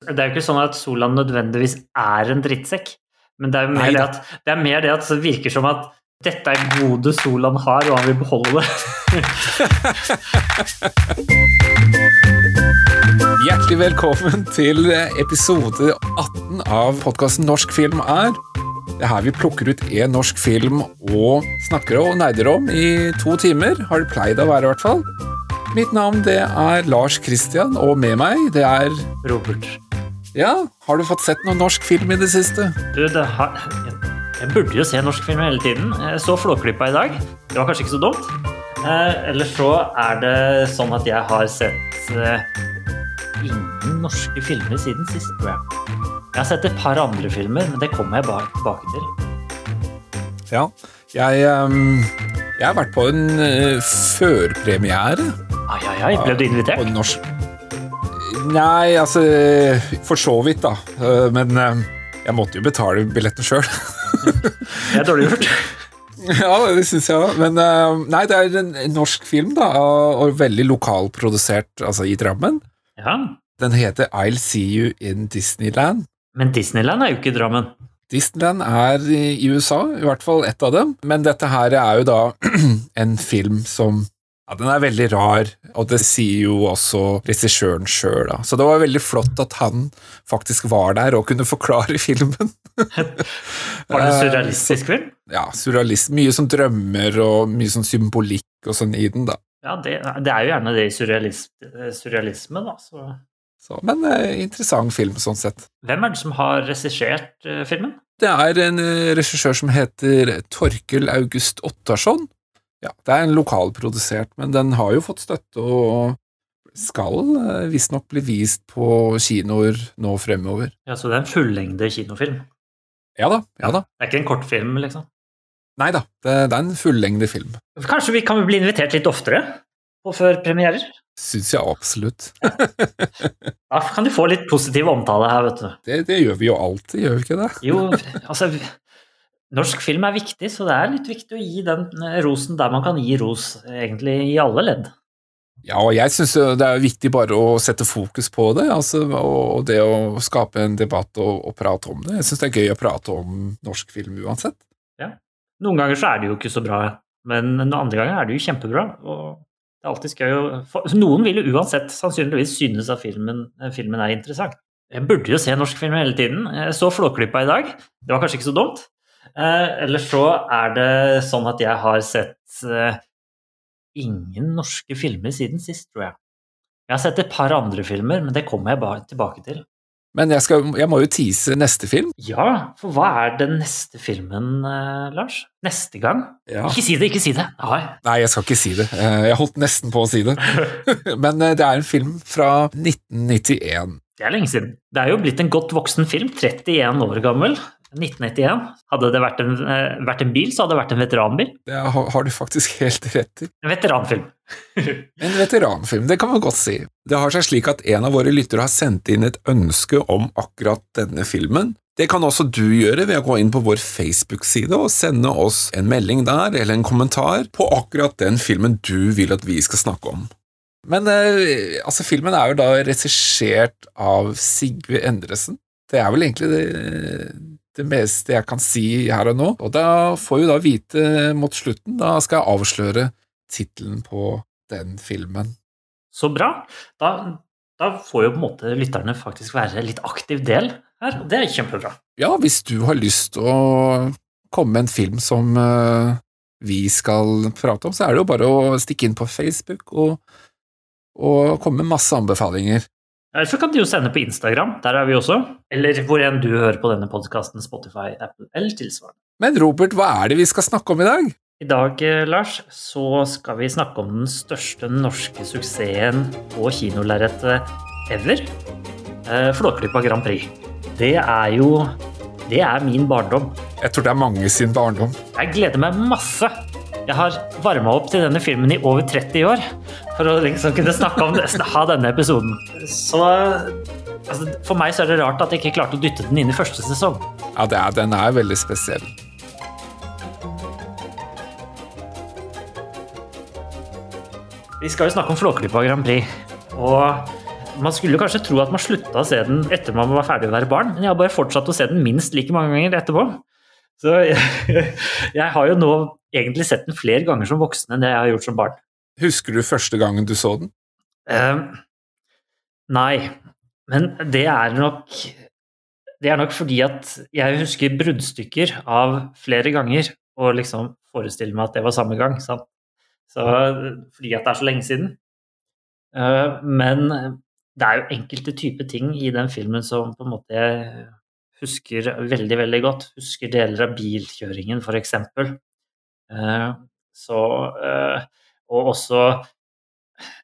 Det er jo ikke sånn at Solan nødvendigvis er en drittsekk, men det er mer, det at, det er mer det at det virker som at dette er gode Solan har, og han vil beholde det. Hjertelig velkommen til episode 18 av podkasten Norsk film er. Det er her vi plukker ut én norsk film og snakker og nerder om i to timer. Har det pleid å være, i hvert fall. Mitt navn det er Lars Christian, og med meg det er Robert. Ja, har du fått sett noe norsk film i det siste? Du, det har, jeg burde jo se norsk film hele tiden. Jeg så Flåklypa i dag. Det var kanskje ikke så dumt. Eh, Eller så er det sånn at jeg har sett eh, ingen norske filmer siden sist, tror jeg. Jeg har sett et par andre filmer, men det kommer jeg bare tilbake til. Ja. Jeg, ehm, jeg har vært på en eh, førpremiere Ai, ai, ai, ble du invitert? på norsk Nei, altså For så vidt, da. Eh, Men eh, jeg måtte jo betale billetten sjøl. Det er dårlig gjort. ja, det syns jeg òg. Men eh, nei, det er en norsk film, da, og veldig lokalprodusert, altså i Drammen. Ja, Den heter I'll See You in Disneyland. men Disneyland er jo ikke i Drammen. Disneyland er i USA, i hvert fall ett av dem. Men dette her er jo da en film som ja, Den er veldig rar, og det sier jo også regissøren sjøl. Så det var veldig flott at han faktisk var der og kunne forklare filmen. Var det en Eh, surrealistisk film? Ja, surrealist. Mye sånn drømmer og mye sånn symbolikk og sånn i den, da. Ja, det, det er jo gjerne det i surrealist, surrealisme, da. Så. Så, men eh, interessant film, sånn sett. Hvem er det som har regissert eh, filmen? Det er en eh, regissør som heter Torkel August Ottarsson. Ja, det er en lokalprodusert, men den har jo fått støtte og skal eh, visstnok bli vist på kinoer nå fremover. Ja, Så det er en fullengde kinofilm? Ja da, ja da. Det er ikke en kortfilm, liksom? Nei da, det, det er en fullengde film. Kanskje vi kan bli invitert litt oftere Og før premierer? Syns jeg absolutt. Da kan du få litt positiv omtale her, vet du. Det, det gjør vi jo alltid, gjør vi ikke det? Jo, altså Norsk film er viktig, så det er litt viktig å gi den eh, rosen der man kan gi ros, egentlig i alle ledd. Ja, og jeg syns det er viktig bare å sette fokus på det, altså, og det å skape en debatt og, og prate om det. Jeg syns det er gøy å prate om norsk film uansett. Noen ganger så er det jo ikke så bra, men noen andre ganger er det jo kjempebra. og det er alltid gøy å Noen vil jo uansett sannsynligvis synes at filmen, filmen er interessant. Jeg burde jo se norsk film hele tiden. Jeg så Flåklypa i dag. Det var kanskje ikke så dumt. Eh, Eller så er det sånn at jeg har sett eh, ingen norske filmer siden sist, tror jeg. Jeg har sett et par andre filmer, men det kommer jeg bare tilbake til. Men jeg, skal, jeg må jo tease neste film. Ja, for hva er den neste filmen, eh, Lars? Neste gang? Ja. Ikke si det, ikke si det! Nei. Nei, jeg skal ikke si det. Eh, Jeg holdt nesten på å si det. Men eh, det er en film fra 1991. Det er lenge siden. Det er jo blitt en godt voksen film, 31 år gammel. 1991. Hadde det vært en, eh, vært en bil, så hadde det vært en veteranbil. Det har, har du faktisk helt rett i. En veteranfilm. En veteranfilm, det kan man godt si. Det har seg slik at en av våre lyttere har sendt inn et ønske om akkurat denne filmen. Det kan også du gjøre ved å gå inn på vår Facebook-side og sende oss en melding der eller en kommentar på akkurat den filmen du vil at vi skal snakke om. Men eh, altså, filmen er jo da regissert av Sigve Endresen. Det er vel egentlig det, det meste jeg kan si her og nå. Og da får vi da vite mot slutten, da skal jeg avsløre tittelen på den filmen. Så bra. Da, da får jo på en måte lytterne faktisk være litt aktiv del her, og det er kjempebra. Ja, hvis du har lyst til å komme med en film som eh, vi skal prate om, så er det jo bare å stikke inn på Facebook og, og komme med masse anbefalinger. Eller så kan de jo sende på Instagram, der er vi også. Eller hvor enn du hører på denne podkasten, Spotify, Apple eller tilsvarende. Men Robert, hva er det vi skal snakke om i dag? I dag, eh, Lars, så skal vi snakke om den største norske suksessen på kinolerretet ever. Eh, Flåklypa Grand Prix. Det er jo Det er min barndom. Jeg tror det er mange sin barndom. Jeg gleder meg masse. Jeg har varma opp til denne filmen i over 30 år for å liksom kunne snakke om det, ha denne episoden. Så altså, For meg så er det rart at jeg ikke klarte å dytte den inn i første sesong. Ja, det er, den er veldig spesiell. Vi skal jo snakke om Flåklypa Grand Prix. Og Man skulle kanskje tro at man slutta å se den etter man var ferdig å være barn, men jeg har bare fortsatt å se den minst like mange ganger etterpå. Så jeg, jeg har jo nå egentlig sett den flere ganger som voksen enn det jeg har gjort som barn. Husker du første gangen du så den? Uh, nei, men det er nok Det er nok fordi at jeg husker bruddstykker av flere ganger, og liksom forestiller meg at det var samme gang. Sant? Så, fordi at det er så lenge siden. Uh, men det er jo enkelte typer ting i den filmen som på en måte jeg husker veldig, veldig godt. Husker deler av bilkjøringen, f.eks. Uh, så uh, Og også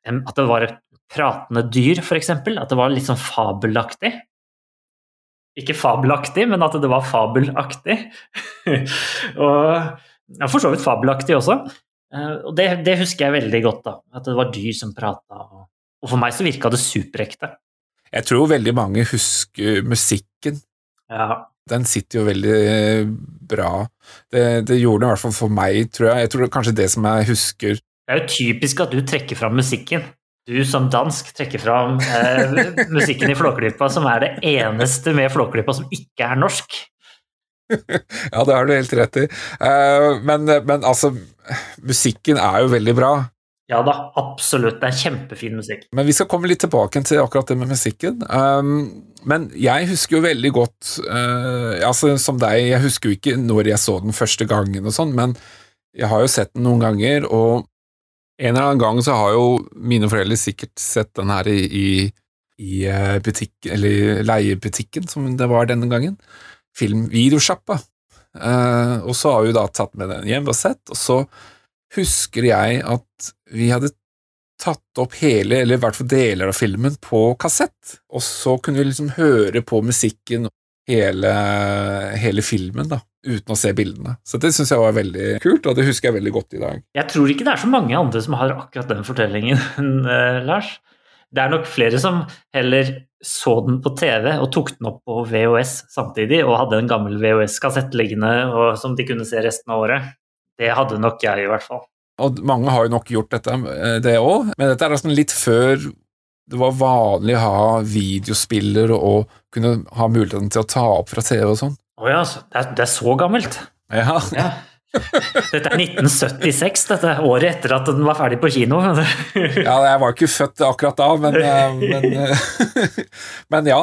at det var et pratende dyr, f.eks. At det var litt sånn fabelaktig. Ikke fabelaktig, men at det var fabelaktig. og for så vidt fabelaktig også. Uh, og det, det, husker jeg veldig godt, da. At det var dyr som prata. Og, for meg så virka det superekte. Jeg tror veldig mange husker musikken. Ja. Den sitter jo veldig eh, bra. Det, det gjorde det i hvert fall for meg, tror jeg. Jeg tror det er kanskje det som jeg husker Det er jo typisk at du trekker fram musikken. Du som dansk trekker fram eh, musikken i Flåklypa, som er det eneste med Flåklypa som ikke er norsk. ja, det har du helt rett i. Uh, men, men, altså, musikken er jo veldig bra. Ja da, absolutt. Det er kjempefin musikk. Men vi skal komme litt tilbake til akkurat det med musikken. Um, men jeg husker jo veldig godt uh, altså Som deg, jeg husker jo ikke når jeg så den første gangen og sånn, men jeg har jo sett den noen ganger, og en eller annen gang så har jo mine foreldre sikkert sett den her i, i, i eh, butikk, eller leiebutikken, som det var denne gangen filmvideosjappa. Uh, og så har vi da tatt med den hjem og sett, og så husker jeg at vi hadde tatt opp hele, eller i hvert fall deler av filmen, på kassett. Og så kunne vi liksom høre på musikken hele, hele filmen, da, uten å se bildene. Så det syns jeg var veldig kult, og det husker jeg veldig godt i dag. Jeg tror ikke det er så mange andre som har akkurat den fortellingen, uh, Lars. Det er nok flere som heller så den på TV og tok den opp på VHS samtidig, og hadde en gammel VHS-kassett liggende som de kunne se resten av året. Det hadde nok jeg, i hvert fall. Og mange har jo nok gjort dette, eh, det òg, men dette er altså litt før det var vanlig å ha videospiller og kunne ha muligheten til å ta opp fra TV og sånn. Å ja, det er, det er så gammelt? Ja. ja. Dette er 1976, dette året etter at den var ferdig på kino. ja, jeg var ikke født akkurat da, men, eh, men, eh, men ja.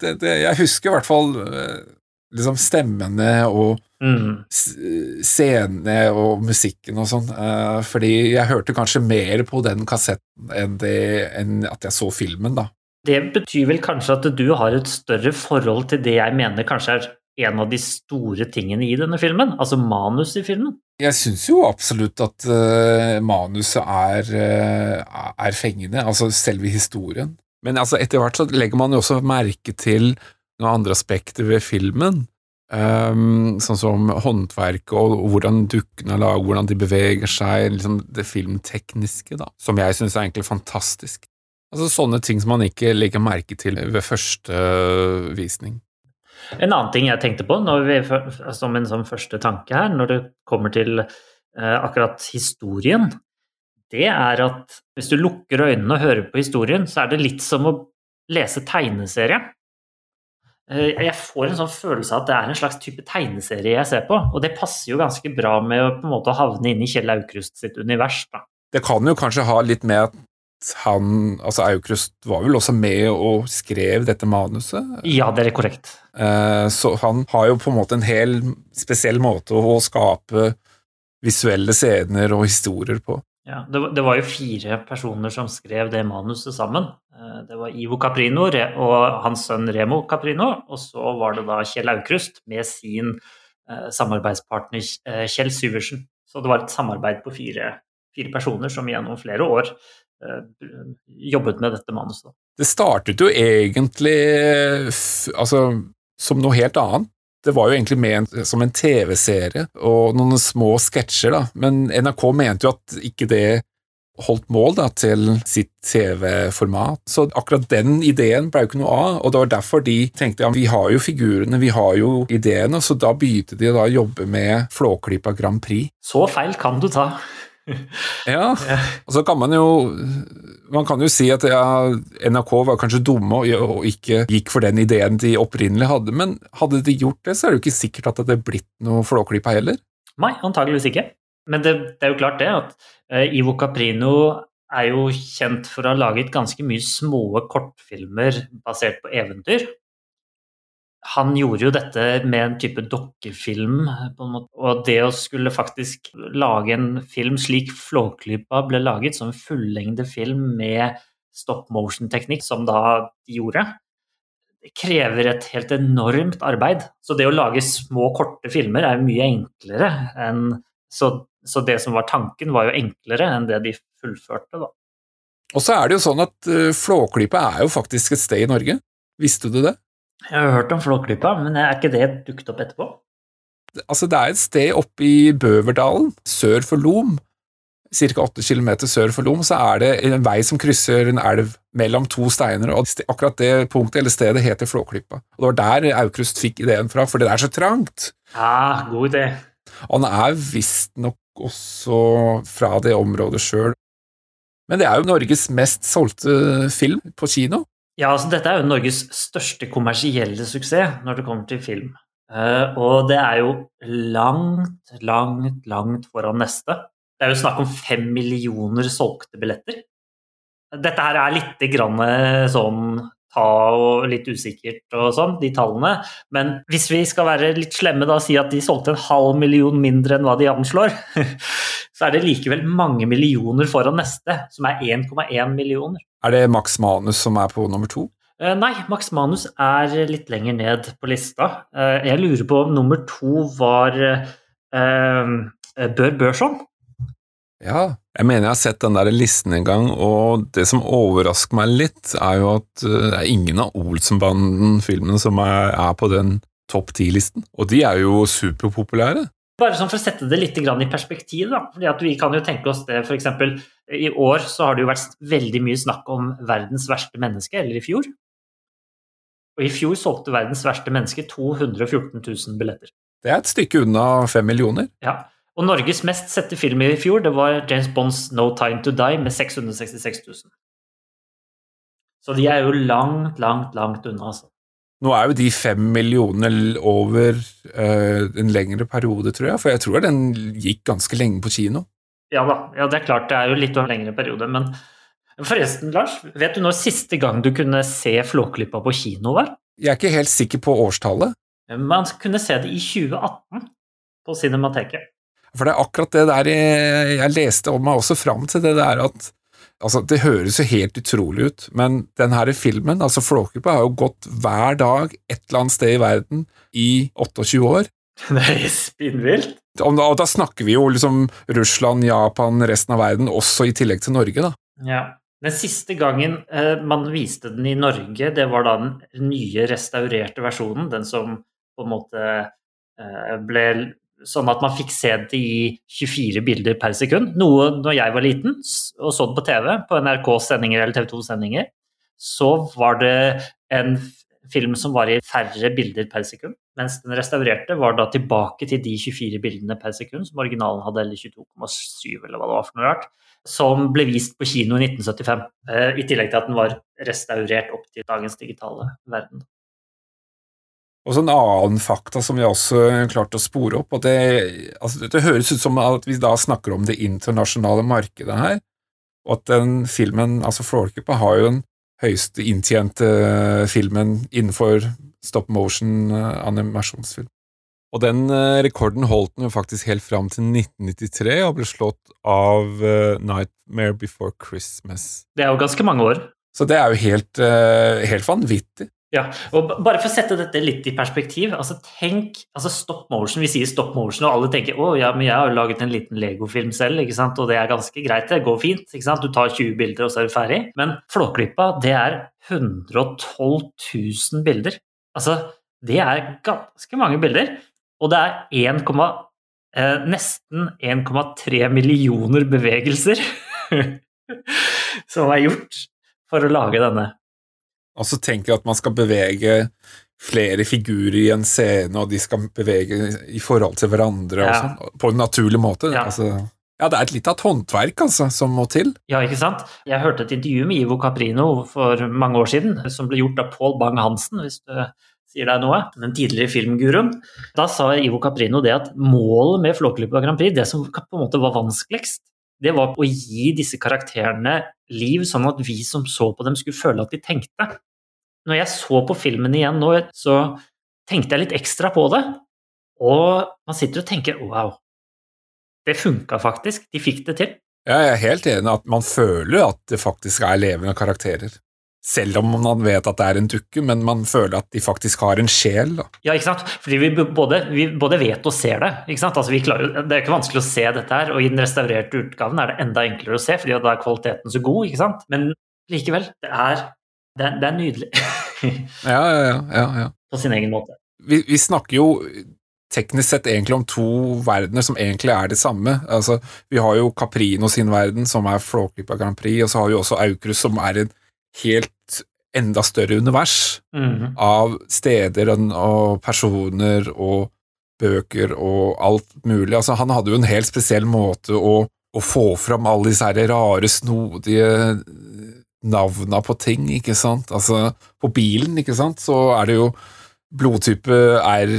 Det, det, jeg husker i hvert fall liksom stemmene og mm. scenene og musikken og sånn, fordi jeg hørte kanskje mer på den kassetten enn, det, enn at jeg så filmen, da. Det betyr vel kanskje at du har et større forhold til det jeg mener kanskje er en av de store tingene i denne filmen, altså manus i filmen? Jeg syns jo absolutt at uh, manuset er, uh, er, fengende, altså selve historien. Men altså, etter hvert så legger man jo også merke til noen andre aspekter ved filmen. Um, sånn som håndverket og, og hvordan dukkene er laget, hvordan de beveger seg, liksom det filmtekniske, da, som jeg syns er egentlig fantastisk. Altså Sånne ting som man ikke legger merke til ved første visning. En annen ting jeg tenkte på vi, som en sånn første tanke her, når det kommer til eh, akkurat historien, det er at hvis du lukker øynene og hører på historien, så er det litt som å lese tegneserie. Uh, jeg får en sånn følelse av at det er en slags type tegneserie jeg ser på, og det passer jo ganske bra med å på en måte havne inn i Kjell Aukrust sitt univers. Da. Det kan jo kanskje ha litt med at han, altså Aukrust var vel også med og skrev dette manuset? Ja, det er korrekt. Eh, så han har jo på en måte en hel spesiell måte å skape visuelle scener og historier på. Ja, det det var jo fire personer som skrev det manuset sammen. Eh, det var Ivo Caprino og hans sønn Remo Caprino, og så var det da Kjell Aukrust med sin eh, samarbeidspartner Kjell Syversen. Så det var et samarbeid på fire, fire personer som gjennom flere år Eh, jobbet med dette manuset. Det startet jo egentlig altså, som noe helt annet. Det var jo egentlig ment som en TV-serie og noen små sketsjer, da, men NRK mente jo at ikke det holdt mål da, til sitt TV-format. Så akkurat den ideen ble jo ikke noe av, og det var derfor de tenkte ja, vi har jo figurene, vi har jo ideene, så da begynte de da å jobbe med Flåklypa Grand Prix. Så feil kan du ta. Ja, og så kan man jo Man kan jo si at ja, NRK var kanskje dumme og, ikke gikk for den ideen de opprinnelig hadde, men hadde de gjort det, så er det jo ikke sikkert at det hadde blitt noe Flåklypa heller. Nei, antageligvis ikke. Men det, det, er jo klart det at uh, Ivo Caprino er jo kjent for å ha laget ganske mye små kortfilmer basert på eventyr han gjorde jo dette med en type dokkefilm, en måte. og det å skulle faktisk lage en film slik Flåklypa ble laget, som en fullengde film med stop motion-teknikk, som da de gjorde, det krever et helt enormt arbeid. Så det å lage små, korte filmer er mye enklere enn så, så, det som var tanken, var jo enklere enn det de fullførte, da. Og så er det jo sånn at uh, Flåklypa er jo faktisk et sted i Norge. Visste du det? Jeg har hørt om Flåklypa, men er ikke det dukket opp etterpå? Altså, det er et sted oppe i Bøverdalen, sør for Lom. Ca. 8 km sør for Lom så er det en vei som krysser en elv mellom to steiner, og akkurat det punktet eller stedet heter Flåklypa. Og Det var der Aukrust fikk ideen fra, for det er så trangt. Ja, god idé. Han er visstnok også fra det området sjøl. Men det er jo Norges mest solgte film på kino. Ja, altså dette er jo Norges største kommersielle suksess når det kommer til film. Uh, og det er jo langt, langt, langt foran neste. Det er jo snakk om fem millioner solgte billetter. Dette her er litt grann eh, sånn ta og litt usikkert og sånn, de tallene. Men hvis vi skal være litt slemme og si at de solgte en halv million mindre enn hva de anslår, så er det likevel mange millioner foran neste, som er 1,1 millioner. Er det Max Manus som er på nummer to? Eh, nei, Max Manus er litt lenger ned på lista. Eh, jeg lurer på om nummer to var uh, Bør Børson? Ja, jeg mener jeg har sett den der listen en gang, og det som overrasker meg litt, er jo at det er ingen av Olsenbanden-filmene som er, på den topp ti-listen. Og de er jo superpopulære. Bare sånn for å sette det litt i perspektiv, da. Fordi at vi kan jo tenke oss det f.eks. i år så har det jo vært veldig mye snakk om verdens verste menneske, eller i fjor. Og i fjor solgte verdens verste menneske 214 000 billetter. Det er et stykke unna fem millioner. Ja. Og Norges mest sette film i fjor det var James Bonds No Time To Die med 666 000. Så de er jo langt, langt, langt unna, altså. Nå er jo de fem millionene over uh, en lengre periode, tror jeg, for jeg tror den gikk ganske lenge på kino. Ja da, ja, det er klart det er jo litt over en lengre periode, men forresten, Lars, vet du når siste gang du kunne se Flåklypa på kino var? Jeg er ikke helt sikker på årstallet. Man kunne se det i 2018 på Cinemateket. For det er akkurat det der jeg, jeg leste om meg også fram til det der at Altså, Det høres jo helt utrolig ut, men denne filmen, altså Flåklypa, har jo gått hver dag et eller annet sted i verden i 28 år. Det er spinnvilt. Og da, og da snakker vi jo liksom Russland, Japan, resten av verden, også i tillegg til Norge, da. Ja. Den siste gangen eh, man viste den i Norge, det var da den nye, restaurerte versjonen. Den som på en måte eh, ble sånn at man fikk se det i 24 bilder per sekund. Noe når jeg var liten og så det på TV, på NRKs sendinger eller TV 2-sendinger, så var det en film som var i færre bilder per sekund. Mens den restaurerte var da tilbake til de 24 bildene per sekund som originalen hadde, eller 22,7 eller hva det var for noe rart. Som ble vist på kino i 1975. Eh, I tillegg til at den var restaurert opp til dagens digitale verden. Og så en annen fakta som vi også klarte å spore opp. og det, altså, det, høres ut som at vi da snakker om det internasjonale markedet her, og at den filmen, altså Flåklypa, har jo den høyeste inntjente filmen innenfor stop motion eh. Og den eh, rekorden holdt den jo faktisk helt fram til 1993 og ble slått av uh, Nightmare Before Christmas. Det er jo ganske mange år. Så det er jo helt, helt vanvittig. Ja, og Bare for å sette dette litt i perspektiv. altså Tenk altså stop motion. Vi sier stop motion, og alle tenker å ja, men jeg har jo laget en liten Lego-film selv, ikke sant? og det er ganske greit. Det går fint. ikke sant? Du tar 20 bilder, og så er du ferdig. Men Flåklypa, det er 112 000 bilder. Altså, det er ganske mange bilder. Og det er 1, eh, nesten 1,3 millioner bevegelser som er gjort for å lage denne. Og så tenker jeg at man skal bevege flere figurer i en scene, og de skal bevege i forhold til hverandre ja. sånn, på en naturlig måte. Ja. Altså. Ja, det er et litt av et håndverk altså, som må til. Ja, ikke sant? Jeg hørte et intervju med Ivo Caprino for mange år siden, som ble gjort av Paul Bang-Hansen, hvis du sier deg noe, den tidligere filmguruen. Da sa Ivo Caprino det at målet med Flåklypa Grand Prix, det som på en måte var vanskeligst, det var å gi disse karakterene liv, sånn at vi som så på dem, skulle føle at de tenkte. Når jeg så på filmen igjen nå, så tenkte jeg litt ekstra på det. Og man sitter og tenker wow, det funka faktisk. De fikk det til. Ja, jeg er helt enig at man føler at det faktisk er levende karakterer. Selv om man vet at det er en dukke, men man føler at de faktisk har en sjel. Da. Ja, ikke sant? Fordi vi både, vi både vet og ser det. ikke sant? Altså, klarer, det er ikke vanskelig å se dette her, og i den restaurerte utgaven er det enda enklere å se, fordi da er kvaliteten så god. ikke sant? Men likevel, det er, det er, det er nydelig. ja, ja, ja, ja, På sin egen måte. Vi, vi snakker jo teknisk sett egentlig om to verdener som egentlig er det samme. Altså, vi har jo Caprino sin verden, som er Flåklypa Grand Prix, og så har vi også Aukrust, som er en helt enda større univers mm. av steder og personer og bøker og alt mulig. Altså, han hadde jo en helt spesiell måte å, å få fram alle disse her rare, snodige navna på ting, ikke sant. Altså, på bilen, ikke sant, så er det jo blodtype er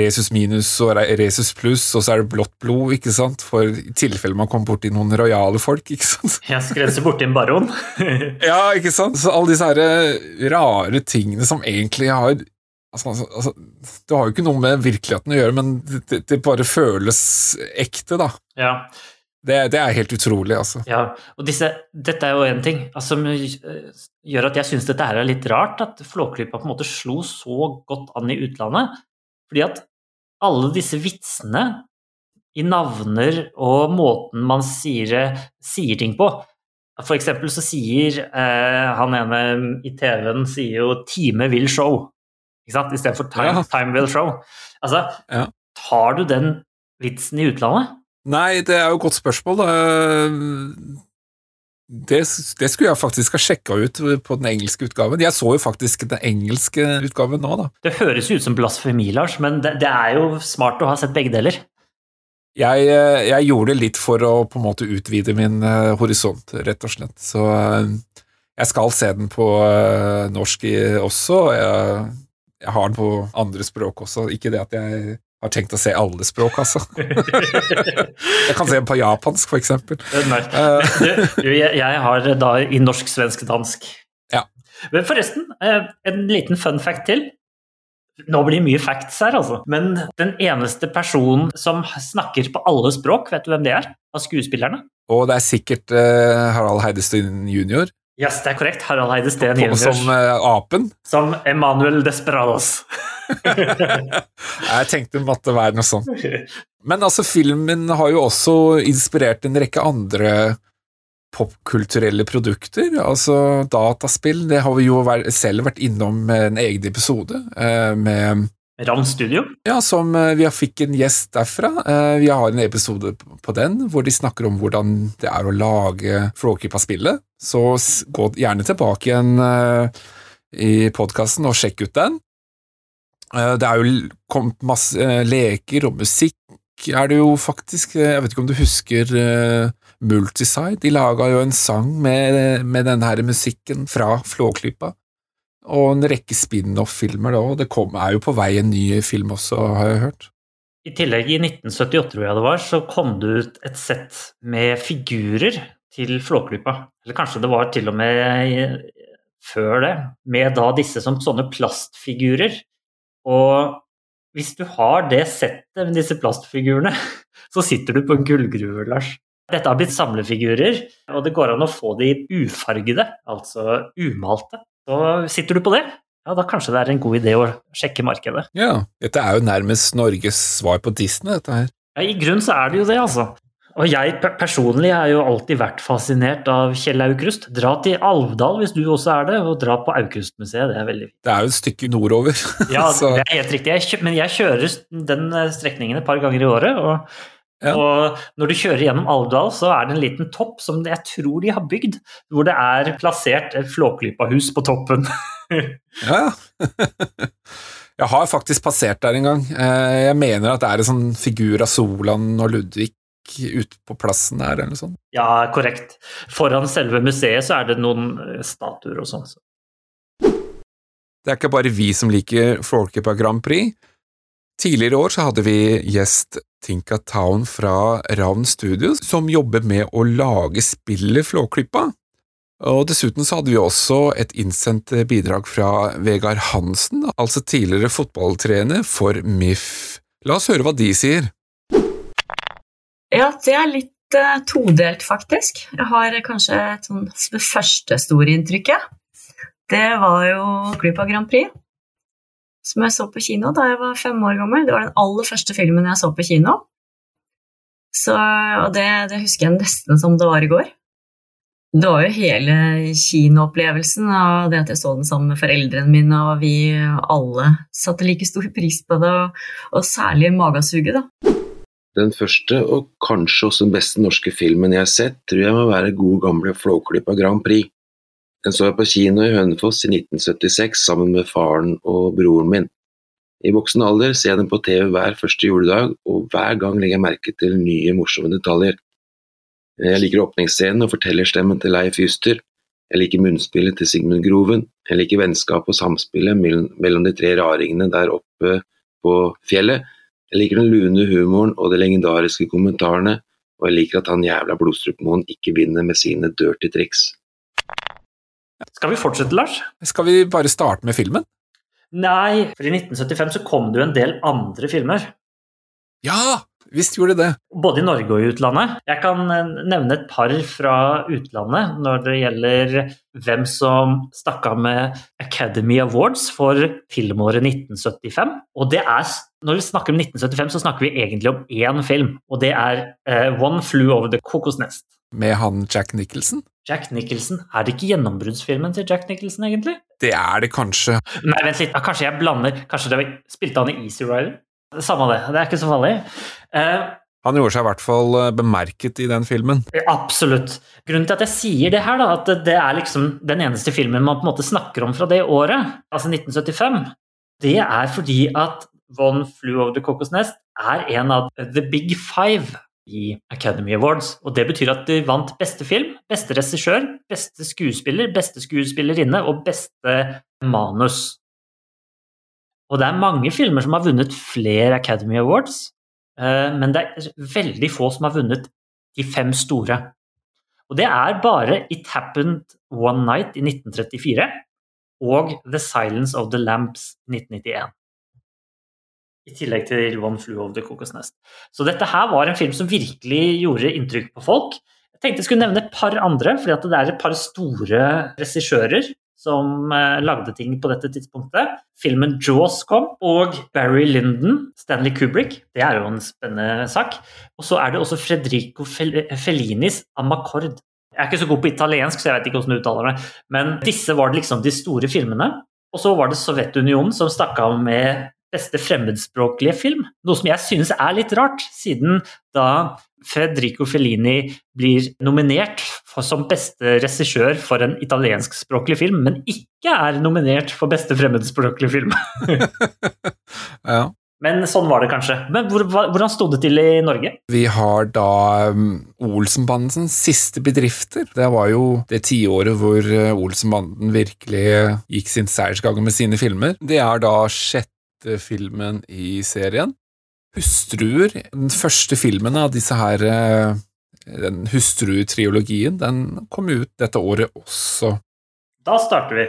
resus minus og resus pluss, og så er det blått blod, ikke sant, for i tilfelle man kommer borti noen rojale folk, ikke sant. Jeg skrenser borti en baron. ja, ikke sant. Så alle disse her eh, rare tingene som egentlig har altså, altså, altså, Det har jo ikke noe med virkeligheten å gjøre, men det, det bare føles ekte, da. Ja. Det, det, er helt utrolig, altså. Ja, og disse, dette er jo én ting altså, som gjør at jeg syns dette her er litt rart, at Flåklypa på en måte slo så godt an i utlandet. Fordi at alle disse vitsene i navner og måten man sier, sier ting på For eksempel så sier eh, han ene i TV-en sier jo 'time will show', ikke sant? istedenfor time, ja. 'time will show'. Altså, ja. tar du den vitsen i utlandet? Nei, det er jo et godt spørsmål. Det, det, skulle jeg faktisk ha sjekka ut på den engelske utgaven. Jeg så jo faktisk den engelske utgaven nå, da. Det høres jo ut som blasfemi, Lars, men det, det, er jo smart å ha sett begge deler. Jeg, jeg, gjorde det litt for å på en måte utvide min uh, horisont, rett og slett. Så uh, jeg skal se den på norsk også. Jeg, jeg har den på andre språk også. Ikke det at jeg har tenkt å se alle språk, altså. jeg kan se på japansk, for eksempel. Uh, jeg har da i norsk, svensk, dansk. Ja. Men forresten, eh, en liten fun fact til. Nå blir det mye facts her, altså. Men den eneste personen som snakker på alle språk, vet du hvem det er? Av skuespillerne? Og det er sikkert uh, Harald Heidestuen jr. Yes, det er korrekt. Harald Heide Steen jr. Som uh, apen? Som Emanuel Desperados. jeg tenkte det måtte være noe sånt. Men altså, filmen har jo også inspirert en rekke andre popkulturelle produkter. Altså dataspill, det har vi jo selv vært innom en egen episode. Eh, med Ravn Studio? Ja, som eh, vi fikk en gjest derfra. Vi har en episode på den hvor de snakker om hvordan det er å lage Flåklypa-spillet. Så gå gjerne tilbake igjen i podkasten og sjekk ut den. Eh, det er jo kommet masse eh, leker og musikk, er det jo faktisk. Eh, jeg vet ikke om du husker Multiside? De laga jo en sang med, med denne her musikken fra Flåklypa. Og en rekke spin-off-filmer da, det kom, er jo på vei en ny film også, har jeg hørt. I tillegg, i 1978 tror jeg det var, så kom det ut et sett med figurer til Flåklypa. Eller kanskje det var til og med før det, med da disse som sånne plastfigurer og hvis du har det settet med disse plastfigurene, så sitter du på en gullgruve, Lars. Dette har blitt samlefigurer, og det går an å få de ufargede, altså umalte. Så sitter du på det, ja, da kanskje det er en god idé å sjekke markedet. Ja, dette er jo nærmest Norges svar på Disney, dette her. Ja, I grunnen så er det jo det, altså. Og jeg personlig har jo alltid vært fascinert av Kjell Aukrust. Dra til Alvdal hvis du også er det, og dra på Aukrustmuseet. Det er veldig fint. Det er jo et stykke nordover. ja, det er helt riktig. Jeg, men jeg kjører den eh, strekningen et par ganger i året. og ja. Og når du kjører gjennom Alvdal, så er det en liten topp som jeg tror de har bygd, hvor det er plassert et Flåklypa-hus på toppen. ja, Jeg har faktisk passert der en gang. Eh, jeg mener at det er en sånn figur av Solan og Ludvig ute på plassen der, eller noe sånt. Ja, korrekt. Foran selve museet så er det noen eh, statuer og sånn. Det er ikke bare vi som liker Flåklypa Grand Prix. Tidligere i år så hadde vi gjest Tinka Town fra Ravn Studios, som jobber med å lage spillet Flåklypa. Og dessuten så hadde vi også et innsendt bidrag fra Vegard Hansen, altså tidligere fotballtrener for MIF. La oss høre hva de sier. Ja, det er litt uh, todelt, faktisk. Jeg har kanskje et sånn det første store inntrykket. Det var jo Glipa Grand Prix, som jeg så på kino da jeg var fem år gammel. Det var den aller første filmen jeg så på kino. Så, og det, det husker jeg nesten som det var i går. Det var jo hele kinoopplevelsen og det at jeg så den sammen med foreldrene mine, og vi alle satte like stor pris på det, og, og særlig magasuget, da. Den første, og kanskje også den beste norske filmen jeg har sett, tror jeg må være god gamle Flåklypa Grand Prix. Den så jeg på kino i Hønefoss i 1976 sammen med faren og broren min. I voksen alder ser jeg den på TV hver første juledag, og hver gang legger jeg merke til nye, morsomme detaljer. Jeg liker åpningsscenen og fortellerstemmen til Leif Juster. Jeg liker munnspillet til Sigmund Groven. Jeg liker vennskapet og samspillet mellom de tre raringene der oppe på fjellet. Jeg liker den lune humoren og de legendariske kommentarene, og jeg liker at han jævla Blodstrupmoen ikke vinner med sine dirty triks. Skal vi fortsette, Lars? Skal vi bare starte med filmen? Nei, for i 1975 så kom det jo en del andre filmer. Ja! Visst gjorde det. Både i Norge og i utlandet. Jeg kan eh, nevne et par fra utlandet når det gjelder hvem som stakk av med Academy Awards for filmåret 1975. Og det er, når vi snakker om 1975, så snakker vi egentlig om én film, og det er uh, One Flew Over the Cocos Nest. Med han Jack Nicholson? Jack Nicholson. Er det ikke gjennombruddsfilmen til Jack Nicholson, egentlig? Det er det kanskje. Nei, vent litt. Kanskje jeg blander Kanskje det spilte han i Easy Rider? Samme det. Det er ikke så farlig. Eh, han gjorde seg i hvert fall eh, bemerket i den filmen. Absolutt. Grunnen til at jeg sier det her, da, at det er liksom den eneste filmen man på en måte snakker om fra det året, altså 1975, det er fordi at Von Flew Over the Cocos Nest er en av The Big Five i Academy Awards. Og det betyr at de vant beste film, beste regissør, beste skuespiller, beste skuespillerinne og beste manus. Og det er mange filmer som har vunnet flere Academy Awards, eh, men det er veldig få som har vunnet de fem store. Og det er bare It Happened One Night i 1934 og The Silence of the Lamps 1991. I tillegg til One Flew Over the Cocos Nest. Så dette her var en film som virkelig gjorde inntrykk på folk. Jeg tenkte jeg skulle nevne et par andre, for det er et par store regissører som eh, lagde ting på dette tidspunktet. Filmen Jaws kom, og Barry Lyndon, Stanley Kubrick. Det er jo en spennende sak. Og så er det også Fredrico Fellinis Amacord. Jeg er ikke så god på italiensk, så jeg vet ikke hvordan du uttaler det, men disse var liksom de store filmene. Og så var det Sovjetunionen som stakk av med beste fremmedspråklige film. Noe som jeg synes er litt rart, siden da Federico Fellini blir nominert for, som beste regissør for en italienskspråklig film, men ikke er nominert for beste fremmedspråklige film. ja. Men sånn var det kanskje. Men hvor, hvordan sto det til i Norge? Vi har da um, Olsenbandens siste bedrifter. Det var jo det tiåret hvor uh, Olsenbanden virkelig gikk sin seiersgang med sine filmer. Det er da sjette filmen i serien. Hustruer, den første filmen av disse her uh, den hustru-triologien, den kom ut dette året også. Da starter vi.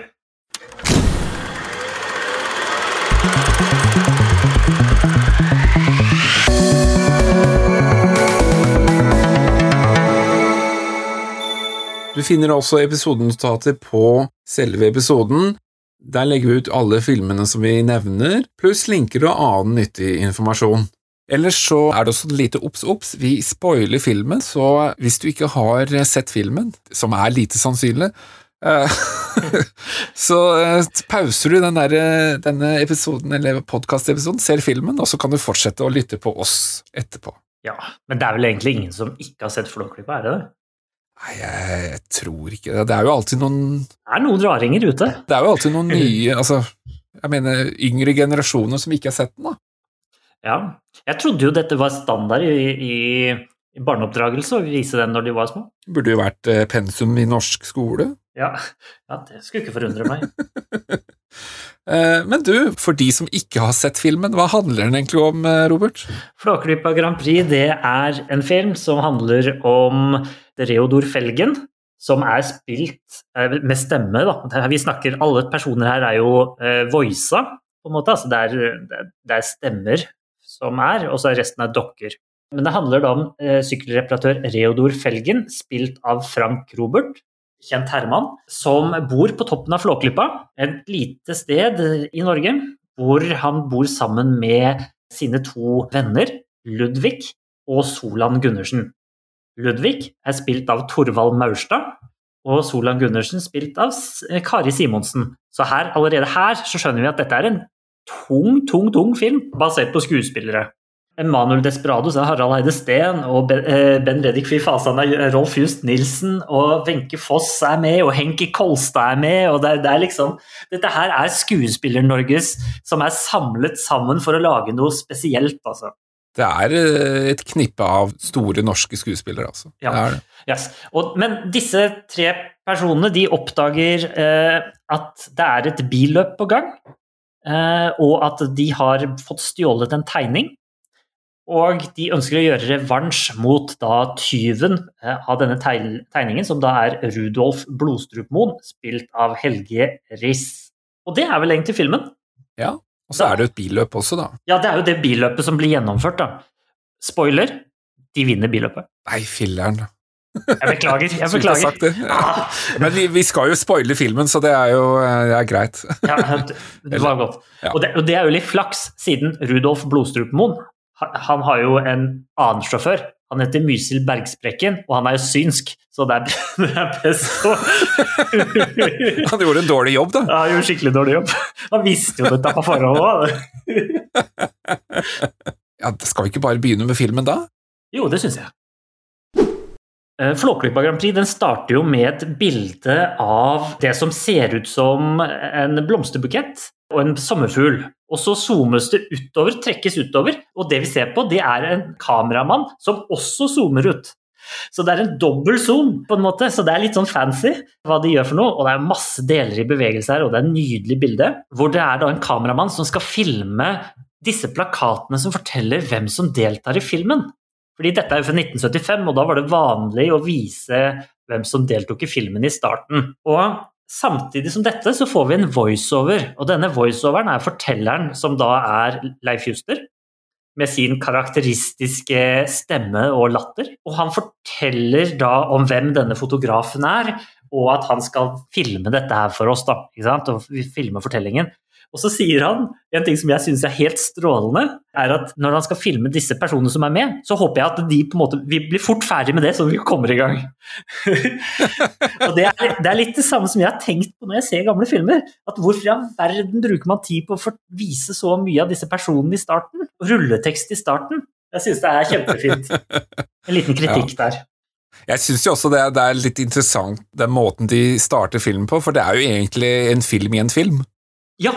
Du finner også episodenotater på selve episoden. Der legger vi ut alle filmene som vi nevner, pluss linker og annen nyttig informasjon. Ellers så er det også et lite obs, obs. Vi spoiler filmen, så hvis du ikke har sett filmen, som er lite sannsynlig, eh, så eh, pauser du den der, denne episoden, eller podkastepisoden, ser filmen, og så kan du fortsette å lytte på oss etterpå. Ja, men det er vel egentlig ingen som ikke har sett Flåklypa, er det det? Nei, jeg, tror ikke det. Det er jo alltid noen Det er noen raringer ute. Det er jo alltid noen nye, altså Jeg mener yngre generasjoner som ikke har sett den, da. Ja. Jeg trodde jo dette var standard i, i barneoppdragelse å vise den når de var små. Burde jo vært eh, pensum i norsk skole. Ja, ja det skulle ikke forundre meg. Eh, Men du, for de som ikke har sett filmen, hva handler den egentlig om, eh, Robert? Flåklypa Grand Prix det er en film som handler om Reodor Felgen, som er spilt eh, med stemme. Da. Vi snakker, Alle personer her er jo voisa, på en måte. Altså det, er, det er- er stemmer som er, og så er resten er dokker. Men det handler da om sykkelreparatør Reodor Felgen, spilt av Frank Robert, kjent herremann, som bor på toppen av Flåklypa, et lite sted i Norge, hvor han bor sammen med sine to venner, Ludvig og Solan Gundersen. Ludvig er spilt av Torvald Maurstad, og Solan Gundersen spilt av Kari Simonsen. Så her, allerede her så skjønner vi at dette er en tung, tung, tung film basert på skuespillere. Emanuel Desperados er Harald Eide Steen, og Ben, eh, Reddik Fy Fasan er Rolf Just Nilsen, og Wenche Foss er med, og Henki Kolstad er med, og det er, det er liksom Dette her er Skuespiller-Norges som er samlet sammen for å lage noe spesielt, altså. Det er eh, et knippe av store norske skuespillere, altså. Ja. Det det. Yes. Og, men disse tre personene de oppdager eh, at det er et billøp på gang, eh, og at de har fått stjålet en tegning. Og de ønsker å gjøre revansj mot da tyven eh, av denne tegningen, som da er Rudolf Blodstrupmoen, spilt av Helge Riss. Og det er vel egentlig filmen? Ja, Og så er det et billøp også, da. Ja, det er jo det billøpet som blir gjennomført, da. Spoiler, de vinner billøpet. Nei, filleren. Jeg beklager. jeg beklager. sagt ja. Ah. Men vi, vi skal jo spoile filmen, så det er jo eh, det er greit. Ja, det- det var godt. Og, det, og det er jo litt flaks, siden Rudolf Blodstrupmoen han, har jo en annen sjåfør. Han heter Mysil Bergsprekken, og han er jo synsk, så det er, det er best å Han gjorde en dårlig jobb, da. Ja, Han gjorde skikkelig dårlig jobb. Han visste jo dette på forhånd òg. Ja, Skal vi ikke bare begynne med filmen da? Jo, det syns jeg. Eh, Flåklypa Grand Prix den starter jo med et bilde av det som ser ut som en blomsterbukett og en sommerfugl. Og så zoomes det utover, trekkes utover, og det vi ser på, det er en kameramann som også zoomer ut. Så det er en dobbel zoom, på en måte, så det er litt sånn fancy hva de gjør for noe. Og det er masse deler i bevegelse her, og det er et nydelig bilde. Hvor det er da en kameramann som skal filme disse plakatene som forteller hvem som deltar i filmen. Fordi dette er jo fra 1975, og da var det vanlig å vise hvem som deltok i filmen i starten. Og samtidig som dette så får vi en voiceover, og denne voiceoveren er fortelleren som da er Leif Juster. Med sin karakteristiske stemme og latter. Og han forteller da om hvem denne fotografen er, og at han skal filme dette her for oss. da? Og filme fortellingen. Og så sier han en ting som jeg syns er helt strålende, er at når han skal filme disse personene som er med, så håper jeg at de på en måte, vi blir fort ferdig med det, så vi kommer i gang. og det er, det er litt det samme som jeg har tenkt på når jeg ser gamle filmer. At hvorfor i all verden bruker man tid på å vise så mye av disse personene i starten? Rulletekst i starten. Jeg syns det er kjempefint. En liten kritikk der. Jeg syns jo også det, det er litt interessant den måten de starter filmen på, for det er jo egentlig en film i en film. Ja,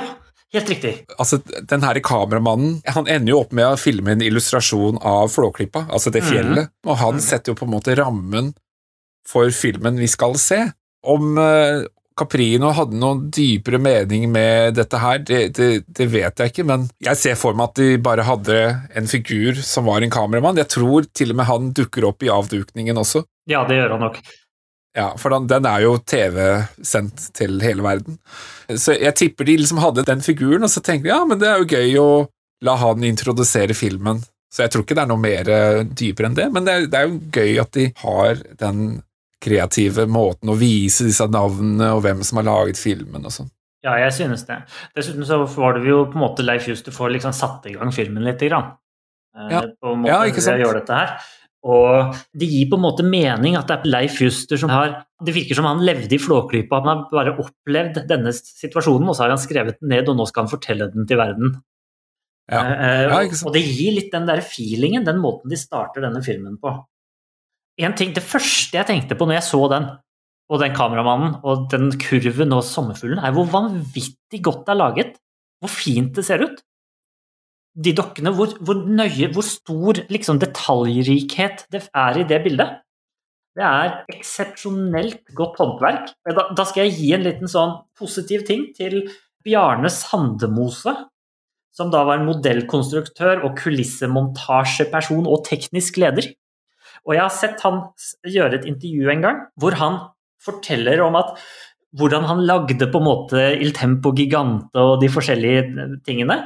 helt riktig. Altså, den her kameramannen han ender jo opp med å filme en illustrasjon av Flåklypa, altså det fjellet, fjellet, og han setter jo på en måte rammen for filmen vi skal se. Om uh, Caprino hadde noen dypere mening med dette her, det, det, det vet jeg ikke, men jeg ser for meg at de bare hadde en figur som var en kameramann. Jeg tror til og med han dukker opp i avdukningen også. Ja, det gjør han nok. Ja, for den, den er jo TV-sendt til hele verden. Så jeg tipper de liksom hadde den figuren, og så tenkte de ja, men det er jo gøy å la han introdusere filmen. Så jeg tror ikke det er noe mer eh, dypere enn det, men det er, det er jo gøy at de har den kreative måten å vise disse navnene og hvem som har laget filmen og sånn. Ja, jeg synes det. Dessuten så var det jo på en måte Leif Juster får liksom satt i gang filmen litt. Grann. Eh, Ja. På en måte Ja, ikke sant? ved gjøre dette her. Og det gir på en måte mening at det er Leif Juster som har Det virker som han levde i Flåklypa, han har bare opplevd denne situasjonen, og så har han skrevet den ned, og nå skal han fortelle den til verden. Ja. Eh, Ja, ikke sant? og det gir litt den der feelingen, den måten de starter denne filmen på. En ting, Det første jeg tenkte på når jeg så den, og den kameramannen og den kurven og sommerfuglen, er hvor vanvittig godt det er laget. Hvor fint det ser ut. De dokkene, hvor, hvor nøye, hvor stor liksom, detaljrikhet det er i det bildet. Det er eksepsjonelt godt håndverk. Da, da, skal jeg gi en liten sånn positiv ting til Bjarne Sandemose, som da var en modellkonstruktør og kulissemontasjeperson og teknisk leder. Og jeg har sett han gjøre et intervju en gang hvor han forteller om at hvordan han lagde på en måte Il Tempo Gigante og de forskjellige tingene.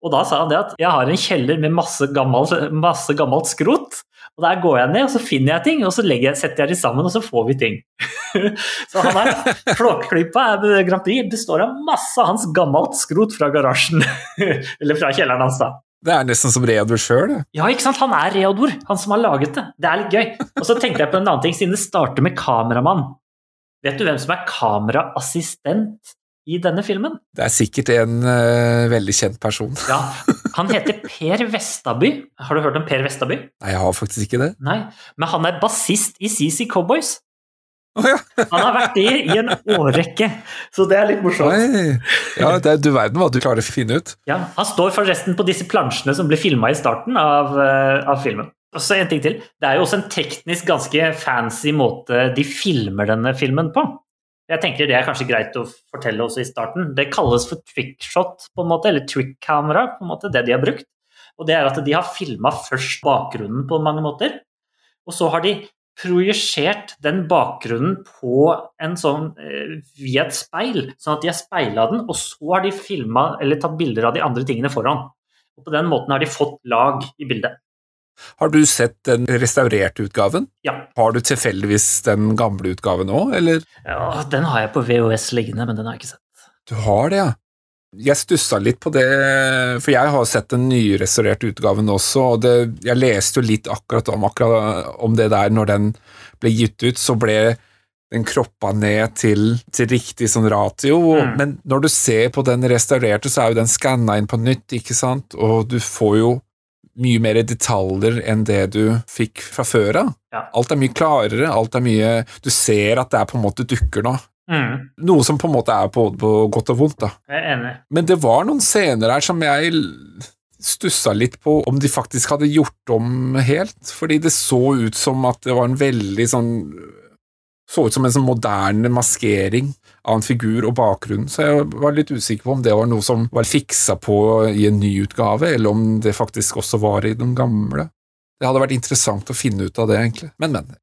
Og da sa han det at jeg har en kjeller med masse, gammel, masse gammelt skrot. Og Der går jeg ned og så finner jeg ting, og så jeg, setter jeg de sammen, og så får vi ting. så han er, Flåklypa Grand Prix består av masse av hans gammelt skrot fra garasjen. Eller fra kjelleren hans, da. Det er nesten som Reodor sjøl, det. Ja, ikke sant? Han er Reodor, han som har laget det. Det er litt gøy. Og så tenkte jeg på en annen ting, siden det starter med kameramann. Vet du hvem som er kameraassistent i denne filmen? Det er sikkert en uh, veldig kjent person. ja, Han heter Per Vestaby. Har du hørt om Per Vestaby? Nei, jeg har faktisk ikke det. Nei, Men han er bassist i CC Cowboys. Oh, ja. han har vært det i en årrekke, så det er litt morsomt. Oi. Ja, er, Du verden hva du klarer å finne ut. Ja, Han står forresten på disse plansjene som ble filma i starten av, uh, av filmen. Og så en ting til. Det er jo også en teknisk ganske fancy måte de filmer denne filmen på. Jeg tenker Det er kanskje greit å fortelle også i starten. Det kalles for trickshot, på en måte, eller trick-kamera, på en måte, det de har brukt. Og det er at de har filma først bakgrunnen på mange måter, og så har de projisert den bakgrunnen på en sånn, eh, via et speil, sånn at de har speila den, og så har de filma eller tatt bilder av de andre tingene foran. Og På den måten har de fått lag i bildet. Har du sett den restaurerte utgaven? Ja. Har du tilfeldigvis den gamle utgaven òg, eller? Ja, den har jeg på VHS liggende, men den har jeg ikke sett. Du har det, ja. Jeg stussa litt på det, for jeg har sett den nyrestaurerte utgaven også, og det, jeg leste jo litt akkurat om, akkurat om, det der når den ble gitt ut, så ble den kroppa ned til, til riktig sånn ratio, mm. men når du ser på den restaurerte, så er jo den skanna inn på nytt, ikke sant, og du får jo mye mer detaljer enn det du fikk fra før av. Ja. Alt er mye klarere, alt er mye Du ser at det er på en måte dukker nå. Mm. Noe som på en måte er på, på godt og vondt, da. Jeg er enig. Men det var noen scener her som jeg stussa litt på om de faktisk hadde gjort om helt, fordi det så ut som at det var en veldig sånn Så ut som en sånn moderne maskering av en figur og bakgrunn, så jeg var litt usikker på om det var noe som var fiksa på i en ny utgave, eller om det faktisk også var i den gamle. Det hadde vært interessant å finne ut av det, egentlig. Men, men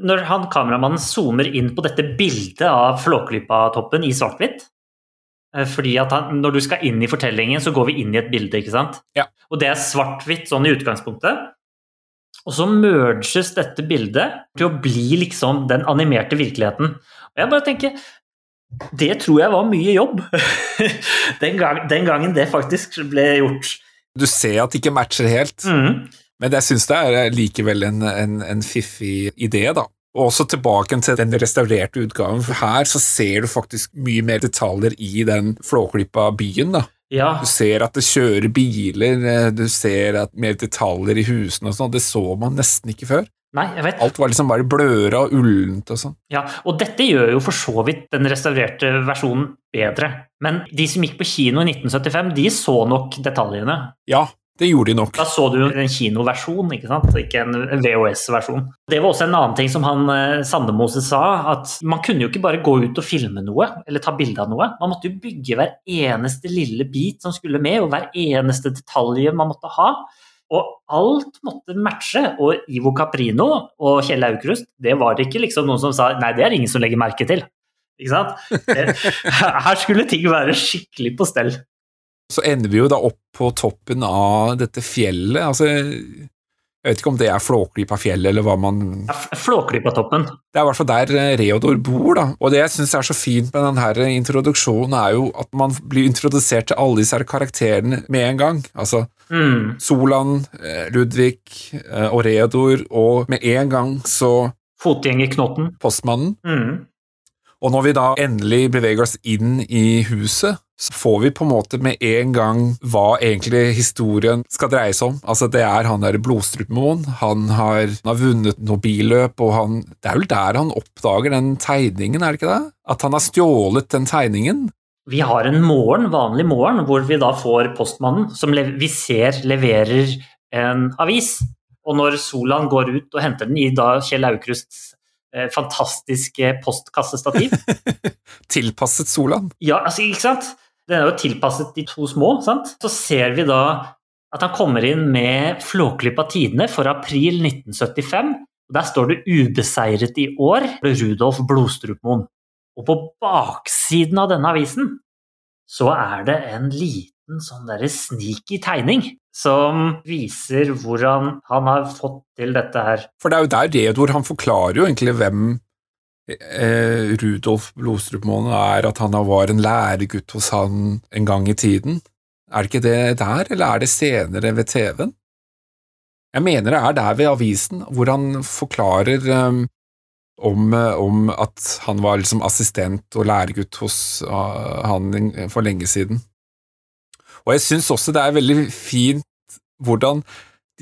når han kameramannen zoomer inn på dette bildet av Flåklypa-toppen i svart-hvitt eh, fordi at han, Når du skal inn i fortellingen, så går vi inn i et bilde, ikke sant? Ja. Og det er svart-hvitt sånn i utgangspunktet. Og så merges dette bildet til å bli liksom den animerte virkeligheten. Og jeg bare tenker Det tror jeg var mye jobb den, gang, den, gangen det faktisk ble gjort. Du ser at det ikke matcher helt. Mm. Men jeg syns det er likevel en, en, en, fiffig idé, da. Og også tilbake til den restaurerte utgaven, for her så ser du faktisk mye mer detaljer i den flåklippa byen, da. Ja. Du ser at det kjører biler, eh, du ser at mer detaljer i husene og sånn, det så man nesten ikke før. Nei, jeg vet. Alt var liksom bare bløra og ullent og sånn. Ja, og dette gjør jo for så vidt den restaurerte versjonen bedre. Men de som gikk på kino i 1975, de så nok detaljene. Ja, det gjorde de nok. Da så du en kinoversjon, ikke sant? ikke en VHS-versjon. Det var også en annen ting som han eh, Sandemose sa, at man kunne jo ikke bare gå ut og filme noe, eller ta bilde av noe. Man måtte jo bygge hver eneste lille bit som skulle med, og hver eneste detalj man måtte ha. Og alt måtte matche. Og Ivo Caprino og Kjell Aukrust, det var det ikke liksom noen som sa nei, det er ingen som legger merke til. Ikke sant? Her skulle ting være skikkelig på stell så ender vi jo da opp på toppen av dette fjellet. Altså, jeg vet ikke om det er Flåklypa-fjellet, eller hva man ja, Flåklypa-toppen. Det er i hvert fall der eh, Reodor bor, da. Og det jeg syns er så fint med denne introduksjonen, er jo at man blir introdusert til alle disse karakterene med en gang. Altså mm. Solan, eh, Ludvig eh, og Reodor, og med en gang så Fotgjengerknotten. Postmannen. Mm. Og når vi da endelig beveger oss inn i huset, så får vi på en måte med en gang hva egentlig historien skal dreie seg om. Altså, det er han der Blodstrupmoen. Han har, han har vunnet noe billøp, og han Det er vel der han oppdager den tegningen, er det ikke det? At han har stjålet den tegningen. Vi har en morgen, vanlig morgen, hvor vi da får postmannen, som vi ser leverer en avis. Og når Solan går ut og henter den i da Kjell Aukrusts eh, fantastiske postkassestativ Tilpasset Solan? Ja, altså, ikke sant? Den er jo tilpasset de to små, sant? Så ser vi da at han kommer inn med Flåklypa Tidene for april 1975. og Der står det 'Ubeseiret i år' Rudolf Blodstrupmoen. Og på baksiden av denne avisen så er det en liten sånn derre sneaky tegning som viser hvordan han har fått til dette her. For det er jo der Reodor han forklarer jo egentlig hvem eh, Rudolf Blodstrupmoen er, at han var en læregutt hos han en gang i tiden. Er det ikke det der, eller er det senere ved TV-en? Jeg mener det er der ved avisen, hvor han forklarer um, om, om, at han var liksom assistent og læregutt hos uh, han for lenge siden. Og jeg syns også det er veldig fint hvordan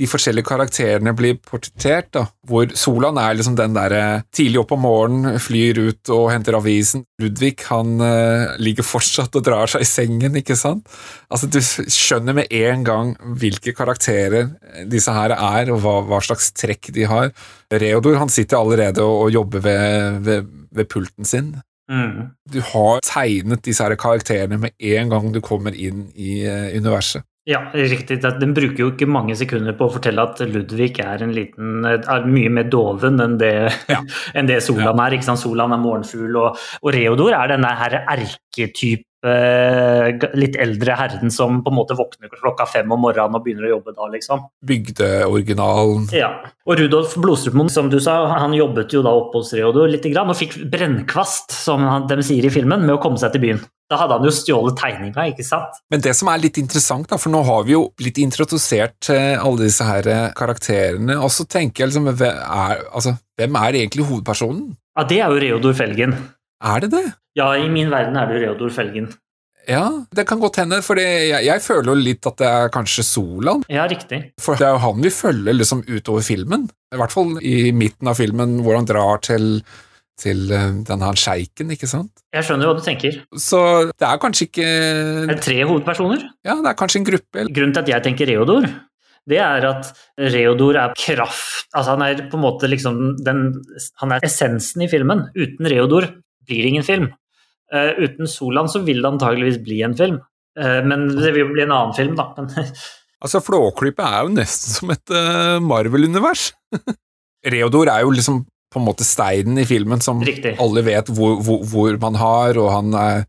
de forskjellige karakterene blir portrettert, da, hvor Solan er liksom den derre tidlig opp om morgenen, flyr ut og henter avisen. Ludvig han uh, ligger fortsatt og drar seg i sengen, ikke sant? Altså, Du skjønner med en gang hvilke karakterer disse her er, og hva, hva slags trekk de har. Reodor han sitter allerede og, og jobber ved, ved, ved, pulten sin. Mm. Du har tegnet disse her karakterene med en gang du kommer inn i universet. Ja, riktig. Den bruker jo ikke mange sekunder på å fortelle at Ludvig er, en liten, er mye mer doven enn det, ja. enn det Solan ja. er. Solan er morgenfugl, og, og Reodor er denne her erketype litt eldre herren som på en måte våkner klokka fem om morgenen og begynner å jobbe da, liksom. Bygdeoriginalen. Ja. Og Rudolf Blodstrupmoen, som du sa, han jobbet jo da oppe hos Reodor litt og fikk brennkvast, som de sier i filmen, med å komme seg til byen. Da hadde han jo stjålet tegninga, ikke sant? Men det som er litt interessant, da, for nå har vi jo blitt introdusert til alle disse her eh, karakterene, og så tenker jeg liksom hvem er, altså, hvem er egentlig hovedpersonen? Ja, det er jo Reodor Felgen. Er det det? Ja, i min verden er du Reodor Felgen. Ja, det kan godt hende, for jeg, jeg, føler jo litt at det er kanskje Solan. Ja, riktig. For det er jo han vi følger liksom utover filmen. I hvert fall i midten av filmen, hvor han drar til til eh, denne sjeiken, ikke sant? Jeg skjønner hva du tenker. Så det er kanskje ikke Det er tre hovedpersoner? Ja, det er kanskje en gruppe. Grunnen til at jeg tenker Reodor, det er at Reodor er kraft Altså han er på en måte liksom den Han er essensen i filmen. Uten Reodor blir det ingen film. Uh, uten Solan så vil det antageligvis bli en film. Uh, men det vil jo bli en annen film, da. altså, Flåklypa er jo nesten som et uh, Marvel-univers. Reodor er jo liksom på en måte steinen i filmen som Riktig. alle vet hvor, hvor, hvor, man har, og han er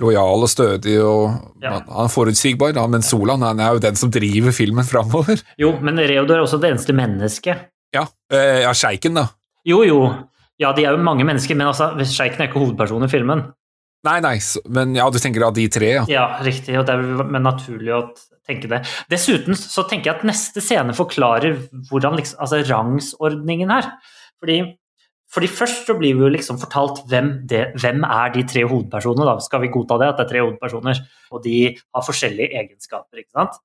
lojal og stødig og ja. han, er forutsigbar, da, men Solan han er jo den som driver filmen framover. Jo, men Reodor er også det eneste mennesket. Ja, eh, ja sjeiken, da. Jo, jo. Ja, de er jo mange mennesker, men altså, sjeiken er ikke hovedpersonen i filmen. Nei, nei, men ja, du tenker av de tre, ja. Ja, riktig, og det er men naturlig å tenke det. Dessuten så tenker jeg at neste scene forklarer hvordan liksom, altså rangsordningen her. Fordi fordi Først så blir vi jo liksom fortalt hvem, det, hvem er de tre hovedpersonene. Da skal vi godta det, at det er tre hovedpersoner, og de har forskjellige egenskaper. ikke sant?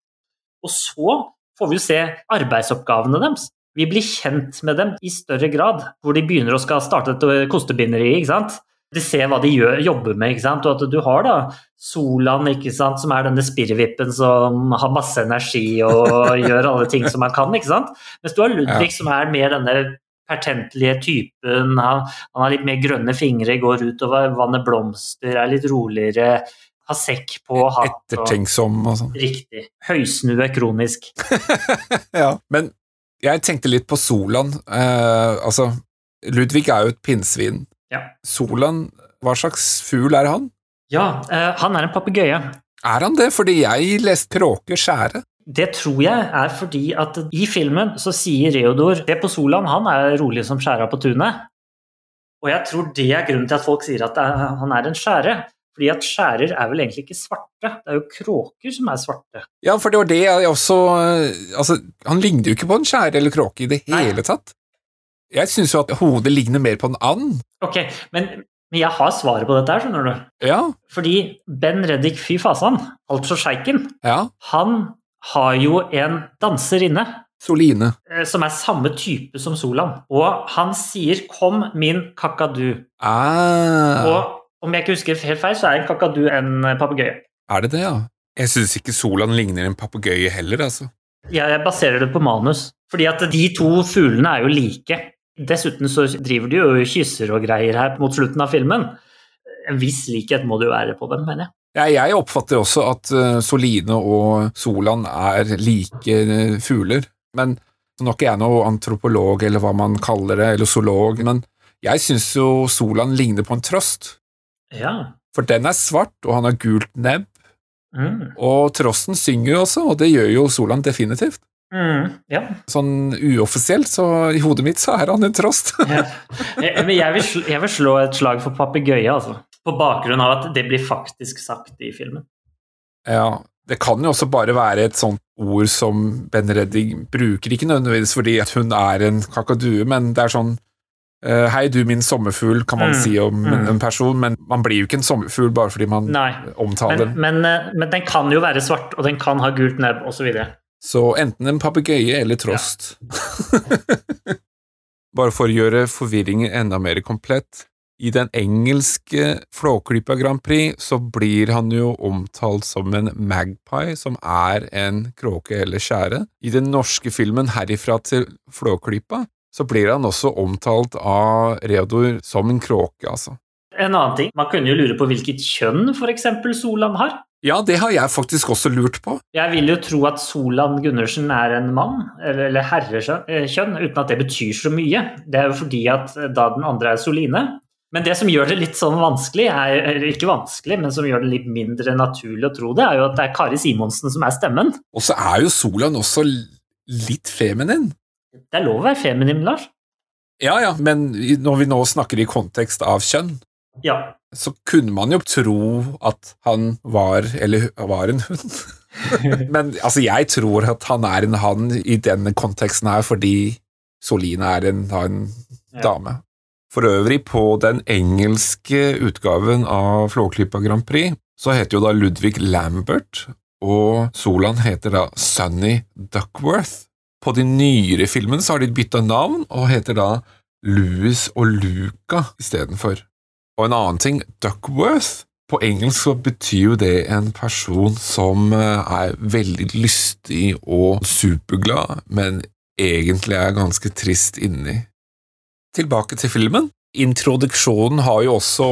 Og så får vi jo se arbeidsoppgavene deres. Vi blir kjent med dem i større grad, hvor de begynner å skal starte et kostebinderi. ikke sant? De ser hva de gjør, jobber med, ikke sant? og at du har da Solan, ikke sant? som er denne spirrevippen som har masse energi og gjør alle ting som han kan. ikke sant? Mens du har Ludvig, ja. som er mer denne pertentlige typen. Han, han, har litt mer grønne fingre, går ut og vannet blomster, er litt roligere. Har sekk på hatt. Ettertenksom og sånn. Riktig. Høysnue kronisk. ja, men jeg tenkte litt på Solan. Eh, altså, Ludvig er jo et pinnsvin. Ja. Solan, hva slags fugl er han? Ja, eh, han er en papegøye. Er han det? Fordi jeg leste kråke skjære. Det tror jeg er fordi at i filmen så sier Reodor det på Solan, han er rolig som skjæra på tunet. Og jeg tror det er grunnen til at folk sier at han er en skjære. Fordi at skjærer er vel egentlig ikke svarte, det er jo kråker som er svarte. Ja, for det var det jeg også Altså, han ligner jo ikke på en skjære eller kråke i det hele Nei. tatt. Jeg syns jo at hodet ligner mer på en and. Ok, men, men jeg har svaret på dette her, skjønner du. Ja. Fordi Ben Reddik Fy Fasan, altså sjeiken, ja. han har jo en danser inne. Soline. Eh, som er samme type som Solan. Og han sier 'kom, min kakadu'. Ah. Og Om jeg ikke husker helt feil, så er en kakadu en papegøye. Er det det, ja? Jeg syns ikke Solan ligner en papegøye heller, altså. Ja, Jeg baserer det på manus, fordi at de to fuglene er jo like. Dessuten så driver de jo og kysser og greier her mot slutten av filmen. En viss likhet må det jo være på dem, mener jeg. Ja, jeg oppfatter også at uh, Soline og Solan er like uh, fugler. Men nå er ikke jeg noe antropolog, eller hva man kaller det, eller zoolog, men jeg syns jo Solan ligner på en trøst. Ja. For den er svart, og han har gult nebb. Mm. Og trosten synger jo også, og det gjør jo Solan definitivt. Mm. Ja. Sånn uoffisielt, så i hodet mitt så er han en trost. ja. Jeg, men jeg vil, slå, jeg vil slå et slag for papegøye, altså. På bakgrunn av at det blir faktisk sagt i filmen. Ja, det kan jo også bare være et sånt ord som Ben Redding bruker, ikke nødvendigvis fordi at hun er en kakadue, men det er sånn uh, Hei, du min sommerfugl, kan man Mm, si om mm. en person, men man blir jo ikke en sommerfugl bare fordi man Nei. omtaler Men, men, eh, men den kan jo være svart, og den kan ha gult nebb, osv. Så enten en papegøye eller trost. Bare for å gjøre forvirringen enda mer komplett. I den engelske Flåklypa Grand Prix så blir han jo omtalt som en magpie, som er en kråke eller skjære. I den norske filmen Herifra til Flåklypa så blir han også omtalt av Reodor som en kråke, altså. En annen ting, man kunne jo lure på hvilket kjønn f.eks. Solan har. Ja, det har jeg faktisk også lurt på. Jeg vil jo tro at Solan Gundersen er en mann, eller, eller herrekjønn, uten at det betyr så mye. Det er jo fordi at eh, da den andre er Soline. Men det som gjør det litt sånn vanskelig, er, eller ikke vanskelig, men som gjør det litt mindre naturlig å tro det, er jo at det er Kari Simonsen som er stemmen. Og så er jo Solan også litt feminin. Det er lov å være feminin, Lars. Ja, ja, men når vi nå snakker i kontekst av kjønn, Ja. så kunne man jo tro at han var, eller var en hund. Men altså, jeg tror at han er en han i denne konteksten her, fordi Soline er en, en Ja. dame. For øvrig, på den engelske utgaven av Flåklypa Grand Prix, så heter jo da Ludvig Lambert, og Solan heter da Sunny Duckworth. På de nyere filmene så har de bytta navn, og heter da Louis og Luca istedenfor. Og en annen ting, Duckworth På engelsk så betyr jo det en person som eh, er veldig lystig og superglad, men egentlig er ganske trist inni. Tilbake til filmen. Introduksjonen har jo også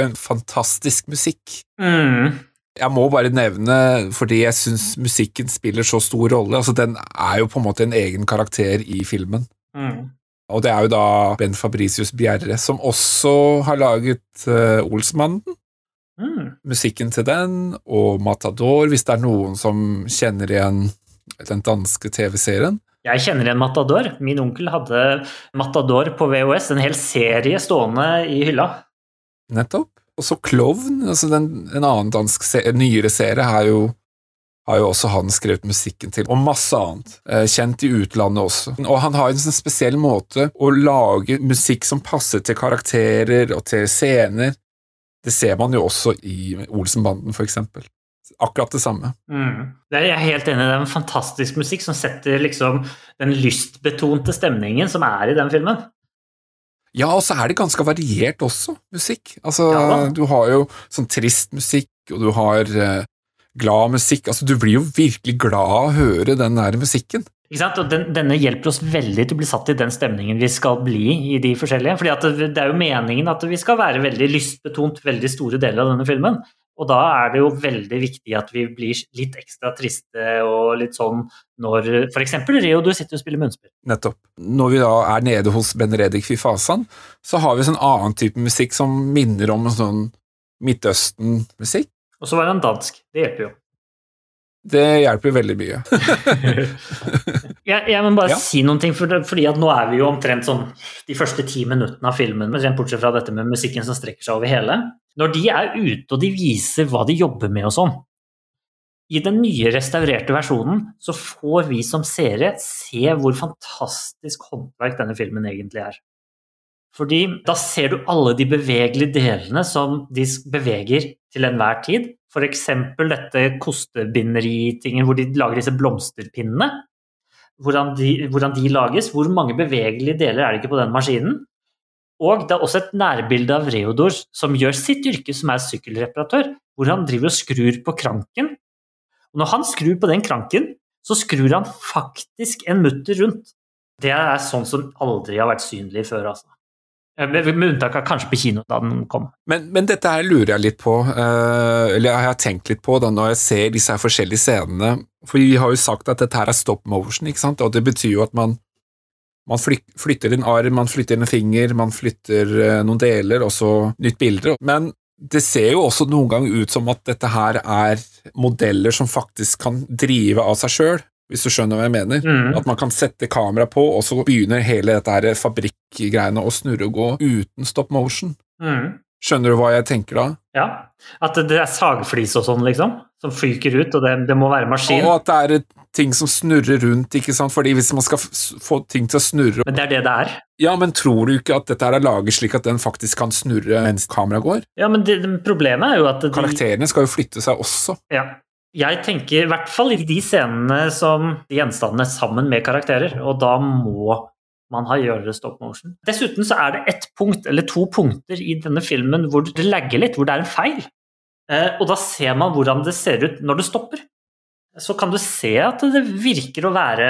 en fantastisk musikk. Mm. Jeg må bare nevne, fordi jeg syns musikken spiller så stor rolle, altså den er jo på en måte en egen karakter i filmen. Mm. Og det er jo da Ben Fabricius Bjerre, som også har laget uh, Olsmannen. Mm. Musikken til den, og Matador, hvis det er noen som kjenner igjen den danske TV-serien. Jeg kjenner igjen Matador. Min onkel hadde Matador på VHS, en hel serie stående i hylla. Nettopp. Og så Klovn, altså den, en annen dansk serie, nyere serie, har jo, har jo også han skrevet musikken til, og masse annet. Eh, kjent i utlandet også. Og han har en sånn spesiell måte å lage musikk som passer til karakterer og til scener. Det ser man jo også i Olsenbanden, for eksempel. Akkurat det samme. Mm. Det er jeg er helt enig i. Det er en fantastisk musikk som setter liksom den lystbetonte stemningen som er i den filmen. Ja, og så er det ganske variert også, musikk. Altså, Ja du har jo sånn trist musikk, og du har eh, glad musikk. Altså, du blir jo virkelig glad av å høre den der musikken. Ikke sant? Og den, denne hjelper oss veldig til å bli satt i den stemningen vi skal bli i de forskjellige. Fordi at det, det er jo meningen at vi skal være veldig lystbetont veldig store deler av denne filmen. Og da er det jo veldig viktig at vi blir litt ekstra triste og litt sånn når f.eks. Rio, du sitter og spiller munnspill. Nettopp. Når vi da er nede hos Ben Redik Fifasan, så har vi sånn annen type musikk som minner om en sånn Midtøsten-musikk. Og så var han dansk. Det hjelper jo. Det hjelper veldig mye. Jeg, jeg må bare Ja. si noen ting, for, fordi at nå er vi jo omtrent sånn de første ti minuttene av filmen, bortsett fra dette med musikken som strekker seg over hele. Når de er ute og de viser hva de jobber med og sånn, i den nye restaurerte versjonen så får vi som seere se hvor fantastisk håndverk denne filmen egentlig er. Fordi da ser du alle de bevegelige delene som de beveger til enhver tid. F.eks. dette kostebinderitingen hvor de lager disse blomsterpinnene. Hvordan de, hvordan de lages. Hvor mange bevegelige deler er det ikke på den maskinen? Og det er også et nærbilde av Reodor som gjør sitt yrke, som er sykkelreparatør, hvor han driver og skrur på kranken. Og når han skrur på den kranken, så skrur han faktisk en mutter rundt. Det er sånn som aldri har vært synlig før, altså. Eh, Med unntak av kanskje på kino da den kom. Men, men dette her lurer jeg litt på, eh, eller jeg har tenkt litt på da når jeg ser disse her forskjellige scenene. For vi har jo sagt at dette her er stop motion, ikke sant? og det betyr jo at man, man flytter en arm, man flytter en finger, man flytter eh, noen deler, og så nytt bilde. Men det ser jo også noen gang ut som at dette her er modeller som faktisk kan drive av seg sjøl, hvis du skjønner hva jeg mener. Mm. At man kan sette kamera på, og så begynner hele dette her fabrikkgreiene å snurre og gå uten stop motion. Mm. Skjønner du hva jeg tenker da? Ja. At det er sagflis og sånn, liksom, som fyker ut, og det, det må være maskin. Og at det er ting som snurrer rundt, ikke sant? Fordi hvis man skal få ting til å snurre Men det er det det er. Ja, men tror du ikke at dette er laget slik at den faktisk kan snurre mens kameraet går? Ja, men det, problemet er jo at de, Karakterene skal jo flytte seg også. Ja. Jeg tenker i hvert fall i de scenene som de gjenstandene sammen med karakterer, og da må man ha gjøre stop motion. Dessuten så er det ett punkt, eller to punkter i denne filmen hvor det lagger litt, hvor det er en feil. Eh, og da ser man hvordan det ser ut når det stopper. Så kan du se at det virker å være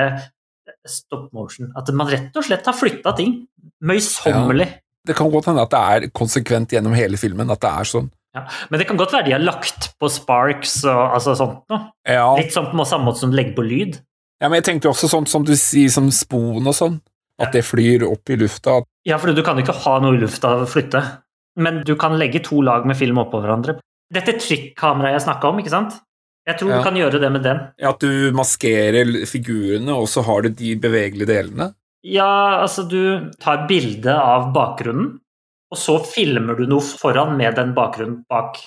stop motion. At man rett og slett har flytta ting møysommelig. Det kan godt hende at det er konsekvent gjennom hele filmen, at det er sånn. Ja. Men det kan godt være de har lagt på sparks og altså sånt noe. Ja, Litt sånn på samme måte som legge på lyd. ja men jeg tenkte jo også sånn som du sier, som spon og sånn. At det flyr opp i lufta. Ja, for du kan jo ikke ha noe i lufta å flytte. Men du kan legge to lag med film oppå hverandre. Dette trykkameraet jeg snakka om, ikke sant? Jeg tror Ja. du kan gjøre det med den. Ja, At du maskerer figurene, og så har du de bevegelige delene. Ja, altså du tar bilde av bakgrunnen, og så filmer du noe foran med den bakgrunnen bak.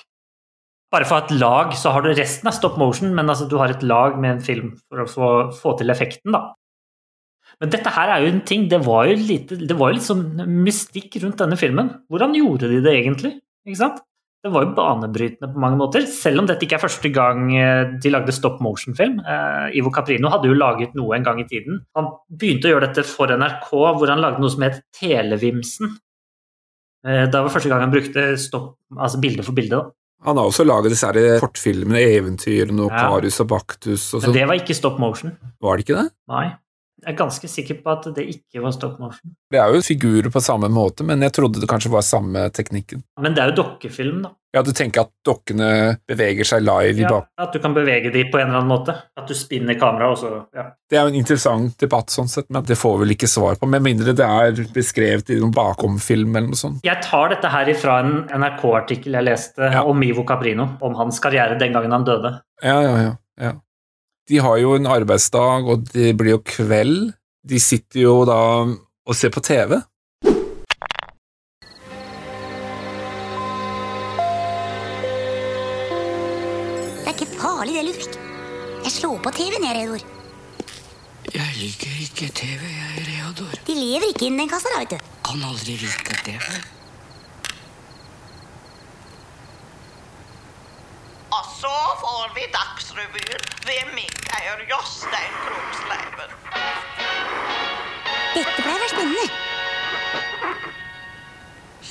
Bare for et lag, så har du resten av stop motion, men altså du har et lag med en film for å få, få til effekten, da. Men dette her er jo en ting, det var jo, lite, det var litt sånn mystikk rundt denne filmen. Hvordan gjorde de det egentlig? Ikke sant? Det var jo banebrytende på mange måter, selv om dette ikke er første gang eh, de lagde stop motion-film. Eh, Ivo Caprino hadde jo laget noe en gang i tiden. Han begynte å gjøre dette for NRK, hvor han lagde noe som het Televimsen. Eh, Det var første gang han brukte stopp, altså bilde for bilde. Da. Han har også laget disse kortfilmene, Eventyrene og Ja. Og Baktus og Men sånn. det var ikke stop motion. Var det ikke det? Nei. Jeg er ganske sikker på at det ikke var stop motion. Det er jo figurer på samme måte, men jeg trodde det kanskje var samme teknikken. Men det er jo dokkefilm, da. Ja, du tenker at dokkene beveger seg live i Ja, bak... at du kan bevege de på en eller annen måte. At du spinner kameraet, og så ja. Det er jo en interessant debatt sånn sett, men det får vi vel ikke svar på, med mindre det er beskrevet i noen bakomfilm eller noe sånt. Jeg tar dette her ifra en NRK-artikkel jeg leste Ja. om Ivo Caprino, om hans karriere den gangen han døde. Ja, ja, ja, ja. De har jo en arbeidsdag, og det blir jo kveld. De sitter jo da og ser på TV. Jeg slår på TV-en, jeg, Reodor. Jeg liker ikke TV, jeg, Reodor. De lever ikke innen den kassa, da, vet du. Kan aldri like TV. Og så får vi Dagsrevyen ved Mikael Jostein Krogsleiven. Dette pleier å være spennende.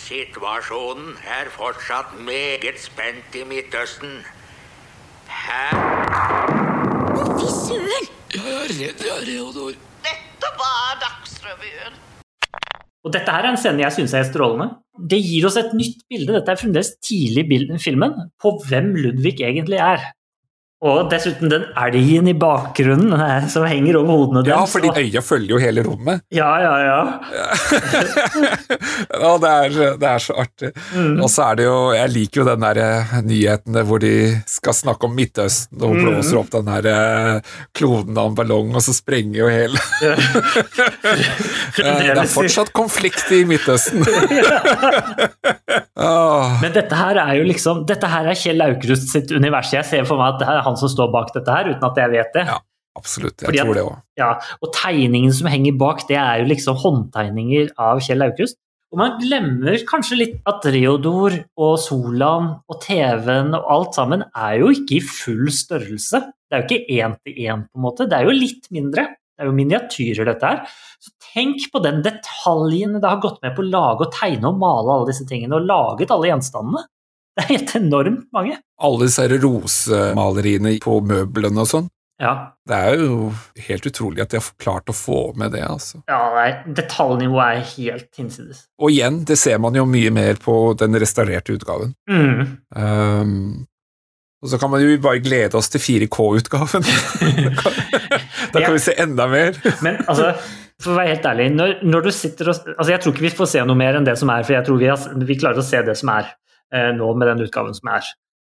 Situasjonen er fortsatt meget spent i Midtøsten. Her søren! Jeg er redd, jeg, Reodor. Dette var Dagsrevyen. Og dette her er en scene jeg syns er strålende. Det gir oss et nytt bilde, dette er fremdeles tidlig i filmen, på hvem Ludvig egentlig er. Og dessuten den elgen i bakgrunnen eh, som henger over hodene deres. Ja, fordi øya følger jo hele rommet. Ja, ja, ja. Ja, det er, det er så artig. Mm. Og så er det jo Jeg liker jo den der nyheten hvor de skal snakke om Midtøsten, og Mm. blåser opp den der eh, kloden av en ballong, og så sprenger jo hele Eh, Det er fortsatt konflikt i Midtøsten. Men dette her er jo liksom Dette her er Kjell Aukrust sitt univers. Jeg ser for meg at det er han som står bak dette her, uten at jeg vet det. Ja. absolutt. Jeg Fordi at- tror det òg. Ja, og tegningen som henger bak, det er jo liksom håndtegninger av Kjell Aukrust. Og man glemmer kanskje litt at Reodor og Solan og TV-en og alt sammen er jo ikke i full størrelse. Det er jo ikke én til én, på en måte. Det er jo litt mindre. Det er jo miniatyrer, dette her. Så tenk på den detaljen det har gått med på å lage og tegne og male alle disse tingene, og laget alle gjenstandene. Det er helt enormt mange. Alle disse rosemaleriene på møblene og sånn. Ja, Det er jo helt utrolig at de har klart å få med det, altså. ja nei, detaljnivået er helt hinsides. Og igjen, det ser man jo mye mer på den restaurerte utgaven. Mm. Um, og så kan man jo bare glede oss til 4K-utgaven. da kan vi se enda mer. Men altså, for å være helt ærlig, når, når du sitter og Altså, jeg tror ikke vi får se noe mer enn det som er, for jeg tror vi, har, vi klarer å se det som er nå med den utgaven som er.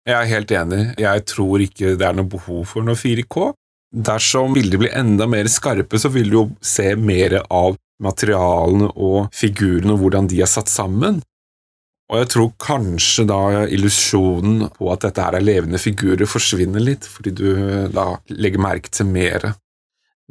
Jeg er helt enig. Jeg tror ikke det er noe behov for noe 4K. Dersom bilder blir enda mer skarpe, så vil du jo se mer av materialene og figurene og hvordan de er satt sammen. Og jeg tror kanskje da illusjonen på at dette her er levende figurer, forsvinner litt, fordi du da legger merke til mere.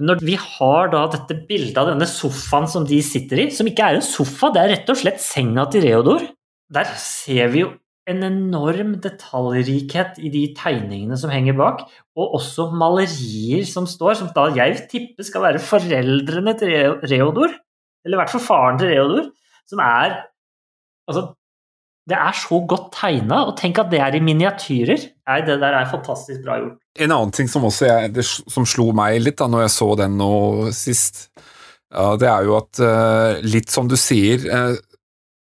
Når vi har da dette bildet av denne sofaen som de sitter i, som ikke er en sofa, det er rett og slett senga til Reodor, der ser vi jo en enorm detaljrikhet i de tegningene som henger bak, og også malerier som står, som da jeg tipper skal være foreldrene til Reodor, eller i hvert fall faren til Reodor, som er Altså, det er så godt tegna, og tenk at det er i miniatyrer. Nei, det der er fantastisk bra gjort. En annen ting som også jeg, som slo meg litt da når jeg så den nå sist, ja, det er jo at eh, litt som du sier, eh,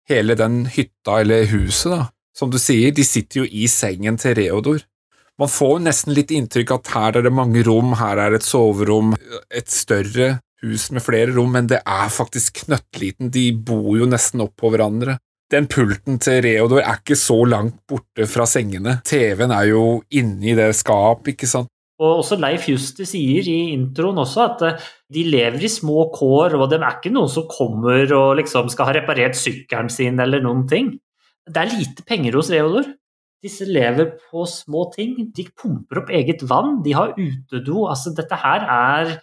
hele den hytta eller huset, da, som du sier, de sitter jo i sengen til Reodor. Man får jo nesten litt inntrykk at her er det mange rom, her er et soverom, et større hus med flere rom, men det er faktisk knøttliten, de bor jo nesten oppå hverandre. Den pulten til Reodor er ikke så langt borte fra sengene. TV-en er jo inni det skap, ikke sant? Og også Leif Juster sier i introen også at eh, de lever i små kår, og de er ikke noen som kommer og liksom skal ha reparert sykkelen sin eller noen ting. Det er lite penger hos Reodor. Disse lever på små ting. De pumper opp eget vann, de har utedo. Altså, dette her er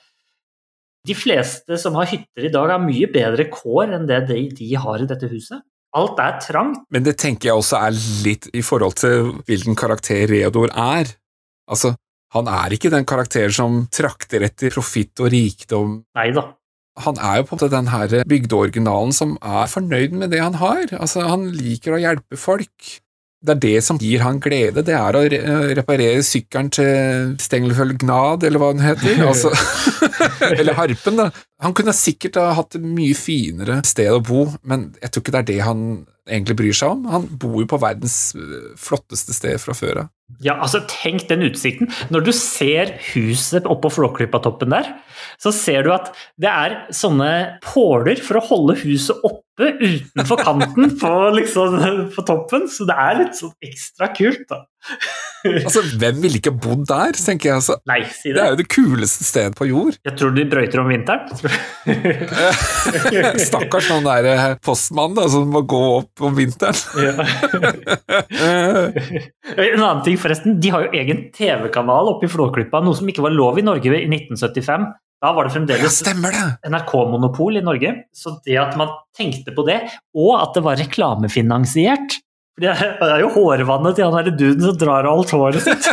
De fleste som har hytter i dag, har mye bedre kår enn det de, har i dette huset. Alt er trangt. Men det tenker jeg også er litt i forhold til hvilken karakter Reodor er. Altså, han er ikke den karakteren som trakter etter profitt og rikdom. Neida. Han er jo på en måte den her bygdeoriginalen som er fornøyd med det han har. Altså, han liker å hjelpe folk. Det er det som gir han glede, det er å reparere sykkelen til Stengelføl Gnad, eller hva den heter. Altså, eller Harpen, da. Han kunne sikkert ha hatt et mye finere sted å bo, men jeg tror ikke det er det han egentlig bryr seg om. Han bor jo på verdens øh, flotteste sted fra før av. Ja, altså Tenk den utsikten. Når du ser huset oppå Flåklypa-toppen der, så ser du at det er sånne påler for å holde huset oppe utenfor kanten på, liksom, på toppen. Så det er litt sånn ekstra kult, da. Altså, hvem ville ikke bodd der, tenker jeg. Altså. Nei, si Det det. er jo det kuleste stedet på jord. Jeg tror de brøyter om vinteren. Stakkars sånn der eh, postmann da, som må gå opp om vinteren. En annen ting, forresten. De har jo egen TV-kanal oppe i Flåklypa, noe som ikke var lov i Norge i 1975. Da var det fremdeles det! NRK-monopol i Norge. Så det at man tenkte på det, og at det var reklamefinansiert for Det er er jo hårvannet til han derre duden som drar av alt håret sitt.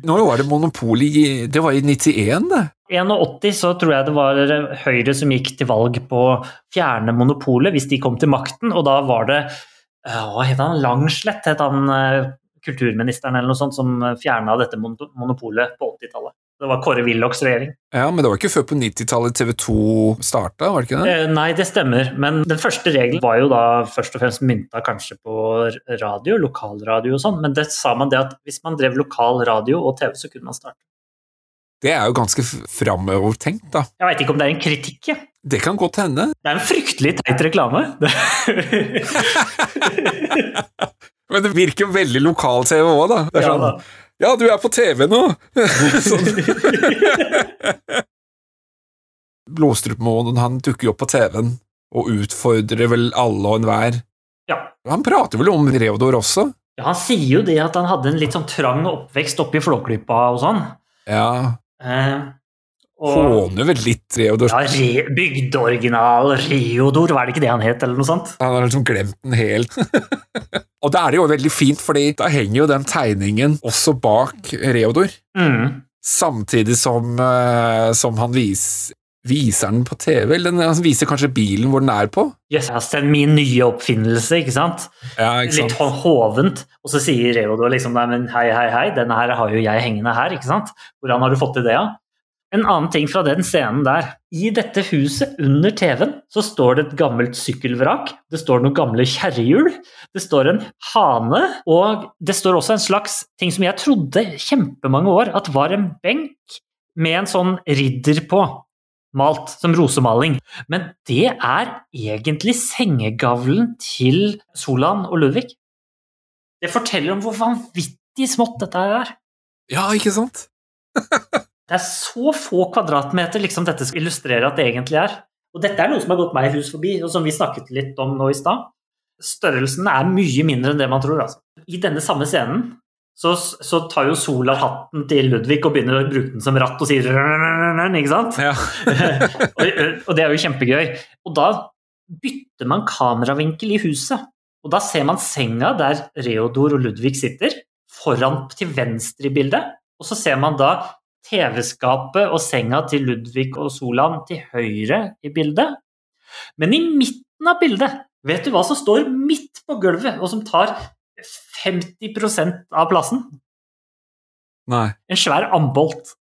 Nå var det monopol i Det var i 91, det. 81 så tror jeg det var Høyre som gikk til valg på å fjerne monopolet hvis de kom til makten, og da var det eh, Hva het han? Langslett het han eh, kulturministeren eller noe sånt som fjerna dette monopolet på 80-tallet. Det var Kåre Willochs regjering. Ja, Men det var ikke før på 90-tallet TV 2 starta, var det ikke det? Eh, Nei, det stemmer, men den første regelen var jo da først og fremst mynta kanskje på radio, lokalradio og sånn, men det sa man det at hvis man drev lokal radio og TV, så kunne man starte. Det er jo ganske framovertenkt, da. Jeg veit ikke om det er en kritikk, jeg. Det kan godt hende. Det er en fryktelig teit reklame. Men det virker veldig lokal-TV òg, da. Det er Ja, sånn da. Ja, du er på TV nå! sånn. Blåstrupmoen han dukker jo opp på TV-en og utfordrer vel alle og enhver. Ja. Han prater vel om Reodor også? ja, han sier jo det at han hadde en litt sånn trang oppvekst oppe i Flåklypa og sånn. Ja, Eh, Håner vel litt Reodor. ja, bygdeoriginal Reodor, var det ikke det han het, eller noe sånt? Han har liksom glemt den helt. og da er det jo veldig fint, fordi da henger jo den tegningen også bak Reodor. Mm. Samtidig som, eh, som han vis, viser den på TV, eller den- han viser kanskje bilen hvor den er på. Yes, altså, min nye oppfinnelse, ikke sant? Ja, ikke Litt sant? ho- hovent. Og så sier Reodor liksom nei, men hei, hei, hei, denne her har jo jeg hengende her, ikke sant? Hvordan har du fått til det, da? En annen ting fra den scenen der. I dette huset, under TV-en, så står det et gammelt sykkelvrak. Det står noen gamle kjerrehjul. Det står en hane, og det står også en slags ting som jeg trodde kjempemange år at var en benk med en sånn ridder på. Malt som rosemaling. Men det er egentlig sengegavlen til Solan og Ludvig. Det forteller om hvor vanvittig smått dette er. Ja, ikke sant? Det er så få kvadratmeter liksom dette skal illustrere at det egentlig er. Og dette er noe som har gått meg hus forbi, og som vi snakket litt om nå i stad. Størrelsen er mye mindre enn det man tror. Altså. I denne samme scenen så, så tar jo Sola hatten til Ludvig og begynner å bruke den som ratt og sier ikke sant? Ja. og, og det er jo kjempegøy. Og da bytter man kameravinkel i huset. Og da ser man senga der Reodor og Ludvig sitter, foran til venstre i bildet. Og så ser man da TV-skapet og senga til Ludvig og Solan til høyre i bildet. Men i midten av bildet, vet du hva som står midt på gulvet, og som tar 50% av plassen? Nei. En svær ambolt.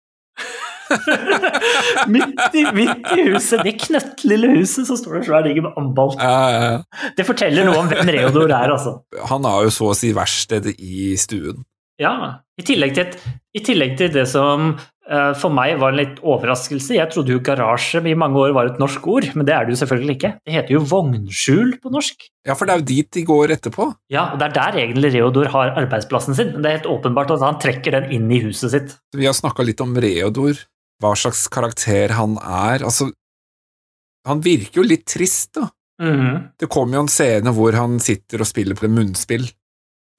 midt, i, midt i huset, det knøttlille huset, så står det en svær diger ambolt. Ja, ja, ja. Det forteller noe om hvem Reodor er, altså. Han har jo så å si verkstedet i stuen. Ja, i tillegg til, i tillegg til det som uh, for meg var en litt overraskelse. Jeg trodde jo garasje i mange år var et norsk ord, men det er det jo selvfølgelig ikke. Det heter jo vognskjul på norsk. Ja, for det er jo dit de går etterpå. Ja, og det er der egentlig Reodor har arbeidsplassen sin. Men det er helt åpenbart at han trekker den inn i huset sitt. Vi har snakka litt om Reodor, hva slags karakter han er. Altså, han virker jo litt trist, da. Mhm. Det kommer jo en scene hvor han sitter og spiller på munnspill.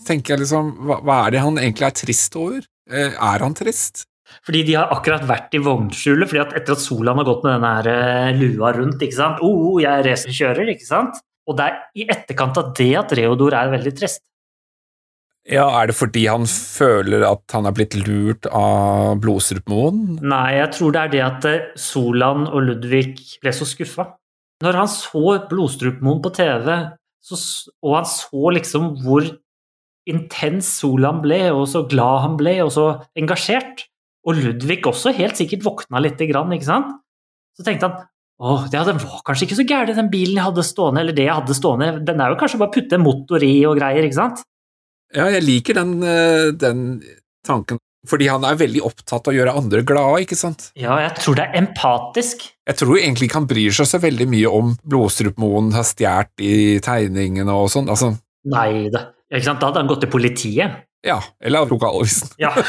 Tenker jeg liksom, hva, hva er det han egentlig er trist over? Eh, er han trist? Fordi de har akkurat vært i vognskjulet, fordi at etter at Solan har gått med denne her eh, lua rundt, ikke sant oh, jeg er racerkjører, ikke sant? Og det er i etterkant av det at Reodor er veldig trist. Ja, Er det fordi han føler at han er blitt lurt av Blodstrupmoen? Nei, jeg tror det er det at eh, Solan og Ludvig ble så skuffa. Når han så Blodstrupmoen på TV, så, og han så liksom hvor intens Solan ble, og så glad han ble, og så engasjert, og Ludvig også helt sikkert våkna lite grann, ikke sant? Så tenkte han åh, ja, den var kanskje ikke så gæren, den bilen jeg hadde stående, eller det jeg hadde stående, den er jo kanskje bare å putte en motor i og greier, ikke sant? Ja, jeg liker den, eh, den tanken, fordi han er veldig opptatt av å gjøre andre glade, ikke sant? Ja, jeg tror det er empatisk. Jeg tror egentlig ikke han bryr seg så veldig mye om Blodstrupmoen har stjålet i tegningene og sånn, altså, Nei da, ikke sant? Da hadde han gått til politiet. ja, eller av lokalavisen. Ja.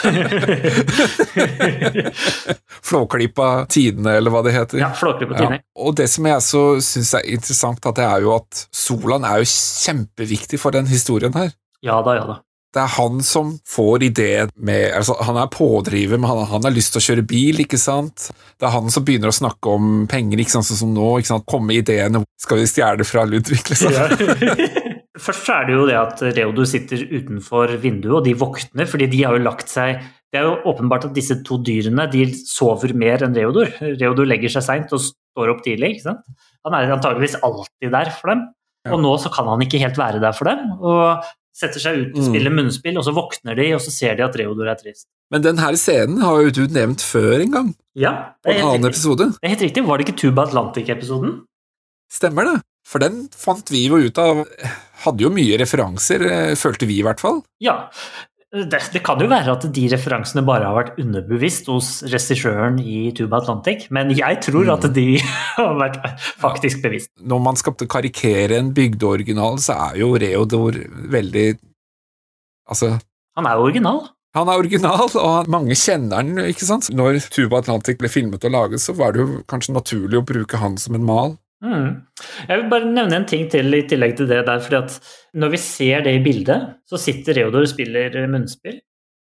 Flåklypa Tidene, eller hva det heter. ja, Flåklypa Tidene. Ja, og det som jeg så syns er interessant, at det er jo at Solan er jo kjempeviktig for den historien her. Ja da, ja da. Det er han som får ideen med altså Han er pådriver, men han, han har lyst til å kjøre bil, ikke sant? Det er han som begynner å snakke om penger, ikke sant, sånn som nå. ikke sant? Komme ideene Skal vi stjele fra Ludvig, liksom? Ja. Først så er det jo det at Reodor sitter utenfor vinduet, og de våkner, fordi de har jo lagt seg Det er jo åpenbart at disse to dyrene de sover mer enn Reodor. Reodor legger seg seint og står opp tidlig. ikke sant? Han er antageligvis alltid der for dem, Ja. og nå så kan han ikke helt være der for dem. og setter seg ut og Mm. spiller munnspill, og så våkner de, og så ser de at Reodor er trist. Men den her scenen har jo du nevnt før en gang, Ja, på det en annen riktig. episode. Det er helt riktig. Var det ikke Tuba Atlantic-episoden? Stemmer det? For den fant vi jo ut av Hadde jo mye referanser, eh, følte vi i hvert fall. Ja. Det, det kan jo være at de referansene bare har vært underbevisst hos regissøren i Tuba Atlantic, men jeg tror at Mm. de har vært faktisk bevisst. Når man skal karikere en bygdeoriginal, så er jo Reodor veldig Altså, Han er jo original. han er original, og mange kjenner han, ikke sant? Når Tuba Atlantic ble filmet og laget, så var det jo kanskje naturlig å bruke han som en mal. Mm. Jeg vil bare nevne en ting til i tillegg til det der, fordi at når vi ser det i bildet, så sitter Reodor og spiller munnspill,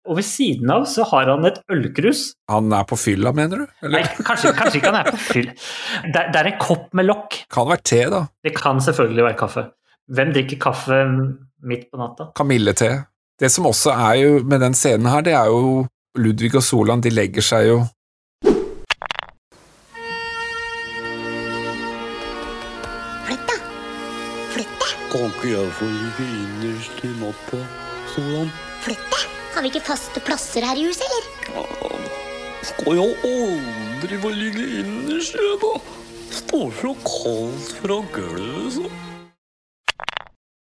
og ved siden av så har han et ølkrus. Han er på fylla, mener du? Nei, kanskje, kanskje ikke han er på fylla. Det, det er en kopp med lokk. kan være te, da. Det kan selvfølgelig være kaffe. Hvem drikker kaffe midt på natta? Kamillete. Det som også er jo med den scenen her, det er jo Ludvig og Solan de legger seg jo Kan ikke jeg få ligge innerst i natta? Solan? Flytt deg. Har vi ikke faste plasser her i huset, eller? Skal jeg aldri få ligge innerst, jeg, da? Står så kaldt fra gulvet, så.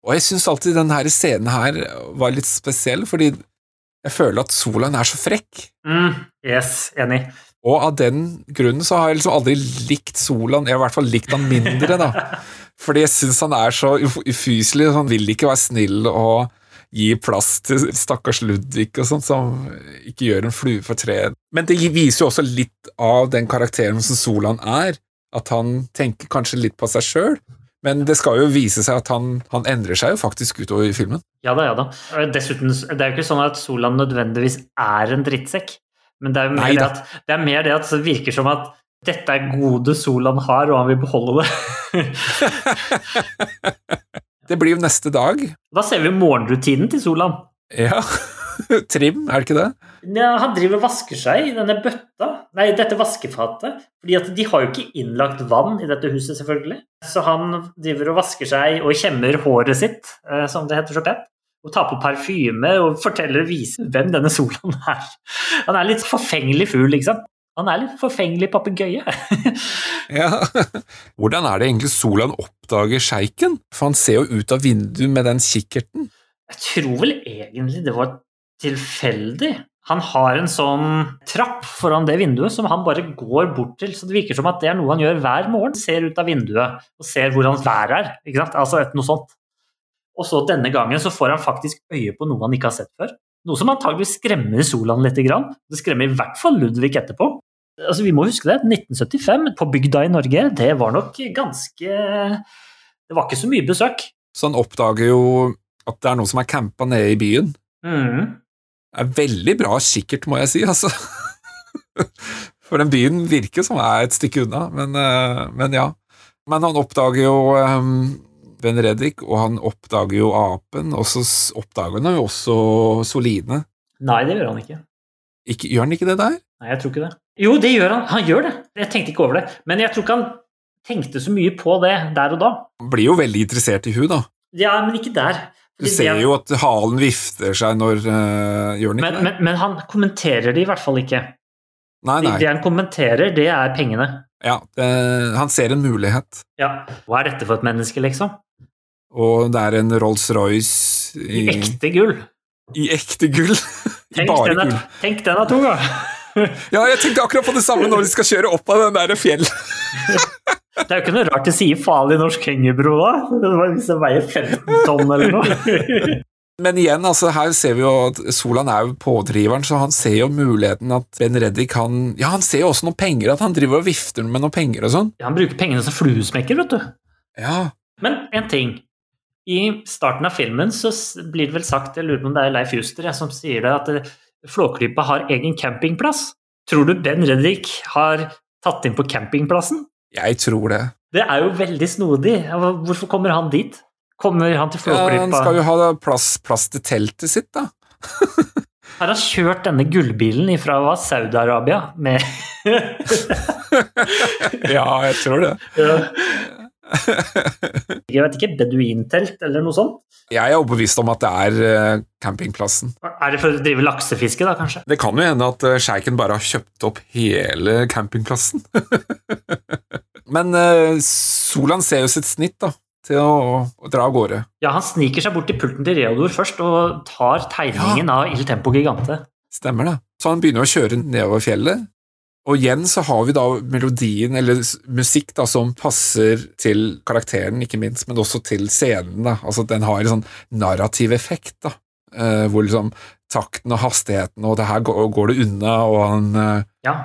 Og jeg syns alltid denne scenen her var litt spesiell, fordi jeg føler at Solan er så frekk. Mm, yes, enig. Og av den grunnen så har jeg liksom aldri likt Solan, jeg har i hvert fall likt han mindre, da. Fordi jeg syns han er så uf- ufyselig, han vil ikke være snill og gi plass til stakkars Ludvig og sånt, som ikke gjør en flue for treet. Men det viser jo også litt av den karakteren som Solan er, at han tenker kanskje litt på seg sjøl. Men det skal jo vise seg at han, han endrer seg jo faktisk utover i filmen. Ja da, ja da. Dessuten, det er jo ikke sånn at Solan nødvendigvis er en drittsekk. Men det er, jo mer det, at, det er mer det at det virker som at dette er gode Solan har, og han vil beholde det. Det blir jo neste dag. Da ser vi morgenrutinen til Solan. Ja. Trim, er det ikke det? Ja, han driver og vasker seg i denne bøtta, nei, dette vaskefatet. fordi at de har jo ikke innlagt vann i dette huset, selvfølgelig. Så han driver og vasker seg og kjemmer håret sitt, eh, som det heter så pent. Og tar på parfyme og forteller og viser hvem denne Solan er. Han er litt forfengelig fugl, ikke sant? Han er litt forfengelig papegøye. Ja. Hvordan er det egentlig Solan oppdager sjeiken? For han ser jo ut av vinduet med den kikkerten. Jeg tror vel egentlig det var tilfeldig. Han har en sånn trapp foran det vinduet som han bare går bort til. Så det virker som at det er noe han gjør hver morgen. Ser ut av vinduet og ser hvordan været er. Ikke sant? Altså et, noe sånt. Og så denne gangen så får han faktisk øye på noe han ikke har sett før. Noe som antagelig skremmer Solan litt. Det skremmer i hvert fall Ludvig etterpå. Altså, vi må huske det. 1975 på bygda i Norge, det var nok ganske Det var ikke så mye besøk. Så han oppdager jo at det er noen som er campa nede i byen. Mm. Det er veldig bra kikkert, må jeg si, altså. For den byen virker som er et stykke unna, men, eh, men ja. Men han oppdager jo um, Benredik, og han oppdager jo apen, og så oppdager han jo også Soline. Nei, det gjør han ikke. Ikke, gjør han ikke det der? Nei, jeg tror ikke det. Jo, det gjør han. Han gjør det. Jeg tenkte ikke over det. Men jeg tror ikke han tenkte så mye på det der og da. Han blir jo veldig interessert i hun da. Ja, men ikke der. Du ser jo at halen vifter seg når uh, Gjør den ikke men, det? men, men han kommenterer det i hvert fall ikke. Nei, nei. det han kommenterer, det er pengene. Ja, det, han ser en mulighet. Ja. Hva er dette for et menneske, liksom? Og det er en Rolls-Royce I i, ekte gull. i ekte gull. I bare gull. tenk den er tung, da! Ja, jeg tenkte akkurat på det samme når de skal kjøre opp av den der fjell. Det er jo ikke noe rart de sier farlig norsk hengebro, da. Det var Hvis det veier 15 tonn eller noe. Men igjen, altså, her ser vi jo at Solan er jo pådriveren, så han ser jo muligheten at Ben Reddik han Ja, han ser jo også noen penger, at han driver og vifter med noen penger og sånn. Ja, han bruker pengene som fluesmekker, vet du. Ja. Men en ting. I starten av filmen så blir det vel sagt, jeg lurer på om det er Leif Juster jeg, som sier det, at Flåklypa har egen campingplass. Tror du Ben Reddik har tatt inn på campingplassen? Jeg tror det. Det er jo veldig snodig. Hvorfor kommer han dit? Kommer han til Ja, han skal jo ha plass, plass til teltet sitt, da. Har han kjørt denne gullbilen fra Saudi-Arabia med Ja, jeg tror det. Jeg vet ikke, beduintelt eller noe sånt? Jeg er overbevist om at det er eh, campingplassen. Er det for å drive laksefiske, da, kanskje? Det kan jo hende at eh, sjeiken bare har kjøpt opp hele campingplassen. Men eh, Solan ser jo sitt snitt da, til å, å dra av gårde. Ja, han sniker seg bort til pulten til Reodor først og tar tegningen av Il Tempo Gigante. Stemmer det. Så han begynner å kjøre nedover fjellet. Og igjen så har vi da melodien, eller musikk, da, som passer til karakteren, ikke minst, men også til scenen. da. Altså Den har en sånn narrativ effekt, da. Eh, hvor liksom takten og hastigheten, og det her går, går det unna, og han eh, Ja,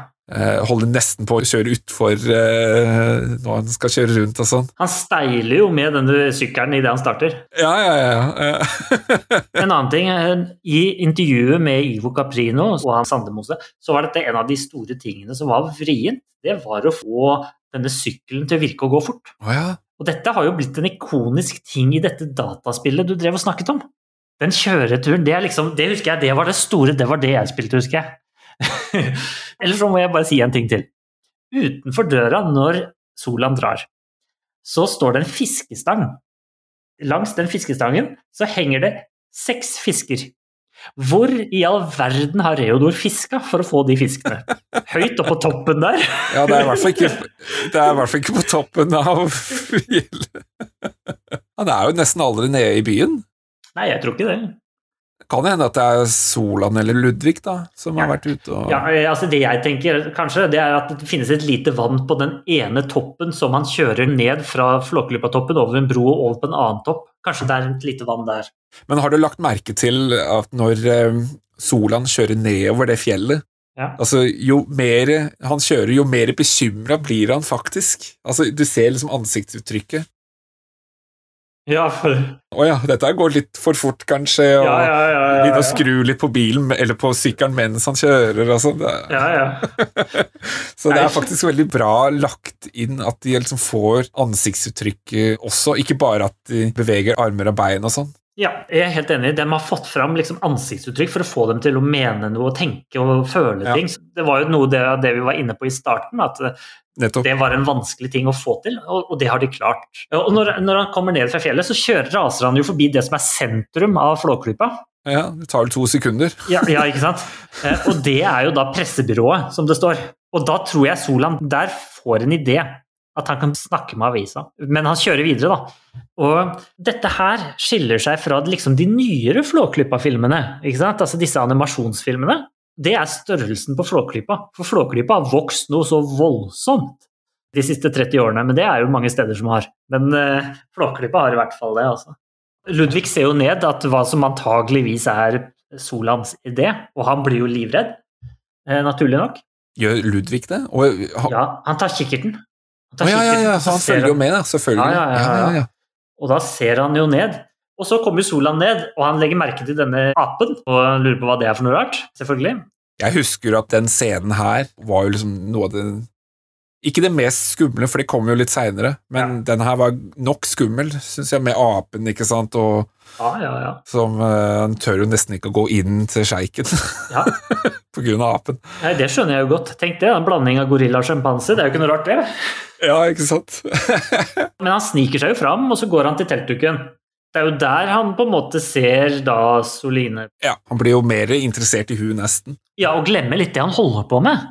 holder nesten på å kjøre utfor eh, når han skal kjøre rundt og sånn. Han steiler jo med denne sykkelen idet han starter. Ja, ja, ja. ja. En annen ting, eh, I intervjuet med Ivo Caprino og han Sandemose, så var dette en av de store tingene som var vrient. Det var å få denne sykkelen til å virke og gå fort. Oh, ja. Og dette har jo blitt en ikonisk ting i dette dataspillet du drev og snakket om. Den kjøreturen, det, er liksom, det husker jeg, det var det store, det var det jeg spilte, husker jeg. Eller så må jeg bare si en ting til. Utenfor døra når Solan drar, så står det en fiskestang. Langs den fiskestangen så henger det seks fisker. Hvor i all verden har Reodor fiska for å få de fiskene? Høyt oppå på toppen der? Ja, det er i hvert fall ikke, ikke på toppen av fjellet. Han er jo nesten aldri nede i byen. Nei, jeg tror ikke det. Kan det hende at det er Solan eller Ludvig da, som har vært ute og Ja, altså Det jeg tenker kanskje, det er at det finnes et lite vann på den ene toppen som han kjører ned fra Flåklypa-toppen over en bro og over på en annen topp. Kanskje det er et lite vann der. Men har du lagt merke til at når eh, Solan kjører nedover det fjellet Ja. Altså, Jo mer han kjører, jo mer bekymra blir han faktisk. Altså, Du ser liksom ansiktsuttrykket. Ja, for Å ja, dette går litt for fort, kanskje. Og Ja, ja, ja, ja, ja. skru litt på bilen eller på sykkelen mens han kjører. og sånn. Det- Ja, ja. Så det er faktisk veldig bra lagt inn at de liksom får ansiktsuttrykket også, ikke bare at de beveger armer og bein og sånn. Ja, jeg er helt enig. De har fått fram liksom ansiktsuttrykk for å få dem til å mene noe, tenke og føle Ja. ting. Det var jo noe det, av det vi var inne på i starten, at eh, Nettopp. det var en vanskelig ting å få til, og, og det har de klart. Og når, når han kommer ned fra fjellet, så kjører, raser han jo forbi det som er sentrum av Flåklypa. Ja, det tar vel to sekunder. Ja, ja, ikke sant? Eh, Og det er jo da pressebyrået, som det står. Og da tror jeg Solan der får en idé. At han kan snakke med avisa. Men han kjører videre, da. Og dette her skiller seg fra liksom de nyere Flåklypa-filmene. ikke sant? Altså disse animasjonsfilmene. Det er størrelsen på Flåklypa. For Flåklypa har vokst noe så voldsomt de siste 30 årene. Men det er jo mange steder som har. Men uh, Flåklypa har i hvert fall det, altså. Ludvig ser jo ned at hva som antageligvis er Solans idé, og han blir jo livredd, eh, naturlig nok. Gjør Ludvig det? Og, ha, Ja, han tar kikkerten. Å, ja, ja, ja, han følger jo med, da. Selvfølgelig. Ja, ja, ja, ja. Og da ser han jo ned. Og så kommer Solan ned, og han legger merke til denne apen og lurer på hva det er for noe rart. Selvfølgelig. Jeg husker at den scenen her var jo liksom noe av det Ikke det mest skumle, for det kom jo litt seinere, men den her var nok skummel, syns jeg, med apen, ikke sant, og Ja, ja, ja. som uh, Han tør jo nesten ikke å gå inn til sjeiken ja. på grunn av apen. Nei, det skjønner jeg jo godt. Tenk det, en blanding av gorilla og sjimpanse. Det er jo ikke noe rart, det. Ja, ikke sant? Men han sniker seg jo fram, og så går han til teltduken. Det er jo der han på en måte ser da Soline ja, Han blir jo mer interessert i hun nesten. Ja, og glemmer litt det han holder på med.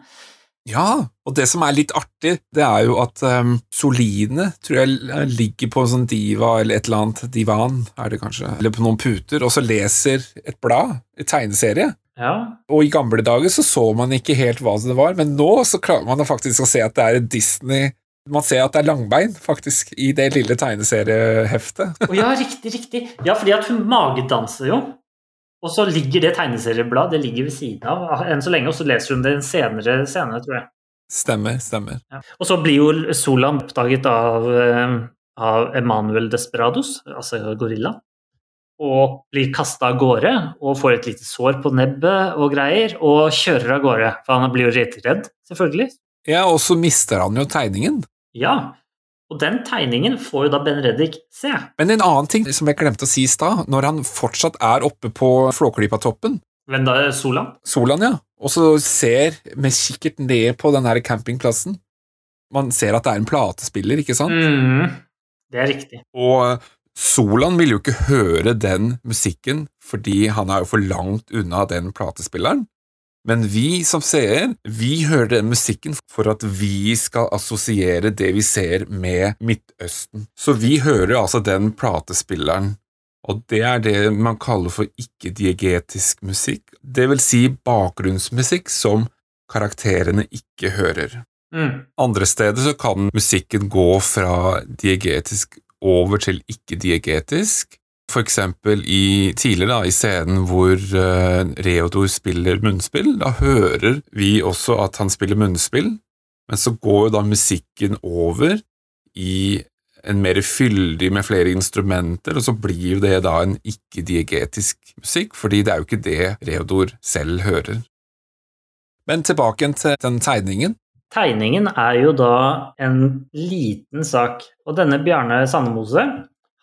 Ja, og det som er litt artig, det er jo at um, Soline tror jeg ligger på en sånn diva eller et eller annet, divan er det kanskje, eller på noen puter, og så leser et blad, et tegneserie. Ja. Og i gamle dager så så man ikke helt hva det var, men nå så klarer man faktisk å se at det er et Disney Man ser at det er langbein, faktisk, i det lille tegneserieheftet. Å ja, riktig, riktig. Ja, fordi at hun magedanser jo. Og så ligger det tegneseriebladet det ligger ved siden av enn så lenge, og så leser hun det senere, senere tror jeg. Stemmer, stemmer. Ja. Og så blir jo Solan oppdaget av, eh, av Emanuel Desperados, altså gorilla, og blir kasta av gårde og får et lite sår på nebbet og greier, og kjører av gårde, for han blir jo redd, selvfølgelig. Ja, og så mister han jo tegningen. Ja, og den tegningen får jo da Ben Reddik se. Men en annen ting som jeg glemte å si i stad, når han fortsatt er oppe på Flåklypa-toppen, Hvem da? Solan? Solan, ja, og så ser med kikkert ned på den her campingplassen Man ser at det er en platespiller, ikke sant? Mm, det er riktig. Og Solan vil jo ikke høre den musikken, fordi han er jo for langt unna den platespilleren. Men vi som seer, vi hører den musikken for at vi skal assosiere det vi ser med Midtøsten. Så vi hører altså den platespilleren, og det er det man kaller for ikke-diegetisk musikk, det vil si bakgrunnsmusikk som karakterene ikke hører. Mm. Andre steder så kan musikken gå fra diegetisk over til ikke-diegetisk. Eksempel i, tidligere da, i scenen hvor uh, Reodor spiller munnspill, da hører vi også at han spiller munnspill, men så går jo da musikken over i en mer fyldig med flere instrumenter, og så blir jo det da en ikke-diegetisk musikk, fordi det er jo ikke det Reodor selv hører. Men tilbake til den tegningen. Tegningen er jo da en liten sak, og denne Bjarne Sandemose,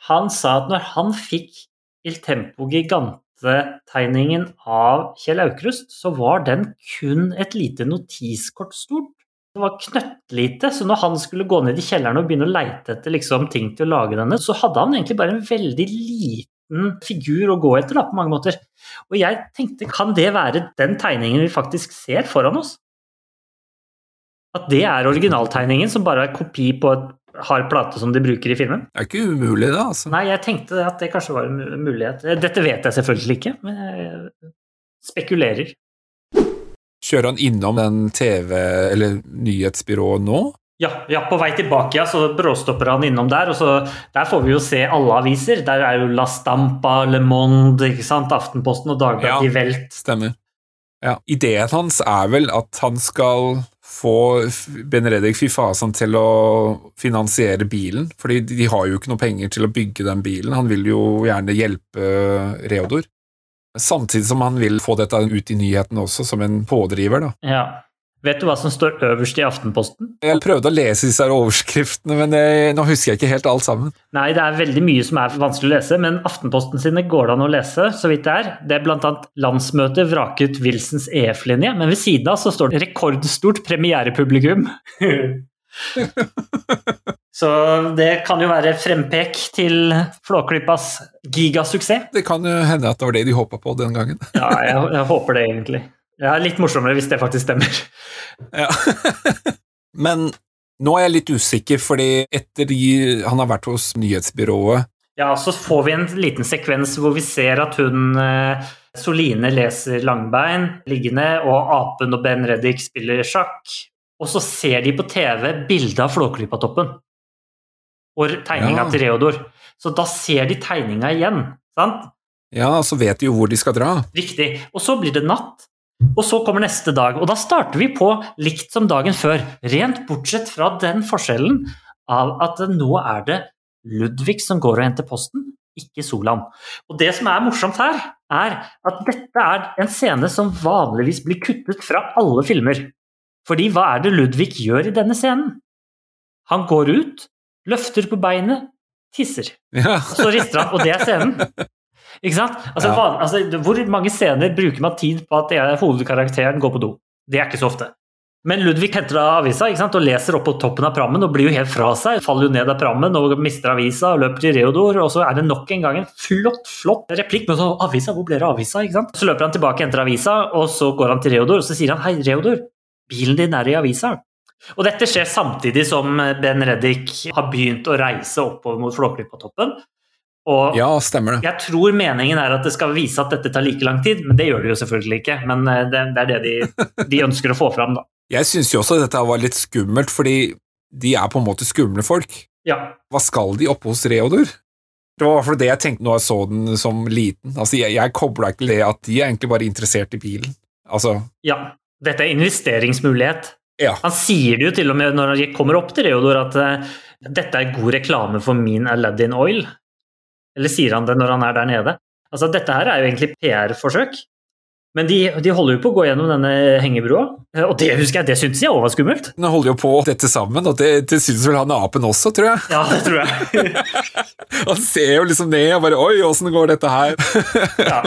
han sa at når han fikk Il Tempo Gigante-tegningen av Kjell Aukrust, så var den kun et lite notiskort stort. Det var knøttlite, så når han skulle gå ned i kjelleren og begynne å leite etter liksom, ting til å lage denne, så hadde han egentlig bare en veldig liten figur å gå etter, da, på mange måter. Og jeg tenkte, kan det være den tegningen vi faktisk ser foran oss? At det er originaltegningen som bare er kopi på et hard plate som de bruker i filmen? Det er ikke umulig, da. altså. Nei, jeg tenkte at det kanskje var en mulighet. Dette vet jeg selvfølgelig ikke, men jeg spekulerer. Kjører han innom den TV- eller nyhetsbyrået nå? Ja, ja, på vei tilbake, ja, så bråstopper han innom der, og så der får vi jo se alle aviser. Der er jo La Stampa, Le Monde, ikke sant, Aftenposten og Dagbladet Ja. i velt. Stemmer. Ja. Ideen hans er vel at han skal få Benedikt Fifasan til å finansiere bilen, fordi de har jo ikke noe penger til å bygge den bilen. Han vil jo gjerne hjelpe Reodor. Samtidig som han vil få dette ut i nyhetene også, som en pådriver, da. Ja. Vet du hva som står øverst i Aftenposten? Jeg prøvde å lese disse overskriftene, men jeg, nå husker jeg ikke helt alt sammen. Nei, det er veldig mye som er vanskelig å lese, men Aftenposten sine går det an å lese, så vidt det er. Det er blant annet landsmøtet vraket Wilsons EF-linje, men ved siden av så står det rekordstort premierepublikum. så det kan jo være frempek til Flåklypas gigasuksess. Det kan jo hende at det var det de håpa på den gangen. Ja, jeg, jeg håper det egentlig. Er litt morsommere hvis det faktisk stemmer. Ja. Men nå er jeg litt usikker, fordi etter han har vært hos nyhetsbyrået Ja, så får vi en liten sekvens hvor vi ser at hun eh, Soline leser Langbein liggende, og apen og Ben Reddik spiller sjakk. Og så ser de på TV bilde av Flåklypa-toppen og tegninga Ja. til Reodor. Så da ser de tegninga igjen, sant? Ja, så vet de jo hvor de skal dra. Riktig. Og så blir det natt, og så kommer neste dag. Og da starter vi på likt som dagen før, rent bortsett fra den forskjellen av at nå er det Ludvig som går og henter posten, ikke Solan. Og det som er morsomt her, er at dette er en scene som vanligvis blir kuttet fra alle filmer. Fordi hva er det Ludvig gjør i denne scenen? Han går ut, løfter på beinet, tisser. Ja. Og så rister han, og det er scenen. Ikke sant? Altså, Ja. altså, hvor mange scener bruker man tid på at det er hovedkarakteren går på do? Det er ikke så ofte. Men Ludvig henter av avisa og leser opp på toppen av prammen og blir jo helt fra seg. Faller jo ned av prammen og mister avisa og løper til Reodor. Og så er det nok en gang en flott flott replikk med sånn 'Avisa, hvor ble det av avisa?' ikke sant? Så løper han tilbake, henter avisa, og så går han til Reodor og så sier han 'Hei, Reodor, bilen din er i avisa'. Og dette skjer samtidig som Ben Reddik har begynt å reise oppover mot Flåklypa-toppen. Og ja, stemmer det. jeg tror meningen er at det skal vise at dette tar like lang tid, men det gjør det jo selvfølgelig ikke. Men eh, det, det er det de, de ønsker å få fram, da. Jeg syns jo også dette var litt skummelt, fordi de er på en måte skumle folk. Ja. Hva skal de oppe hos Reodor? Det var i hvert fall det jeg tenkte når jeg så den som liten. Altså, Jeg, jeg kobla ikke det at de er egentlig bare interessert i bilen. Altså, ja. Dette er investeringsmulighet. ja. Han sier det jo til og med når han kommer opp til Reodor at eh, dette er god reklame for min Aladdin Oil. Eller sier han det når han er der nede? Altså, dette her er jo egentlig PR-forsøk. Men de, de holder jo på å gå gjennom denne hengebrua, og det husker jeg, det syntes jeg òg var skummelt. De holder jo på dette sammen, og det, det syns vel han apen også, tror jeg. Ja, det tror jeg. Han ser jo liksom ned og bare Oi, åssen går dette her? Ja.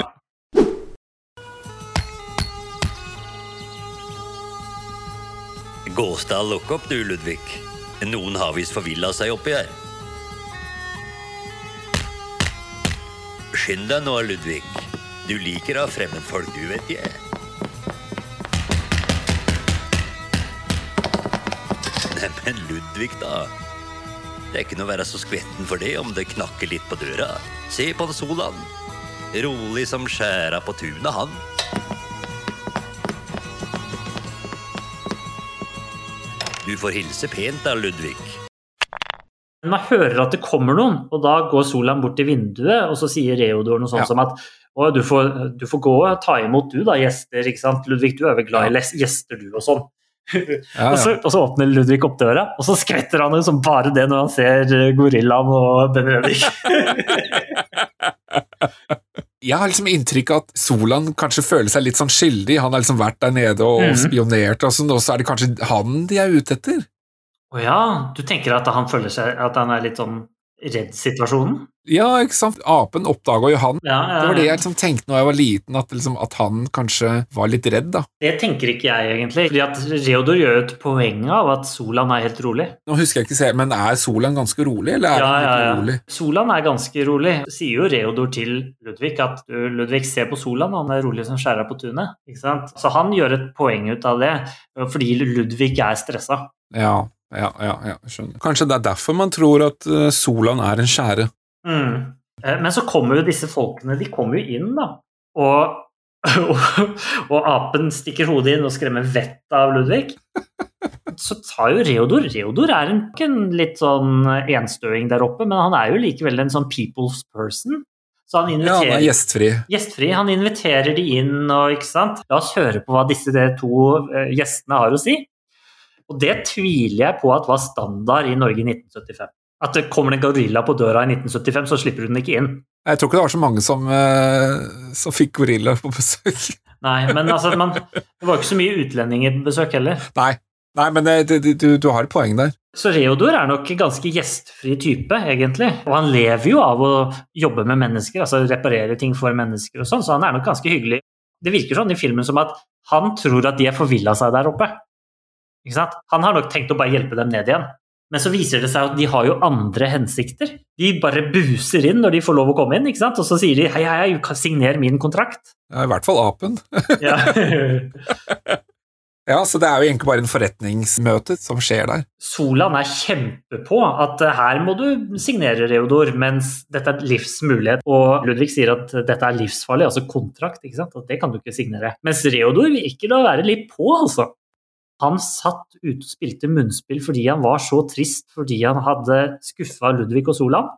Gåstad, lukk opp du, Ludvig. Noen har visst forvilla seg oppi her. Skynd deg nå, Ludvig. Du liker å ha fremmedfolk, du, vet jeg. Neimen, Ludvig, da. Det er ikke noe å være så skvetten for det om det knakker litt på døra. Se på den Solan. Rolig som skjæra på tunet, han. Du får hilse pent da, Ludvig. Man hører at det kommer noen, og da går Solan bort til vinduet, og så sier Reodor noe sånt Ja. som at og du, får, du får gå og ta imot du da, gjester, ikke sant? Ludvig, du er vel glad i gjester du og sånn. Ja, Og, så, og så åpner Ludvig opp døra, og så skvetter han jo som bare det når han ser eh, gorillaen og Benedikt. Jeg har liksom inntrykk av at Solan kanskje føler seg litt sånn skyldig. Han har liksom vært der nede og Mhm. spionert, og sånn, og så er det kanskje han de er ute etter? Å ja, du tenker at han føler seg at han er litt sånn redd-situasjonen. Ja, ikke sant? Apen oppdaga jo han. Ja, ja, Det var det jeg liksom tenkte når jeg var liten, at, liksom, at han kanskje var litt redd, da. Det tenker ikke jeg, egentlig. Fordi at Reodor gjør et poeng av at Solan er helt rolig. Nå husker jeg ikke, se- men er Solan ganske rolig, eller er Ja, han ja, ja. urolig? Solan er ganske rolig. Sier jo Reodor til Ludvig at du, Ludvig, se på Solan, han er rolig som skjæra på tunet. Ikke sant? Så han gjør et poeng ut av det, fordi Ludvig er stressa. Ja, ja, ja, ja, skjønner. Kanskje det er derfor man tror at eh, Solan er en skjære. Mm. Eh, Men så kommer jo disse folkene, de kommer jo inn, da. Og, og, og apen stikker hodet inn og skremmer vettet av Ludvig. Så tar jo Reodor Reodor er en, en litt sånn enstøing der oppe, men han er jo likevel en sånn people's person. Så han Ja, han er gjestfri. Gjestfri. Han inviterer de inn, og ikke sant. La oss høre på hva disse to eh, gjestene har å si. Og det tviler jeg på at var standard i Norge i 1975. At det kommer en gorilla på døra i 1975, så slipper du den ikke inn. Jeg tror ikke det var så mange som, eh, som fikk gorilla på besøk. Nei, men altså, man, det var ikke så mye utlendinger på besøk heller. Nei, Nei men det, det, du, du har et poeng der. Så Reodor er nok en ganske gjestfri type, egentlig. Og han lever jo av å jobbe med mennesker, altså reparere ting for mennesker og sånn, så han er nok ganske hyggelig. Det virker sånn i filmen som at han tror at de har forvilla seg der oppe. Han har nok tenkt å bare hjelpe dem ned igjen. Men så viser det seg at de har jo andre hensikter. De bare buser inn når de får lov å komme inn, ikke sant? og så sier de hei, hei, hei, signer min kontrakt. Ja, I hvert fall apen. Ja. Ja, så det er jo egentlig bare en forretningsmøte som skjer der. Solan er kjempepå at eh, her må du signere, Reodor, mens dette er et livsmulighet. Og Ludvig sier at dette er livsfarlig, altså kontrakt, ikke sant? at det kan du ikke signere. Mens Reodor virker å være litt på, altså. Han satt ute og spilte munnspill fordi han var så trist fordi han hadde skuffa Ludvig og Solan.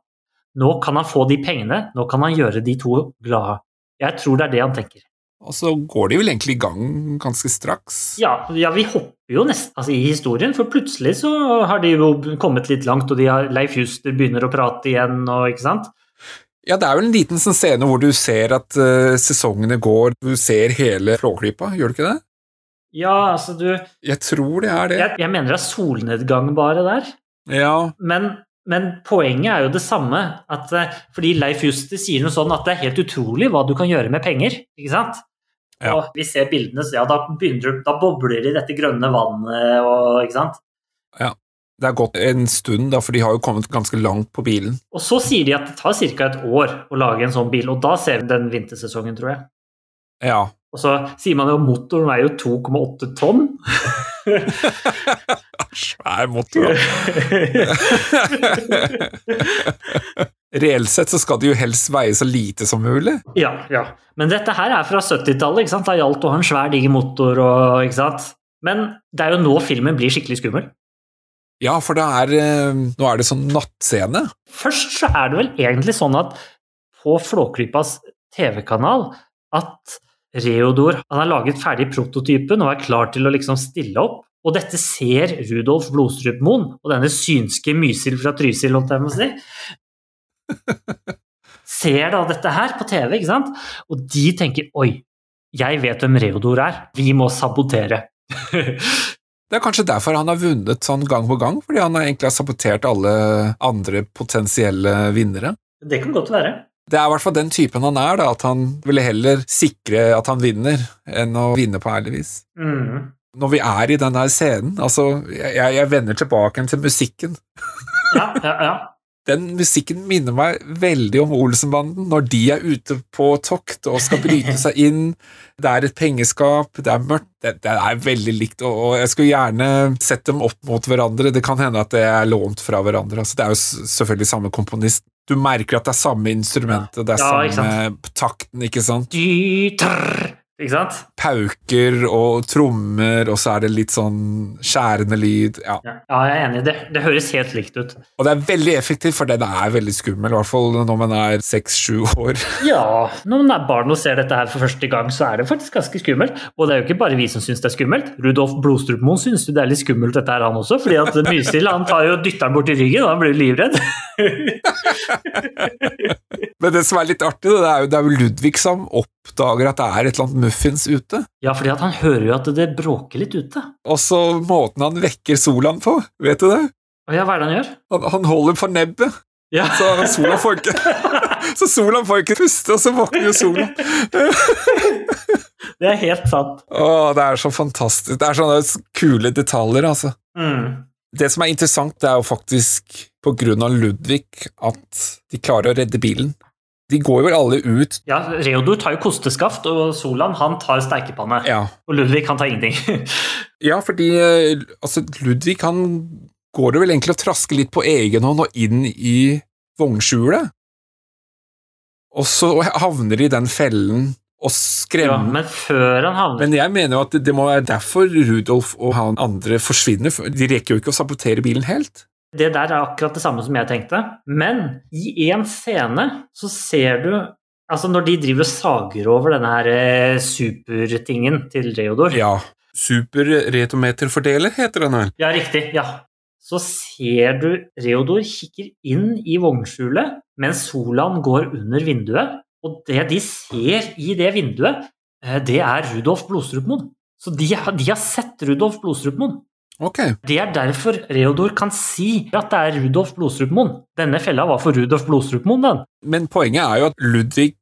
Nå kan han få de pengene, nå kan han gjøre de to glade. Jeg tror det er det han tenker. Og så går de vel egentlig i gang ganske straks. Ja, ja, vi hopper jo nesten altså, i historien, for plutselig så har de jo kommet litt langt, og de har, Leif Juster begynner å prate igjen, og ikke sant? Ja, det er vel en liten sånn scene hvor du ser at uh, sesongene går, du ser hele Flåklypa, gjør du ikke det? Ja, altså du Jeg, Jeg tror det er det. jeg mener det er solnedgang bare der, Ja, men, men poenget er jo det samme, at eh, fordi Leif Juster sier noe sånn at det er helt utrolig hva du kan gjøre med penger, ikke sant? Ja. Og vi ser bildene, så ja, da, begynner, da bobler det i dette grønne vannet, og, ikke sant? Ja. det er gått en stund, da, for de har jo kommet ganske langt på bilen. Og så sier de at det tar ca. et år å lage en sånn bil, og da ser vi den vintersesongen, tror jeg. Ja. Og så sier man jo motoren veier jo 2,8 tonn. Svær motor, da. Reelt sett så skal det jo helst veie så lite som mulig. ja, ja. Men dette her er fra 70-tallet, ikke sant? Da gjaldt å ha en svær, diger motor og ikke sant? Men det er jo nå filmen blir skikkelig skummel. Ja, for det er, eh, nå er det sånn nattscene. Først så er det vel egentlig sånn at på Flåklypas TV-kanal at Reodor han har laget ferdig prototypen og er klar til å liksom stille opp. Og dette ser Rudolf Blodstrup-Moen og denne synske Mysil fra Trysil, holdt jeg på å si. Ser da dette her på TV, ikke sant? Og de tenker oi, jeg vet hvem Reodor er, vi må sabotere. Det er kanskje derfor han har vunnet sånn gang på gang, fordi han egentlig har sabotert alle andre potensielle vinnere. det kan godt være. Det er i hvert fall den typen han er, da, at han ville heller sikre at han vinner, enn å vinne på ærlig vis. Mm. Når vi er i den der scenen, altså, jeg, jeg vender tilbake til musikken. Ja, ja, ja. Den musikken minner meg veldig om Olsenbanden, når de er ute på tokt og skal bryte seg inn. Det er et pengeskap, det er mørkt. Det, det er veldig likt, og, og jeg skulle gjerne sett dem opp mot hverandre. Det kan hende at det er lånt fra hverandre. Altså, det er jo selvfølgelig samme komponist. Du merker at det er samme instrumentet, det er Ja, samme takten, ikke sant? Dy, trrr, ikke sant? Pauker og trommer, og så er det litt sånn skjærende lyd. Ja. Ja, jeg er enig. Det, det høres helt likt ut. Og det er veldig effektivt, for den er veldig skummel, i hvert fall når man er seks-sju år. Ja, når man er barn og ser dette her for første gang, så er det faktisk ganske skummelt. Og det er jo ikke bare vi som syns det er skummelt. Rudolf Blodstrup-Moen syns jo det er litt skummelt, dette her, han også. fordi at Mysil han tar jo dytter den bort i ryggen, og han blir livredd. Men det som er litt artig, det er jo, det er jo Ludvig som oppdager at det er et eller annet muffins ute. Ja, fordi han hører jo at det bråker litt ute. Og så måten han vekker Solan på, vet du det? Og ja, hva er det han gjør? Han, han holder for nebbet. Ja. Så Solan får ikke Så Solan får ikke puste, og så våkner jo Solan. Det er helt sant. Å, det er så fantastisk. Det er sånne kule detaljer, altså. Mm. Det som er interessant, det er jo faktisk på grunn av Ludvig at de klarer å redde bilen. De går vel alle ut Ja, Reodor tar jo kosteskaft, og Solan han tar steikepanne. Ja, Og Ludvig han tar ingenting. ja fordi eh, altså, Ludvig han går jo vel egentlig og trasker litt på egen hånd og inn i vognskjulet. Og så havner de i den fellen og skremmer ja, men før han havner Men jeg mener jo at det må være derfor Rudolf og han andre forsvinner. De rekker jo ikke å sabotere bilen helt. Det der er akkurat det samme som jeg tenkte. Men i én scene så ser du Altså, når de driver og sager over denne her eh, supertingen til Reodor Ja. Superretometerfordeler heter den vel. Ja, riktig. Ja. Så ser du Reodor kikker inn i vognskjulet mens Solan går under vinduet. Og det de ser i det vinduet, eh, det er Rudolf Blodstrupmoen. Så de, de har sett Rudolf Blodstrupmoen. Ok. Det er derfor Reodor kan si at det er Rudolf Blodstrupmoen. Denne fella var for Rudolf Blodstrupmoen, den. Men poenget er jo at Ludvig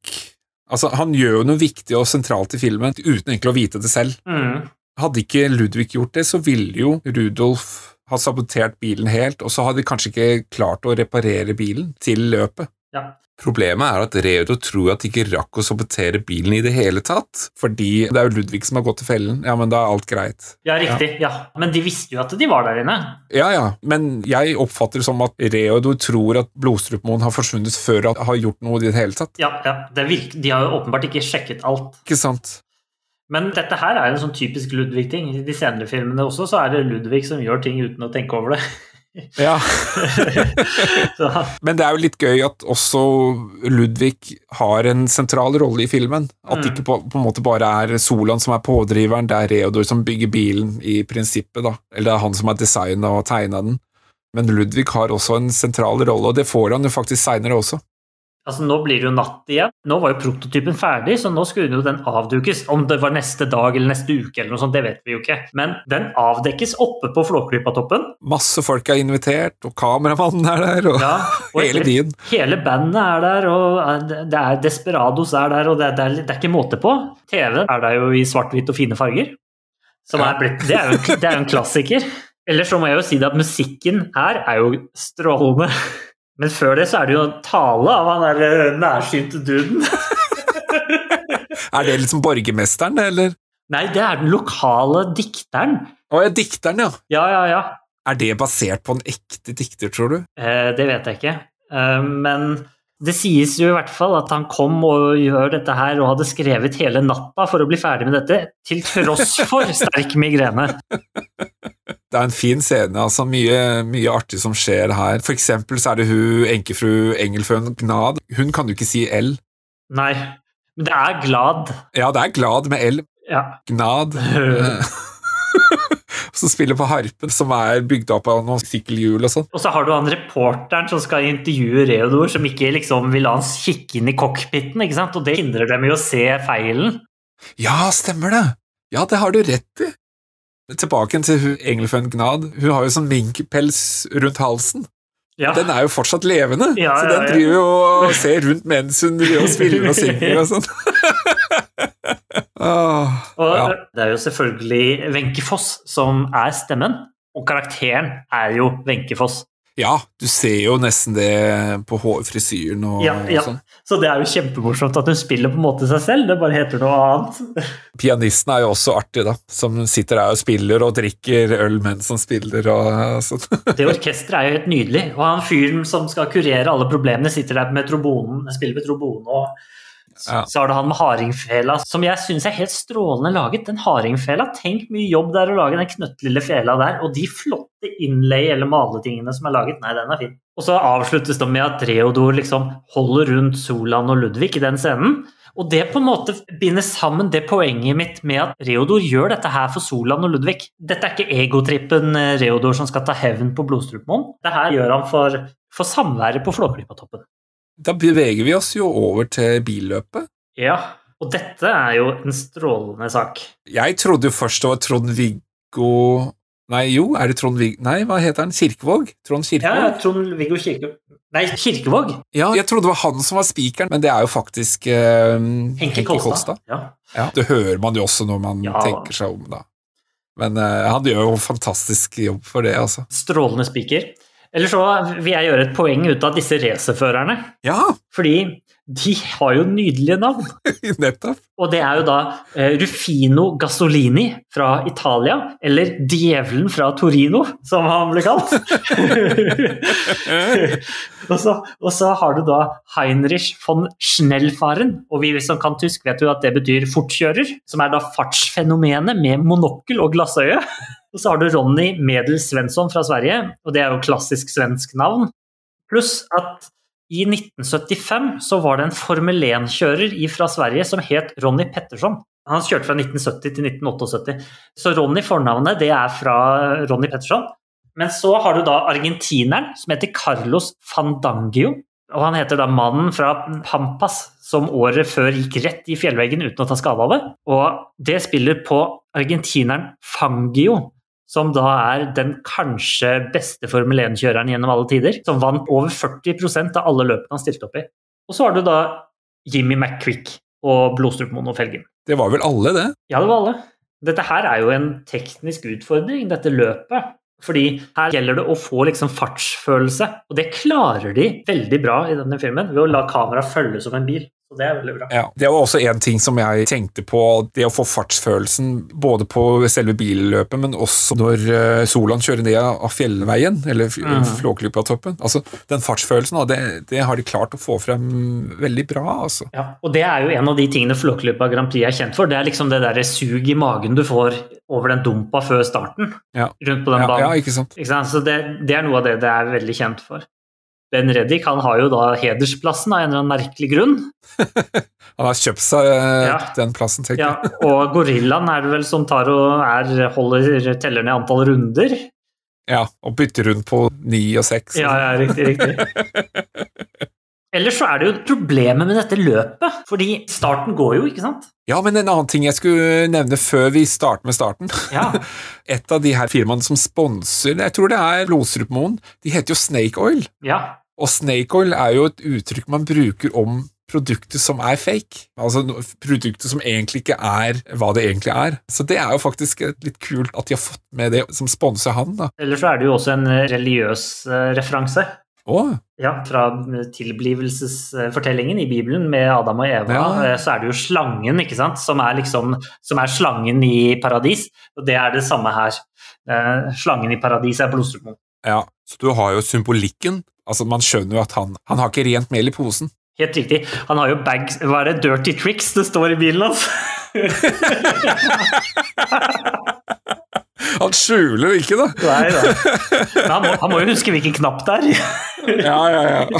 Altså, han gjør jo noe viktig og sentralt i filmen uten egentlig å vite det selv. Mm. Hadde ikke Ludvig gjort det, så ville jo Rudolf ha sabotert bilen helt, og så hadde de kanskje ikke klart å reparere bilen til løpet. Ja. Problemet er at Reodo tror at de ikke rakk å sabotere bilen i det hele tatt, fordi det er jo Ludvig som har gått til fellen. Ja, men da er alt greit. Ja, riktig. Ja. Men de visste jo at de var der inne. Ja, ja, men jeg oppfatter det som at Reodor tror at Blodstrupmoen har forsvunnet før han har gjort noe i det hele tatt. Ja, ja. Det de har jo åpenbart ikke sjekket alt. Ikke sant? Men dette her er en sånn typisk Ludvig-ting. I de senere filmene også så er det Ludvig som gjør ting uten å tenke over det. Ja. Men det er jo litt gøy at også Ludvig har en sentral rolle i filmen. At det Mm. ikke på, på en måte bare er Solan som er pådriveren, det er Reodor som bygger bilen i prinsippet, da. Eller det er han som har designa og tegna den. Men Ludvig har også en sentral rolle, og det får han jo faktisk seinere også. Altså, nå blir det jo natt igjen. Nå var jo prototypen ferdig, så nå skulle jo den avdukes. Om det var neste dag eller neste uke, eller noe sånt, det vet vi jo ikke. Men den avdekkes oppe på Flåklypa-toppen. Masse folk er invitert, og kameramannen er der, og Ja, og hele byen. Hele bandet er der, og det er Desperados er der, og det er, det er, det er ikke måte på. TV er der jo i svart-hvitt og fine farger. Er blitt, det, er jo, det er jo en klassiker. Ellers så må jeg jo si det at musikken her er jo strålende. Men før det så er det jo tale av han der eh, nærsynte duden. Er det liksom borgermesteren, eller? Nei, det er den lokale dikteren. Å ja, dikteren, ja. Ja, ja, ja. Er det basert på en ekte dikter, tror du? Eh, det vet jeg ikke. Eh, men det sies jo i hvert fall at han kom og gjør dette her og hadde skrevet hele natta for å bli ferdig med dette, til tross for sterk migrene. Det er en fin scene, altså mye, mye artig som skjer her. For eksempel så er det hun enkefru Engelføen Gnad. Hun kan jo ikke si L. Nei, men det er glad. Ja, det er glad med L. Ja. Gnad. Som spiller på harpen, som er bygd opp av noen sykkelhjul og sånn. Og så har du han reporteren som skal intervjue Reodor, som ikke liksom vil la han kikke inn i cockpiten, ikke sant? og det hindrer dem i å se feilen. Ja, stemmer det! Ja, det har du rett i. Tilbake til Engelfønn Gnad. Hun har jo sånn minkpels rundt halsen. Ja. Den er jo fortsatt levende, Ja, så den driver jo og ser rundt mens hun driver og spiller og synger og sånn. oh, Og ja. det er jo selvfølgelig Wenche Foss som er stemmen, og karakteren er jo Wenche Foss. ja, du ser jo nesten det på hårfrisyren og, Ja, ja. og sånn. Så det er jo kjempemorsomt at hun spiller på en måte seg selv, det bare heter noe annet. Pianisten er jo også artig, da, som sitter der og spiller og drikker øl mens han spiller og sånn. Det orkesteret er jo helt nydelig, og han fyren som skal kurere alle problemene, sitter der med trobonen, spiller med trombone, og Ja. så har du han med hardingfela, som jeg syns er helt strålende laget. Den hardingfela, tenk mye jobb det er å lage den knøttlille fela der, og de flotte innlay- eller maletingene som er laget. Nei, den er fin. Og så avsluttes det med at Reodor liksom holder rundt Solan og Ludvig i den scenen. Og det på en måte binder sammen det poenget mitt med at Reodor gjør dette her for Solan og Ludvig. Dette er ikke egotrippen eh, Reodor som skal ta hevn på Blodstrupmoen. Det her gjør han for, for samværet på Flåklypa-toppen. Da beveger vi oss jo over til billøpet. Ja, og dette er jo en strålende sak. Jeg trodde jo først det var Trond-Viggo Nei, jo, er det Trond-Viggo Nei, hva heter han? Kirkevåg? Trond Ja, Trond-Viggo Kirke... Nei, Kirkevåg. Ja, jeg trodde det var han som var spikeren, men det er jo faktisk uh, Henke Kolstad. Ja. Ja, det hører man jo også når man Ja. tenker seg om, da. Men uh, han gjør jo en fantastisk jobb for det, altså. Strålende spiker. Eller så vil jeg gjøre et poeng ut av disse racerførerne. Ja, Fordi de har jo nydelige navn. nettopp. Og det er jo da eh, Rufino Gasolini fra Italia, eller Djevelen fra Torino, som han ble kalt. og, så, og så har du da Heinrich von Schnellfaren, og vi som kan tysk vet jo at det betyr fortkjører, som er da fartsfenomenet med monokkel og glassøye. Og så har du Ronny Medel Svensson fra Sverige, og det er jo klassisk svensk navn. Pluss at i 1975 så var det en Formel 1-kjører fra Sverige som het Ronny Petterson. Han kjørte fra 1970 til 1978. Så Ronny fornavnet det er fra Ronny Petterson. Men så har du da argentineren som heter Carlos Fandangio. Og han heter da mannen fra Pampas som året før gikk rett i fjellveggen uten å ta skade av det. Og det spiller på argentineren Fangio, som da er den kanskje beste Formel 1-kjøreren gjennom alle tider, som vant over 40% av alle løpene han stilte opp i. Og så har du da Jimmy McQuick og Blodstrupmoen og Felgen. Det var vel alle, det? Ja, det var alle. Dette her er jo en teknisk utfordring, dette løpet. Fordi her gjelder det å få liksom fartsfølelse, og det klarer de veldig bra i denne filmen ved å la kameraet følge som en bil. Så det er veldig bra. Ja, Det var også en ting som jeg tenkte på, det å få fartsfølelsen både på selve billøpet, men også når eh, Solan kjører ned av fjellveien, eller Mm. Flåklypa-toppen. Altså, den fartsfølelsen, det, det har de klart å få frem veldig bra, altså. Ja, og det er jo en av de tingene Flåklypa Grand Prix er kjent for. Det er liksom det derre sug i magen du får over den dumpa før starten. Ja. Rundt på den Ja, banen. ja, ikke sant? Ikke sant? Så det, det er noe av det det er veldig kjent for. Ben Reddik han har jo da hedersplassen av en eller annen merkelig grunn. Han har kjøpt seg eh, Ja. den plassen, tenker jeg. Ja, og Gorillaen er det vel som tar og er, holder, teller ned antall runder. Ja, og bytter rundt på ni og seks. Ja, ja, riktig, riktig. Ellers så er det jo problemet med dette løpet, fordi starten går jo, ikke sant? Ja, men en annen ting jeg skulle nevne før vi starter med starten. Ja, Et av de her firmaene som sponser, jeg tror det er Blodstrupmoen, de heter jo Snake Oil. ja. Og snake oil er jo et uttrykk man bruker om produkter som er fake. Altså produktet produkter som egentlig ikke er hva det egentlig er. Så det er jo faktisk litt kult at de har fått med det som sponser han, da. Ellers så er det jo også en religiøs eh, referanse. Oh. Ja, fra tilblivelsesfortellingen i Bibelen med Adam og Eva, Ja. eh, så er det jo slangen, ikke sant, som er liksom som er slangen i paradis, og det er det samme her. Eh, Slangen i paradis er blodstrupmoen. ja. Så du har jo symbolikken. Altså, man skjønner jo at han, han har ikke rent mel i posen. Helt riktig. Han har jo bags Hva er det? Dirty tricks det står i bilen hans? Han skjuler det ikke, da! Nei da. Han han må jo huske hvilken knapp det er. Ja, ja, ja.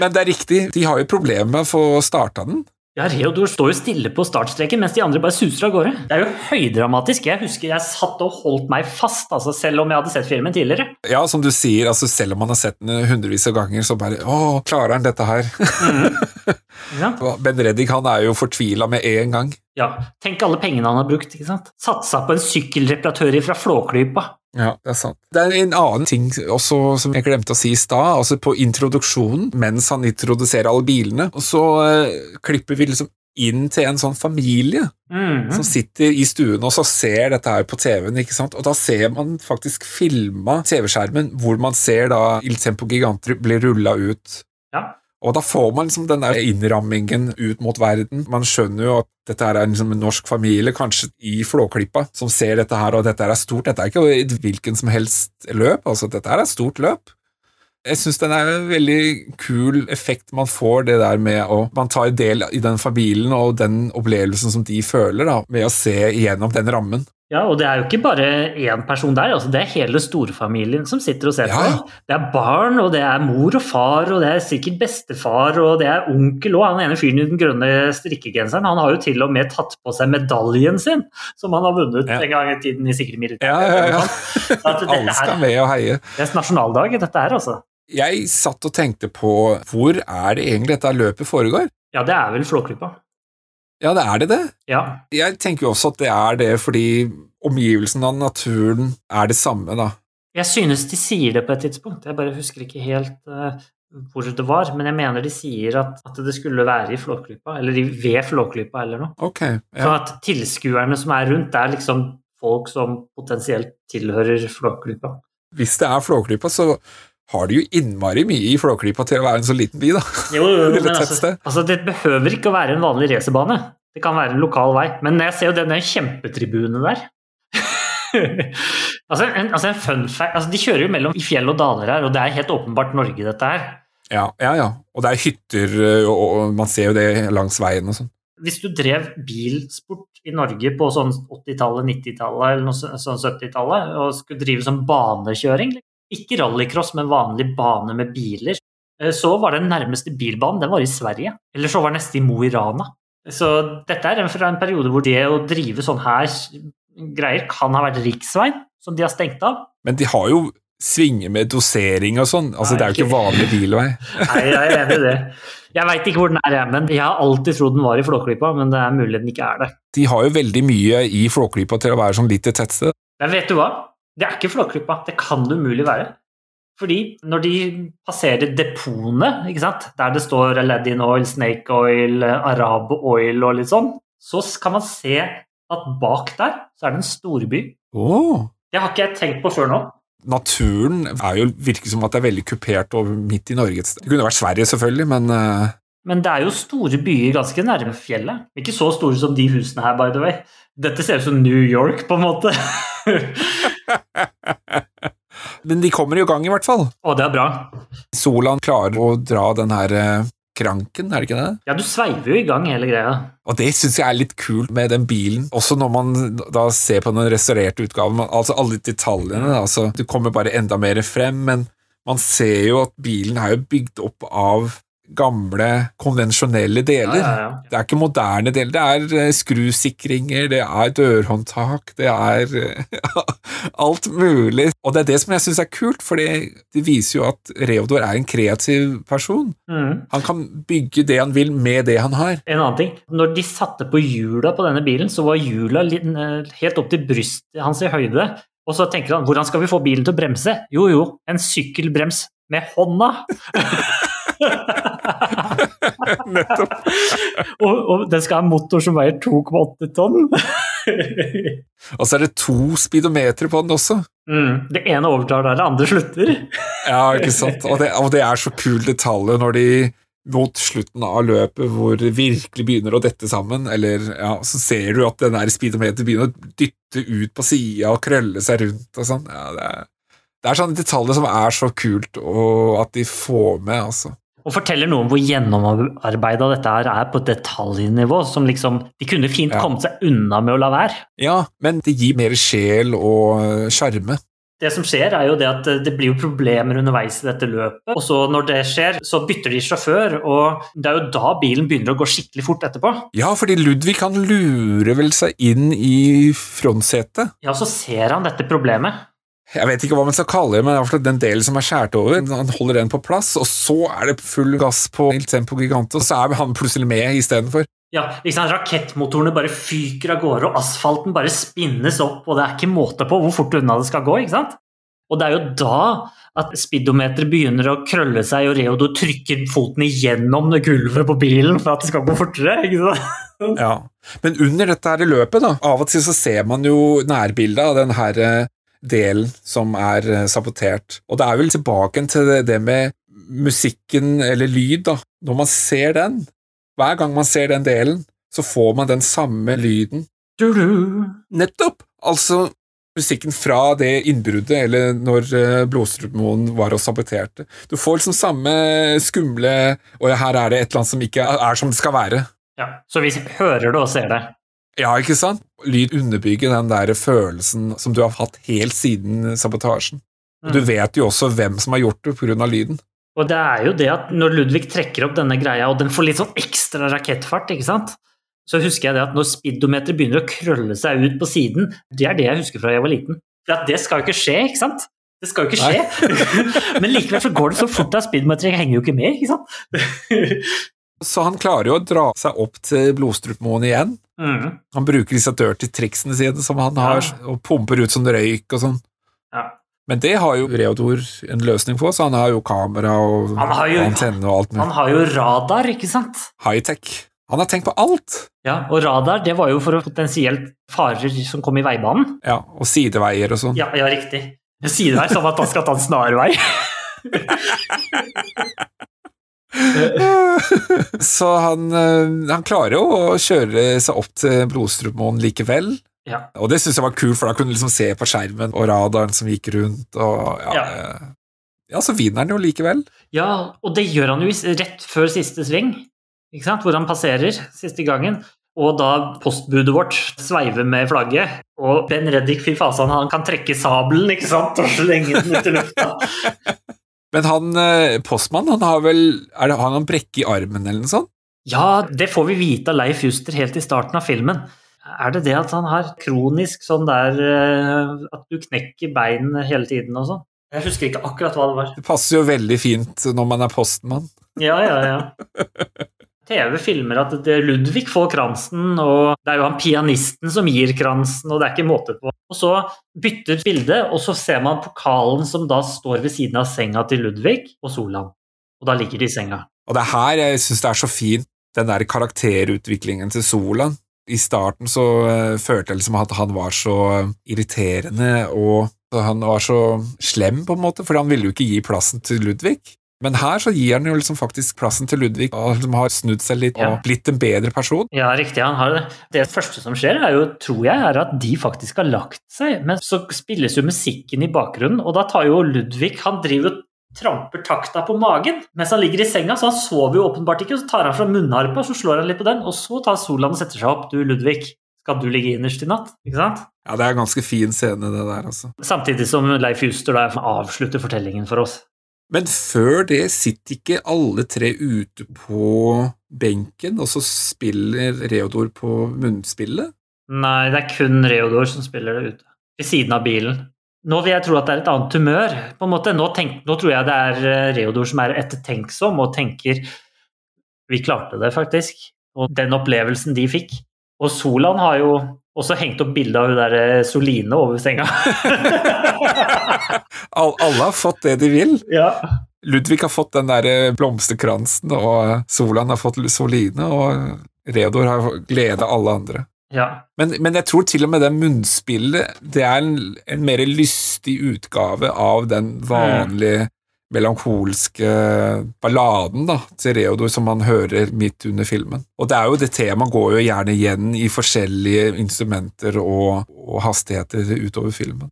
Men det er riktig, de har jo problemer med å få starta den. Ja, Reodor står jo stille på startstreken mens de andre bare suser av gårde. Det er jo høydramatisk. Jeg husker jeg satt og holdt meg fast, altså, selv om jeg hadde sett filmen tidligere. Ja, som du sier, altså selv om man har sett den hundrevis av ganger, så bare Å, klarer han dette her? Mm. ja. Ben Reddik han er jo fortvila med en gang. Ja, Tenk alle pengene han har brukt. ikke sant? Satsa på en sykkelreparatør fra Flåklypa. Ja, det er sant. Det er en annen ting også som jeg glemte å si i stad. Altså på introduksjonen, mens han introduserer alle bilene, og så uh, klipper vi liksom inn til en sånn familie Mhm. som sitter i stuen og så ser dette her på TV-en, ikke sant? Og da ser man faktisk filma TV-skjermen hvor man ser da Il Tempo Gigante blir rulla ut. Ja. Og da får man liksom den der innrammingen ut mot verden. Man skjønner jo at dette er liksom en norsk familie, kanskje i Flåklypa, som ser dette her, og dette er stort. Dette er ikke hvilken som helst løp, altså dette er et stort løp. Jeg syns den er en veldig kul effekt man får, det der med å Man tar del i den familien og den opplevelsen som de føler, da, ved å se igjennom den rammen. Ja, og det er jo ikke bare én person der, altså det er hele storfamilien som sitter og ser Ja. på. Det er barn, og det er mor og far, og det er sikkert bestefar, og det er onkel og han ene fyren i den grønne strikkegenseren. Han har jo til og med tatt på seg medaljen sin, som han har vunnet Ja. en gang i tiden i sikkert militæret. Ja, ja, ja. Alle skal med og heie. Det er nasjonaldag, dette her, altså. Jeg satt og tenkte på hvor er det egentlig dette løpet foregår? Ja, det er vel Flåklypa. Ja, det er det det? Ja. Jeg tenker jo også at det er det fordi omgivelsen av naturen er det samme, da. Jeg synes de sier det på et tidspunkt, jeg bare husker ikke helt uh, hvor det var, men jeg mener de sier at, at det skulle være i Flåklypa, eller i, ved Flåklypa eller noe. Ok, Sånn at tilskuerne som er rundt, det er liksom folk som potensielt tilhører Flåklypa. Hvis det er Flåklypa, så har de jo innmari mye i Flåklypa til å være en så liten by, da. Jo, jo, jo, men altså, altså, det behøver ikke å være en vanlig racerbane. Det kan være en lokal vei. Men jeg ser jo den kjempetribunen der. altså, en, altså en fun fact altså, De kjører jo mellom fjell og daler her, og det er helt åpenbart Norge, dette her. Ja, ja, ja. Og det er hytter, øh, og, og man ser jo det langs veien og sånn. Hvis du drev bilsport i Norge på sånn 80-tallet, 90-tallet eller noe sånn 70-tallet, og skulle drive sånn banekjøring, ikke rallycross, men vanlig bane med biler, eh, så var den nærmeste bilbanen den var i Sverige. Eller så var den neste i Mo i Rana. Så dette er fra en periode hvor det å drive sånn her greier kan ha vært riksveien, som de har stengt av. Men de har jo svinger med dosering og sånn. Altså, Nei, det er jo ikke vanlig bilvei. Nei, jeg er enig i det. Jeg veit ikke hvor den er, men jeg har alltid trodd den var i Flåklypa, men det er mulig den ikke er det. De har jo veldig mye i Flåklypa til å være sånn litt et tettsted. Men vet du hva? Det er ikke Flåklypa. Det kan det umulig være. Fordi når de passerer depotene, der det står Aladdin Oil, Snake Oil, Arab Oil og litt sånn, så kan man se at bak der så er det en storby. Oh. Det har ikke jeg tenkt på før nå. Naturen er jo, virker som at det er veldig kupert og midt i Norge. Det kunne vært Sverige, selvfølgelig, men øh, Men det er jo store byer ganske nærme fjellet. Ikke så store som de husene her, by the way. Dette ser ut som New York, på en måte. Men de kommer i gang, i hvert fall. Å, det er bra. Solan klarer å dra den her øh, kranken, er det ikke det? Ja, du sveiver jo i gang hele greia. Og det syns jeg er litt kult med den bilen, også når man da ser på den restaurerte utgaven. Altså alle detaljene. Altså, du kommer bare enda mer frem, men man ser jo at bilen er jo bygd opp av gamle, konvensjonelle deler. Ja, ja, ja. Det er ikke moderne deler. Det er eh, skrusikringer, det er dørhåndtak, det er eh, alt mulig. Og det er det som jeg syns er kult, for det viser jo at Reodor er en kreativ person. Mm. Han kan bygge det han vil med det han har. En annen ting. Når de satte på hjula på denne bilen, så var hjula eh, helt opp til brystet hans i høyde. Og så tenker han hvordan skal vi få bilen til å bremse? Jo, jo, en sykkelbrems med hånda! Nettopp. og, og den skal ha en motor som veier 2,8 tonn. Og så er det to speedometere på den også. mm, det ene overtar der, det andre slutter. Ja, ikke sant? Og det, og det er så kul detalj når de mot slutten av løpet hvor det virkelig begynner å dette sammen, eller ja, så ser du at den der speedometeren begynner å dytte ut på sida og krølle seg rundt og sånn. Ja, det er, det er sånne detaljer som er så kult, og at de får med, altså. Og forteller noe om hvor gjennomarbeida dette her er på detaljnivå. som liksom, De kunne fint Ja. kommet seg unna med å la være. Ja, men det gir mer sjel og øh, sjarme. Det som skjer, er jo det at det blir jo problemer underveis i dette løpet. Og så når det skjer, så bytter de sjåfør, og det er jo da bilen begynner å gå skikkelig fort etterpå. Ja, fordi Ludvig han lurer vel seg inn i frontsetet. Ja, så ser han dette problemet. Jeg vet ikke hva man skal kalle det, men den delen som er skåret over, han holder den på plass, og så er det full gass på Il Tempo Gigante, og så er han plutselig med istedenfor. Ja, ikke sant? Rakettmotorene bare fyker av gårde, og asfalten bare spinnes opp, og det er ikke måte på hvor fort unna det skal gå. ikke sant? Og det er jo da at speedometeret begynner å krølle seg, og Reodor trykker foten igjennom gulvet på bilen for at det skal gå fortere. ikke sant? Ja. Men under dette her løpet, da, av og til så ser man jo nærbildet av den her eh, delen som er eh, sabotert. Og det er vel tilbake til det, med musikken, eller lyd, da. Når man ser den, hver gang man ser den delen, så får man den samme lyden. Du-du. Nettopp! Altså musikken fra det innbruddet, eller når eh, Blodstrupmoen var og saboterte. Du får liksom samme skumle Og her er det et eller annet som ikke er som det skal være. Ja, Så vi hører det og ser det. Ja, ikke sant? Lyd underbygger den der følelsen som du har hatt helt siden sabotasjen. Mm. du vet jo også hvem som har gjort det av lyden. Og det er jo det at når Ludvig trekker opp denne greia, og den får litt sånn ekstra rakettfart, ikke sant? så husker jeg det at når speedometeret begynner å krølle seg ut på siden, det er det jeg husker fra jeg var liten. For at det skal jo ikke skje, ikke sant? Det skal jo ikke skje. Men likevel så går det så fort at speedometeret henger jo ikke med, ikke sant? Så han klarer jo å dra seg opp til Blodstrupmoen igjen. Mm. Han bruker disse dirty triksene sine som han har, og pumper ut som røyk og sånn. Ja. Men det har jo Reodor en løsning på, så han har jo kamera og jo- antenne og alt Han har jo radar, ikke sant? High-tech. Han har tenkt på alt! Ja, Og radar det var jo for potensielt farer som kom i veibanen. Ja, Og sideveier og sånn. Ja, ja riktig. Sideveier, sånn at han skal ta en snarvei. Så han, eh, han klarer jo å kjøre seg opp til Blodstrupmoen likevel. Ja. Og det syns jeg var kult, for da kunne du liksom se på skjermen og radaren som gikk rundt. Og, ja, Ja. eh, ja, så vinner han jo likevel. Ja, og det gjør han jo rett før siste sving, ikke sant? hvor han passerer siste gangen. Og da postbudet vårt sveiver med flagget, og Ben Reddik, fy fasan, han kan trekke sabelen ikke sant? og slenge den ut i lufta. Men han postmann, postmannen, han har vel er det, Har han en brekke i armen eller noe sånt? Ja, det får vi vite av Leif Juster helt i starten av filmen. Er det det at han har kronisk sånn der eh, at du knekker bein hele tiden og sånn? Jeg husker ikke akkurat hva det var. Det passer jo veldig fint når man er postmann. Ja, ja, ja. TV filmer at det Ludvig får kransen, og det er jo han pianisten som gir kransen, og det er ikke måte på. Og så bytter bildet, og så ser man pokalen som da står ved siden av senga til Ludvig og Solan. Og da ligger de i senga. Og det er her jeg syns det er så fint, den der karakterutviklingen til Solan. I starten så eh, følte jeg liksom at han var så irriterende, og han var så slem, på en måte, for han ville jo ikke gi plassen til Ludvig. Men her så gir han jo liksom faktisk plassen til Ludvig, og liksom har snudd seg litt Ja. og blitt en bedre person. Ja, riktig, han har det. Det første som skjer, er jo, tror jeg, er at de faktisk har lagt seg. Men så spilles jo musikken i bakgrunnen, og da tar jo Ludvig Han driver og tramper takta på magen mens han ligger i senga, så han sover jo åpenbart ikke. og Så tar han fra munnharpa, så slår han litt på den, og så tar Solan og setter seg opp. Du, Ludvig, skal du ligge innerst i natt? Ikke sant? Ja, det er en ganske fin scene, det der, altså. Samtidig som Leif Juster da avslutter fortellingen for oss. Men før det sitter ikke alle tre ute på benken, og så spiller Reodor på munnspillet? Nei, det er kun Reodor som spiller det ute. Ved siden av bilen. Nå vil jeg tro at det er et annet humør. på en måte. Nå, tenk, nå tror jeg det er eh, Reodor som er ettertenksom og tenker Vi klarte det, faktisk. Og den opplevelsen de fikk. Og Solan har jo også hengt opp bilde av hun der eh, Soline over senga. All, alle har fått det de vil. ja. Ludvig har fått den der eh, blomsterkransen, og Solan har fått Soline, og Reodor har glede alle andre. ja. Men, men jeg tror til og med det munnspillet det er en, en mer lystig utgave av den vanlige melankolske balladen da, til Reodor som man hører midt under filmen. Og det er jo det temaet går jo gjerne igjen i forskjellige instrumenter og, og hastigheter utover filmen.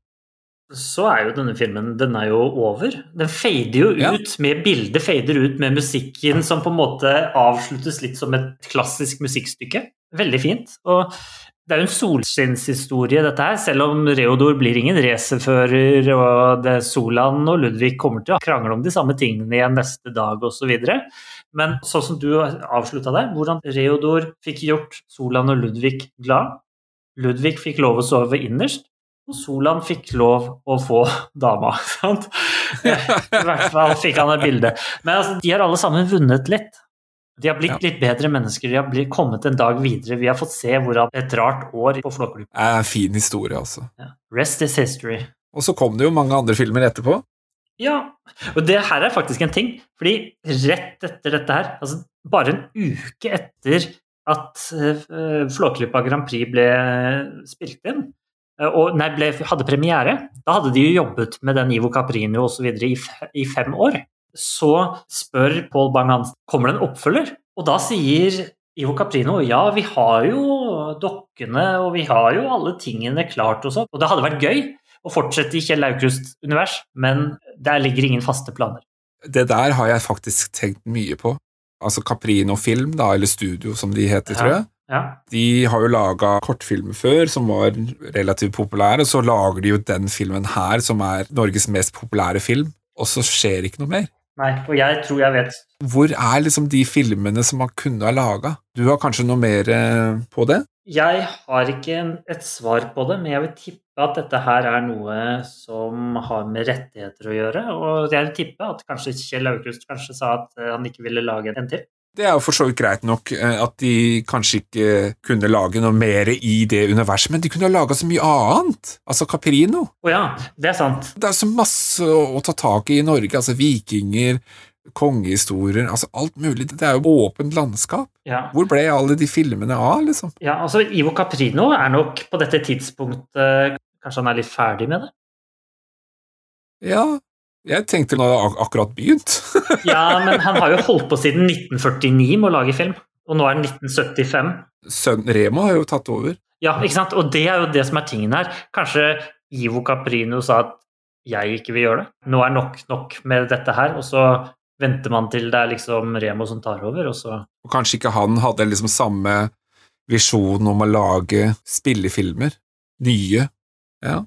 så er jo denne filmen den er jo over. Den fader jo Ja. ut med bildet, fader ut med musikken som på en måte avsluttes litt som et klassisk musikkstykke. Veldig fint. Og det er jo en solskinnshistorie, dette her, selv om Reodor blir ingen racerfører, og det Solan og Ludvig kommer til å krangle om de samme tingene igjen neste dag osv. Men sånn som du avslutta der, hvordan Reodor fikk gjort Solan og Ludvig glad. Ludvig fikk lov å sove innerst, og Solan fikk lov å få dama. sant? I hvert fall fikk han et bilde. Men altså, de har alle sammen vunnet litt. De har blitt Ja. litt bedre mennesker, de har blitt, kommet en dag videre. Vi har fått se hvordan et rart år på Flåklypa. Er en fin historie, altså. Ja. Rest is history. Og så kom det jo mange andre filmer etterpå. Ja, og det her er faktisk en ting, fordi rett etter dette her, altså bare en uke etter at uh, Flåklypa Grand Prix ble spilt inn, eh, og nei, ble, hadde premiere, da hadde de jo jobbet med den Ivo Caprino osv. I, i fem år. Så spør Paul Bang-Hansen kommer det en oppfølger, og da sier Ivo Caprino ja, vi har jo dokkene og vi har jo alle tingene klart og sånn, og det hadde vært gøy å fortsette i Kjell Aukrust-univers, men der ligger ingen faste planer. Det der har jeg faktisk tenkt mye på. Altså Caprino Film, da, eller Studio som de heter, tror jeg. Ja. De har jo laga kortfilmer før som var relativt populære, og så lager de jo den filmen her som er Norges mest populære film, og så skjer ikke noe mer. Nei, og jeg tror jeg vet. Hvor er liksom de filmene som man kunne ha laga? Du har kanskje noe mer eh, på det? Jeg har ikke et svar på det, men jeg vil tippe at dette her er noe som har med rettigheter å gjøre. Og jeg vil tippe at kanskje Kjell Aukrust kanskje sa at eh, han ikke ville lage en til. Det er jo for så vidt greit nok eh, at de kanskje ikke kunne lage noe mer i det universet, men de kunne ha laga så mye annet! Altså Caprino. Å ja, det er sant. Det er så masse å, ta tak i i Norge, altså vikinger, kongehistorier, altså alt mulig. Det er jo åpent landskap. Ja. Hvor ble alle de filmene av, liksom? ja, altså Ivo Caprino er nok på dette tidspunktet Kanskje han er litt ferdig med det? Ja, jeg tenkte nå ak akkurat begynt. Ja, men han har jo holdt på siden 1949 med å lage film, og nå er det 1975. Sønnen Remo har jo tatt over. Ja, ikke sant? Og det er jo det som er tingen her. Kanskje Ivo Caprino sa at jeg ikke vil gjøre det. Nå er nok nok med dette her, og så venter man til det er liksom Remo som tar over, og så Og kanskje ikke han hadde liksom samme visjon om å lage spillefilmer. Nye. Ja.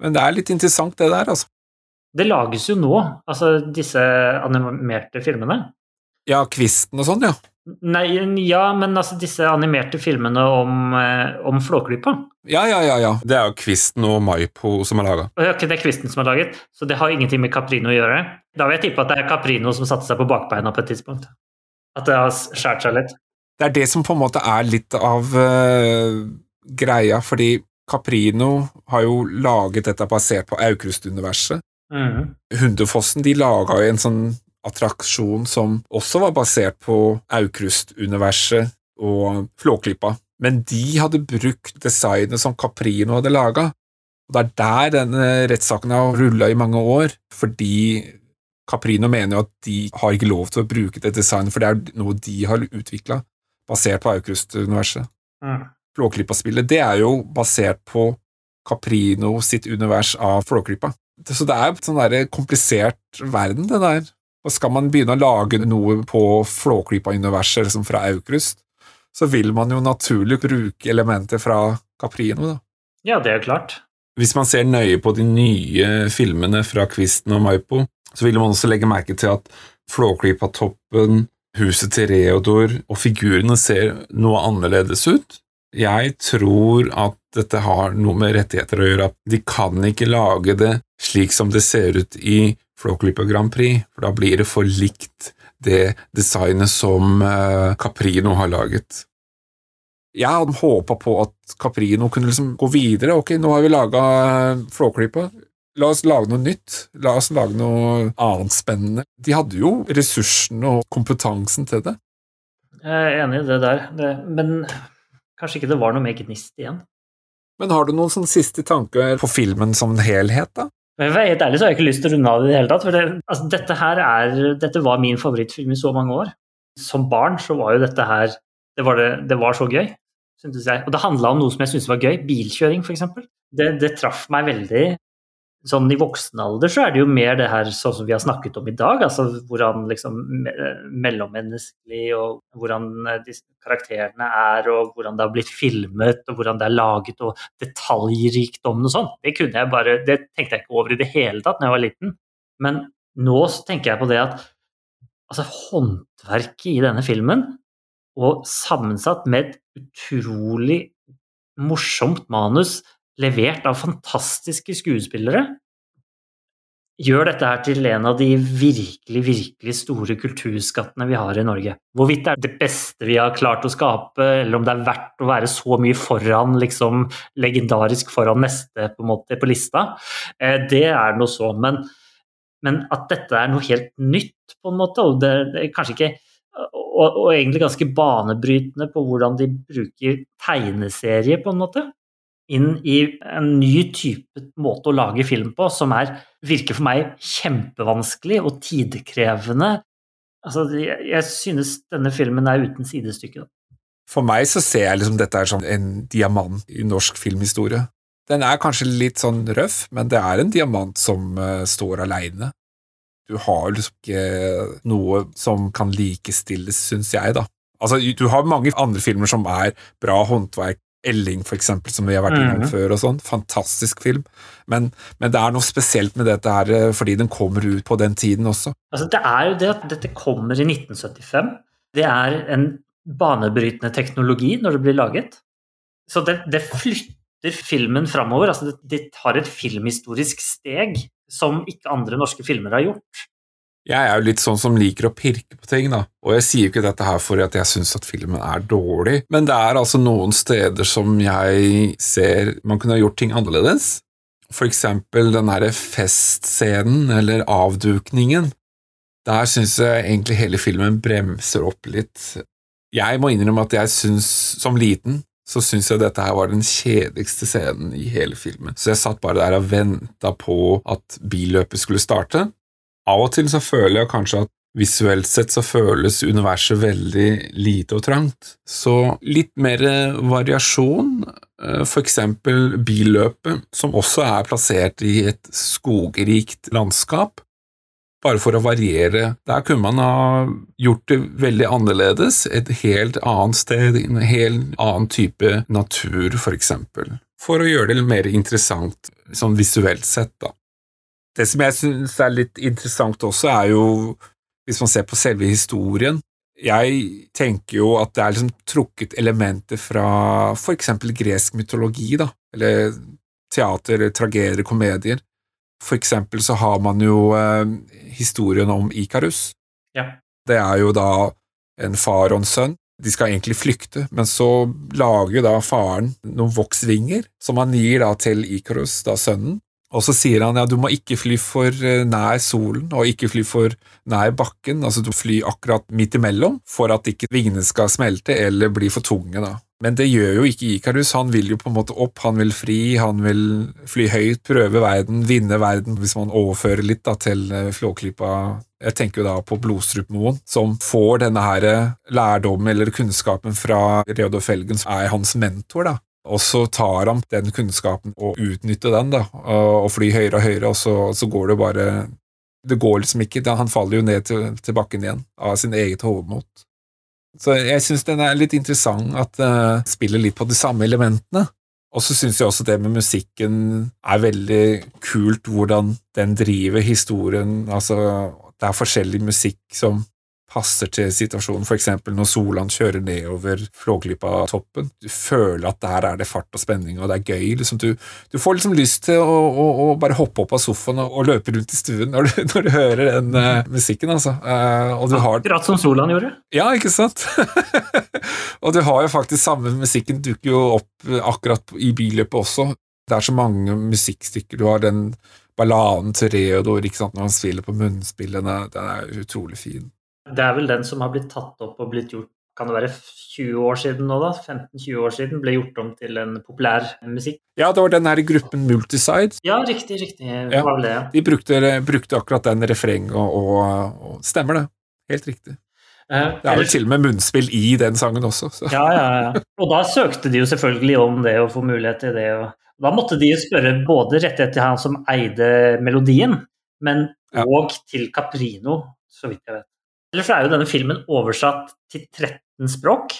Men det er litt interessant, det der, altså. Det lages jo nå, altså disse animerte filmene. Ja, Kvisten og sånn, ja. Nei, ja, men altså disse animerte filmene om, eh, om Flåklypa. Ja, ja, ja, ja. Det er jo Kvisten og Maipo som har laga. Og det er Kvisten som har laget, så det har ingenting med Caprino å gjøre. Da vil jeg tippe at det er Caprino som satte seg på bakbeina på et tidspunkt. At det har skåret seg litt. Det er det som på en måte er litt av uh, greia, fordi Caprino har jo laget dette basert på Aukrust-universet. Mhm. Hundefossen de laga jo en sånn attraksjon som også var basert på Aukrust-universet og Flåklypa, men de hadde brukt designet som Caprino hadde laga. Og det er der denne rettssaken har rulla i mange år, fordi Caprino mener jo at de har ikke lov til å bruke det designet, for det er noe de har utvikla, basert på Aukrust-universet. Mm. Flåklypa-spillet, det er jo basert på Caprino sitt univers av Flåklypa. Så det er en sånn der komplisert verden, det der. Og skal man begynne å lage noe på Flåklypa-universet, liksom fra Aukrust, så vil man jo naturlig bruke elementer fra Caprino, da. Ja, det er klart. Hvis man ser nøye på de nye filmene fra Kvisten og Maipo, så vil man også legge merke til at Flåklypa-toppen, huset til Reodor og figurene ser noe annerledes ut. Jeg tror at dette har noe med rettigheter å gjøre. at De kan ikke lage det slik som det ser ut i Flåklypa Grand Prix, for da blir det for likt det designet som eh, Caprino har laget. Jeg hadde håpa på at Caprino kunne liksom gå videre. Ok, nå har vi laga Flåklypa. La oss lage noe nytt. La oss lage noe annet spennende. De hadde jo ressursene og kompetansen til det. Jeg er enig i det der, det, men kanskje ikke det var noe mer gnist igjen. Men har du noen sånne siste tanker på filmen som en helhet, da? Men for å være helt ærlig så har jeg ikke lyst til å runde av det i det hele tatt. For det, altså, dette her er Dette var min favorittfilm i så mange år. Som barn så var jo dette her Det var, det, det var så gøy, syntes jeg. Og det handla om noe som jeg syntes var gøy. Bilkjøring, f.eks. Det, det traff meg veldig. Sånn i voksen alder så er det jo mer det her sånn som vi har snakket om i dag. altså Hvordan liksom me- mellommenneskelig, og hvordan eh, disse karakterene er, og hvordan det har blitt filmet, og hvordan det er laget, og detaljrikdommen og sånn. Det kunne jeg bare, det tenkte jeg ikke over i det hele tatt da jeg var liten. Men nå så tenker jeg på det at altså håndverket i denne filmen, og sammensatt med et utrolig morsomt manus levert av fantastiske skuespillere, gjør dette her til en av de virkelig, virkelig store kulturskattene vi har i Norge. Hvorvidt det er det beste vi har klart å skape, eller om det er verdt å være så mye foran, liksom legendarisk foran neste på, måte, på lista, eh, det er noe så. Men, men at dette er noe helt nytt, på en måte, og det, det er kanskje ikke og, og egentlig ganske banebrytende på hvordan de bruker tegneserie, på en måte inn i en ny type måte å lage film på, som er, virker for meg kjempevanskelig og tidkrevende. Altså, jeg, jeg synes denne filmen er uten sidestykke. For meg så ser jeg liksom dette er som en diamant i norsk filmhistorie. Den er kanskje litt sånn røff, men det er en diamant som uh, står aleine. Du har liksom ikke noe som kan likestilles, syns jeg, da. Altså, du har mange andre filmer som er bra håndverk, Elling, for eksempel, som vi har vært innom Mhm. før, og sånn. Fantastisk film. Men, men det er noe spesielt med dette her, eh, fordi den kommer ut på den tiden også. Altså, det er jo det at dette kommer i 1975. Det er en banebrytende teknologi når det blir laget. Så det, det flytter filmen framover. Altså, det, det tar et filmhistorisk steg som ikke andre norske filmer har gjort. Jeg er jo litt sånn som liker å pirke på ting, da. Og jeg sier jo ikke dette her for at jeg syns at filmen er dårlig, men det er altså noen steder som jeg ser man kunne ha gjort ting annerledes. For eksempel den derre festscenen, eller avdukningen. Der syns jeg egentlig hele filmen bremser opp litt. Jeg må innrømme at jeg syns, som liten, så syns jeg dette her var den kjedeligste scenen i hele filmen. Så jeg satt bare der og venta på at billøpet skulle starte. Av og til så føler jeg kanskje at visuelt sett så føles universet veldig lite og trangt. Så litt mer variasjon, f.eks. for eksempel billøpet, som også er plassert i et skogrikt landskap, bare for å variere. Der kunne man ha gjort det veldig annerledes, et helt annet sted, en helt annen type natur, for eksempel, for å gjøre det mer interessant sånn visuelt sett, da. Det som jeg syns er litt interessant også, er jo hvis man ser på selve historien. Jeg tenker jo at det er liksom trukket elementer fra for eksempel gresk mytologi, da, eller teater, tragedier, komedier. For eksempel så har man jo eh, historien om Ikarus. Ja. Det er jo da en far og en sønn. De skal egentlig flykte, men så lager da faren noen voksvinger som han gir da til Ikarus, da sønnen, og så sier han ja, du må ikke fly for eh, nær solen og ikke fly for nær bakken, altså du fly akkurat midt imellom for at ikke vingene skal smelte eller bli for tunge. da. Men det gjør jo ikke Ikarus, han vil jo på en måte opp, han vil fri, han vil fly høyt, prøve verden, vinne verden, hvis man overfører litt da til eh, Flåklypa. Jeg tenker jo da på Blodstrupmoen, som får denne her lærdommen eller kunnskapen fra Reodor Felgen, som er hans mentor, da. Og så tar han den kunnskapen og utnytter den, da, og flyr høyere og høyere, og så, så går det bare Det går liksom ikke. Han faller jo ned til, til bakken igjen av sin eget hovedmot. Så jeg syns den er litt interessant at uh, spiller litt på de samme elementene. Og så syns jeg også det med musikken er veldig kult, hvordan den driver historien. Altså, det er forskjellig musikk som passer til situasjonen, eksempel når Solan kjører nedover Flåklypa-toppen. Du føler at der er det fart og spenning, og det er gøy. Liksom, du, du, får liksom lyst til å, å, å, bare hoppe opp av sofaen og, og løpe rundt i stuen når du, når du hører den uh, musikken, altså. Uh, har Akkurat som Solan gjorde. Ja, ikke sant? og du har jo faktisk samme musikken dukker jo opp akkurat i billøpet også. Det er så mange musikkstykker. Du har den balladen til Reodor ikke sant, når han spiller på munnspillene. Den er utrolig fin. Det er vel den som har blitt tatt opp og blitt gjort kan det være 20 år siden nå, da? 15-20 år siden ble gjort om til en populær musikk. Ja, det var den her gruppen Multiside. Ja, riktig, riktig. Ja, var det, ja. De brukte, brukte akkurat den refrenget, og, og, og, Stemmer det. Helt riktig. Eh, det er vel til og med munnspill i den sangen også. Så. Ja, ja, ja. Og da søkte de jo selvfølgelig om det, å få mulighet til det. Og da måtte de jo spørre både rettighet til han som eide melodien, men Ja. til Caprino, så vidt jeg vet. Ellers så er jo denne filmen oversatt til 13 språk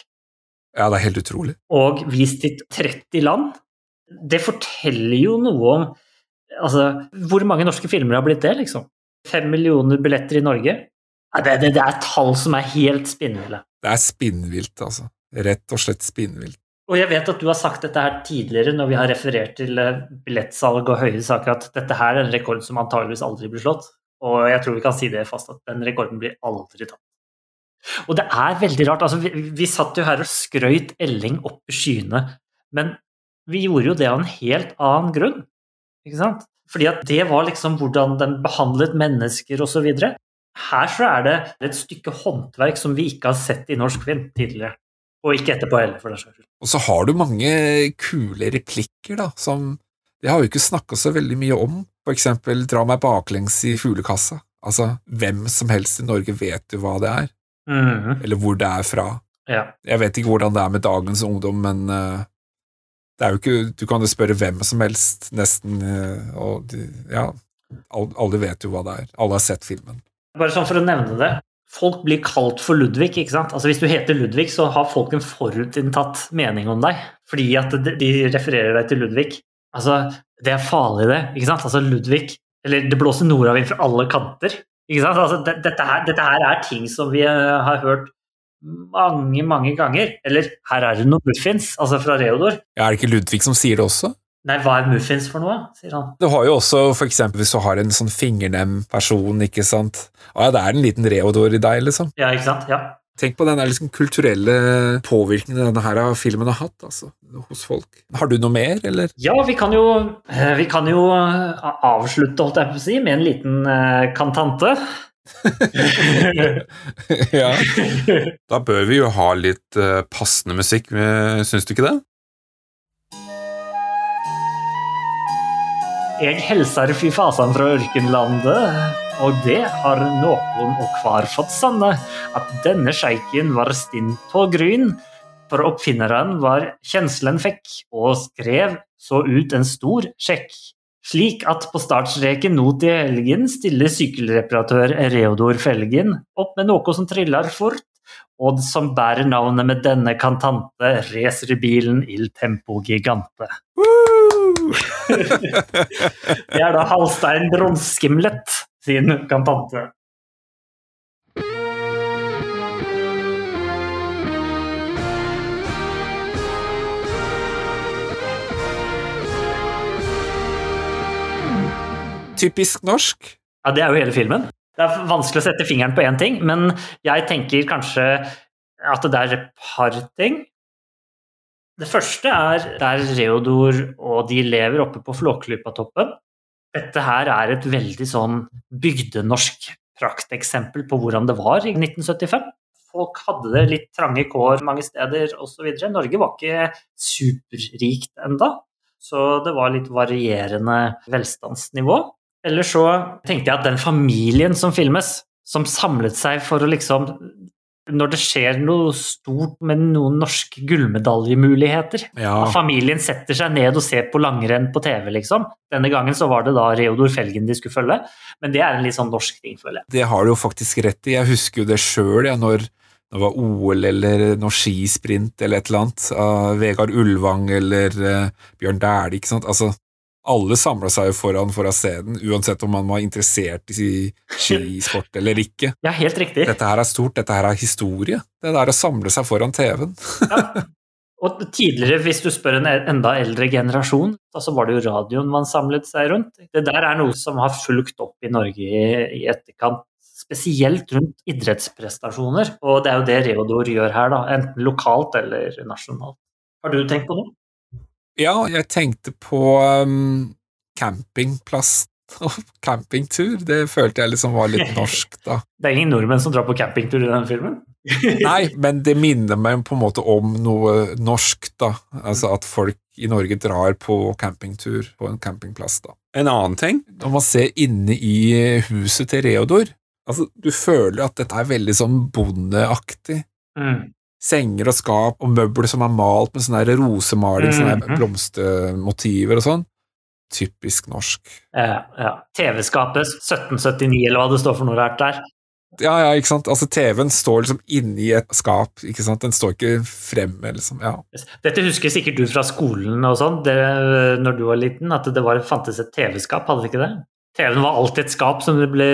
Ja, det er helt utrolig. og vist til 30 land. Det forteller jo noe om altså, hvor mange norske filmer har blitt det, liksom. Fem millioner billetter i Norge. Nei, Det, det, det er tall som er helt spinnville. Det er spinnvilt, altså. Rett og slett spinnvilt. Og jeg vet at du har sagt dette her tidligere når vi har referert til eh, billettsalg og høye saker, at dette her er en rekord som antageligvis aldri blir slått. Og jeg tror vi kan si det fast, at den rekorden blir aldri tatt. Og det er veldig rart. altså Vi, vi satt jo her og skrøyt Elling opp i skyene, men vi gjorde jo det av en helt annen grunn. Ikke sant? Fordi at det var liksom hvordan den behandlet mennesker osv. Her så er det et stykke håndverk som vi ikke har sett i norsk film tidligere. Og ikke etterpå heller, for den saks skyld. Og så har du mange kule replikker, da, som Det har vi ikke snakka så veldig mye om. For eksempel Dra meg baklengs i fuglekassa. Altså, hvem som helst i Norge vet jo hva det er, mm. eller hvor det er fra. Ja. Jeg vet ikke hvordan det er med dagens ungdom, men uh, det er jo ikke Du kan jo spørre hvem som helst, nesten, uh, og ja Alle vet jo hva det er. Alle har sett filmen. Bare sånn for å nevne det. Folk blir kalt for Ludvig. ikke sant? Altså Hvis du heter Ludvig, så har folk en forutinntatt mening om deg. Fordi at de de refererer deg til Ludvig. Altså, Det er farlig, det. ikke sant? Altså Ludvig Eller det blåser nordavind fra alle kanter. ikke sant? Altså, det, dette, her, dette her er ting som vi eh, har hørt mange, mange ganger. Eller her er det noe muffins, altså fra Reodor. Ja, er det ikke Ludvig som sier det også? Nei, hva er muffins for noe? sier han. Du har jo også eksempel hvis du har en sånn fingernem person, ikke sant. Å ja, det er en liten Reodor i deg, liksom. Ja, ikke sant? Ja. Tenk på den der liksom kulturelle påvirkningen denne her filmen har hatt altså, hos folk. Har du noe mer, eller? Ja, vi kan jo, eh, vi kan jo eh, avslutte, holdt jeg på å si, med en liten eh, kantante. ja. Da bør vi jo ha litt passende musikk, syns du ikke det? Jeg hilser fy fasan fra ørkenlandet, og det har noen og hver fått sanne, at denne sjeiken var stinn på gryn, for oppfinneren var kjenslen fikk, og skrev så ut en stor sjekk. Slik at på startstreken nå til helgen stiller sykkelreparatør Reodor Felgen opp med noe som triller fort, og som bærer navnet med denne kantante, racerbilen Il Tempo Gigante. Det er da Halstein Bronskimlet sin kantante. Typisk norsk. Ja, det er jo hele filmen. Det er vanskelig å sette fingeren på én ting, men jeg tenker kanskje at det er et par ting. Det første er der Reodor og de lever oppe på Flåklypatoppen. Dette her er et veldig sånn bygdenorsk prakteksempel på hvordan det var i 1975. Folk hadde det litt trange kår mange steder osv. Norge var ikke superrikt enda, så det var litt varierende velstandsnivå. Eller så tenkte jeg at den familien som filmes, som samlet seg for å liksom Når det skjer noe stort med noen norske gullmedaljemuligheter Ja. Familien setter seg ned og ser på langrenn på TV, liksom. Denne gangen så var det da Reodor Felgen de skulle følge, men det er en litt sånn norsk ting, føler jeg. Det har du jo faktisk rett i. Jeg husker jo det sjøl, ja, når det var OL eller noe skisprint eller et eller annet, av Vegard Ulvang eller eh, Bjørn Dæhlie, ikke sant. Altså, alle samla seg foran for å se den, uansett om man var interessert i skisport eller ikke. Ja, helt riktig. Dette her er stort, dette her er historie. Det der å samle seg foran TV-en. Og tidligere, hvis du spør en enda eldre generasjon, da så var det jo radioen man samlet seg rundt. Det der er noe som har fulgt opp i Norge i, i etterkant, spesielt rundt idrettsprestasjoner. Og det er jo det Reodor gjør her, da, enten lokalt eller nasjonalt. Har du tenkt på noe? Ja, jeg tenkte på um, campingplass og campingtur. Det følte jeg liksom var litt norsk, da. Det er ingen nordmenn som drar på campingtur i den filmen? Nei, men det minner meg på en måte om noe norsk, da. Altså at folk i Norge drar på campingtur på en campingplass, da. En annen ting, når man ser inne i huset til Reodor Altså, du føler at dette er veldig sånn bondeaktig. Mm. Senger og skap og møbler som er malt med sånn rosemaling, mm -hmm. blomstermotiver og sånn. Typisk norsk. Ja, ja. TV-skapet 1779, eller hva det står for noe rart der. Ja, ja, ikke sant. Altså, TV-en står liksom inni et skap, ikke sant. Den står ikke fremme, liksom. Ja. Dette husker sikkert du fra skolen og sånn, når du var liten, at det var, fantes et TV-skap, hadde det ikke det? TV-en var alltid et skap som ble,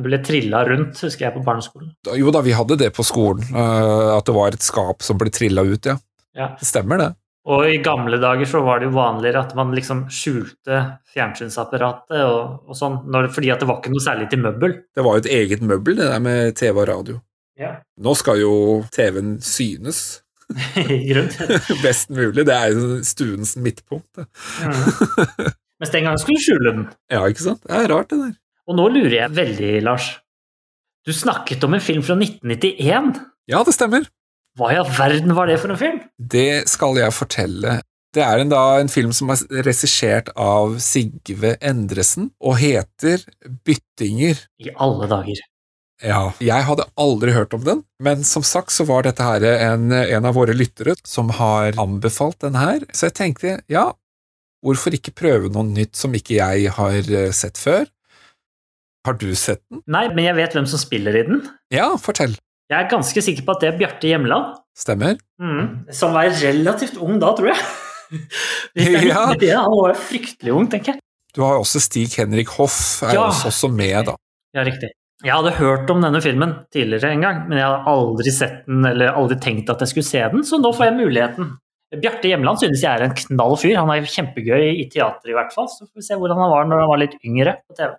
ble trilla rundt, husker jeg, på barneskolen. Jo da, vi hadde det på skolen, eh, at det var et skap som ble trilla ut, ja. Ja. Det stemmer, det. Og i gamle dager så var det jo vanligere at man liksom skjulte fjernsynsapparatet og, og sånn, når, fordi at det var ikke noe særlig til møbel. Det var jo et eget møbel, det der med TV og radio. Ja. Nå skal jo TV-en synes I grunnen. best mulig. Det er jo stuens midtpunkt. Det. Mens den gangen skulle du skjule den. Ja, ikke sant? Det er rart, det der. Og nå lurer jeg veldig, Lars. Du snakket om en film fra 1991. Ja, det stemmer. Hva i all verden var det for en film? Det skal jeg fortelle. Det er en, da, en film som er regissert av Sigve Endresen, og heter Byttinger. I alle dager. Ja, jeg hadde aldri hørt om den, men som sagt så var dette her en, en av våre lyttere som har anbefalt den her, så jeg tenkte ja, hvorfor ikke prøve noe nytt som ikke jeg har eh, sett før? Har du sett den? Nei, men jeg vet hvem som spiller i den. Ja, fortell. Jeg er ganske sikker på at det er Bjarte Hjemland. Stemmer? Mm. Som var relativt ung da, tror jeg. Det Ja. 1991, Han var fryktelig ung, tenker jeg. Du har også Stig-Henrik Hoff er Ja. også med, da. Ja, riktig. Jeg hadde hørt om denne filmen tidligere en gang, men jeg hadde aldri sett den eller aldri tenkt at jeg skulle se den, så nå får jeg muligheten. Bjarte Hjemland synes jeg er en knall fyr. Han er kjempegøy i teater i hvert fall. Så får vi se hvordan han var når han var litt yngre på TV.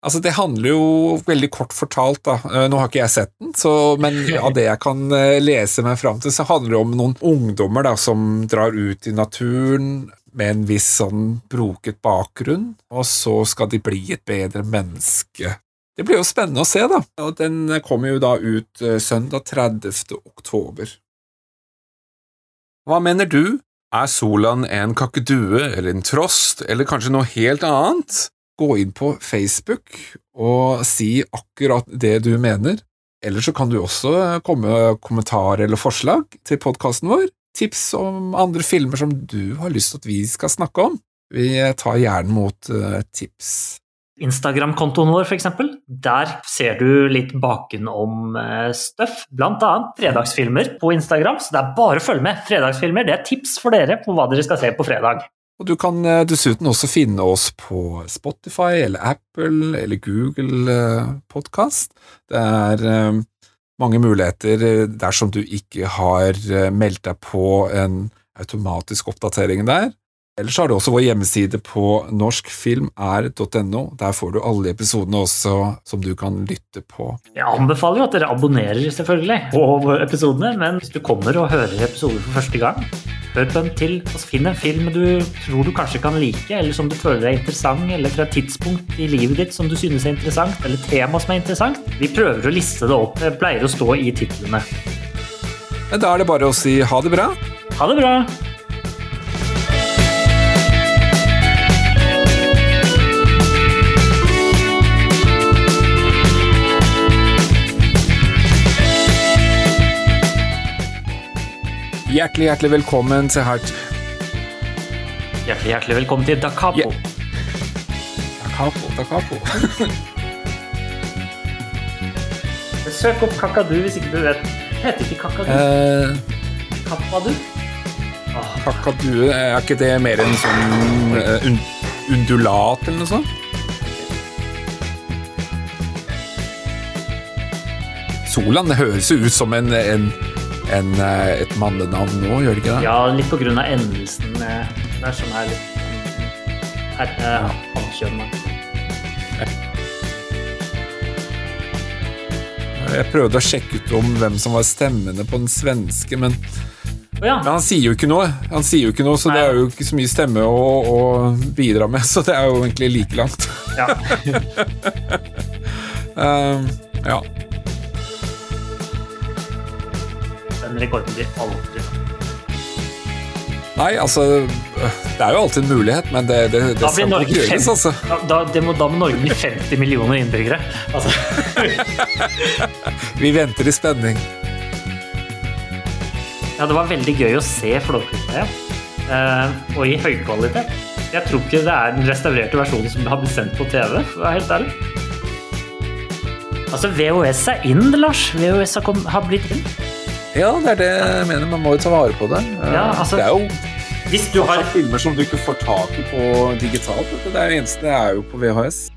Altså, det handler jo veldig kort fortalt, da. Eh, Nå har ikke jeg sett den, så, men av det jeg kan eh, lese meg fram til, så handler det om noen ungdommer da, som drar ut i naturen med en viss sånn broket bakgrunn, og så skal de bli et bedre menneske. Det blir jo spennende å se, da. Og den kommer jo da ut eh, søndag 30. oktober. Hva mener du? Er Solan en kakedue, eller en trost, eller kanskje noe helt annet? Gå inn på Facebook og si akkurat det du mener. Eller så kan du også komme med kommentarer eller forslag til podkasten vår. Tips om andre filmer som du har lyst til at vi skal snakke om. Vi tar gjerne mot eh, tips. Instagram-kontoen vår, eksempel. Der ser du litt bakenom eh, blant annet fredagsfilmer på Instagram, så det er bare å følge med. Fredagsfilmer det er tips for dere på hva dere skal se på fredag. Og du kan eh, dessuten også finne oss på Spotify eller Apple eller Google Podkast. Podcast. Det er eh, mange muligheter eh, dersom du ikke har eh, meldt deg på en automatisk oppdatering der. Ellers har du også vår hjemmeside på norskfilmer.no. Der får du alle episodene også som du kan lytte på. Jeg anbefaler jo at dere abonnerer selvfølgelig på episodene, men hvis du kommer og hører episoder for første gang, hør på en til og finn en film du tror du kanskje kan like, eller som du føler er interessant, eller fra et tidspunkt i livet ditt som du synes er interessant, eller tema som er interessant. Vi prøver å liste det opp. Det pleier å stå i titlene. Men da er det bare å si ha det bra. Ha det bra! Hjertelig, hjertelig velkommen til Hert Hjertelig, hjertelig velkommen til Da Capo. Ja. Da Capo, da Capo. Søk opp Kakadu hvis ikke du vet. Heter ikke Kakadu? Eh, Kappadu? kakadue, er ikke det mer en sånn uh, un undulat eller noe sånt? Solan, høres jo ut som en, en, en, eh, et mannenavn nå, gjør det ikke det? Ja, litt på grunn av endelsen Det er sånn her litt sånn her, eh, hannkjønn. Jeg prøvde å sjekke ut om hvem som var stemmene på den svenske, men, ja. men han sier jo ikke noe. Han sier jo ikke noe, så det er jo ikke så mye stemme å, å bidra med, så det er jo egentlig like langt. ja. Um, ja. Den rekorden blir aldri Nei, altså Det er jo alltid en mulighet, men det, det, det Da skal Norge ikke gjøres, altså. Da, da, det må, da må Norge bli 50 millioner innbyggere. Altså, Vi venter i spenning. ja, det var veldig gøy å se Flåklypa igjen. Uh, og i høykvalitet. Jeg tror ikke det er den restaurerte versjonen som har blitt sendt på TV, for å være helt ærlig. Altså, VHS er in, Lars. VHS har, kom, har blitt in. Ja, det er det jeg mener. Man må jo ta vare på det. Ja, altså- det er jo Hvis du har filmer som du ikke får tak i på digitalt. Det er det eneste det er jo på VHS.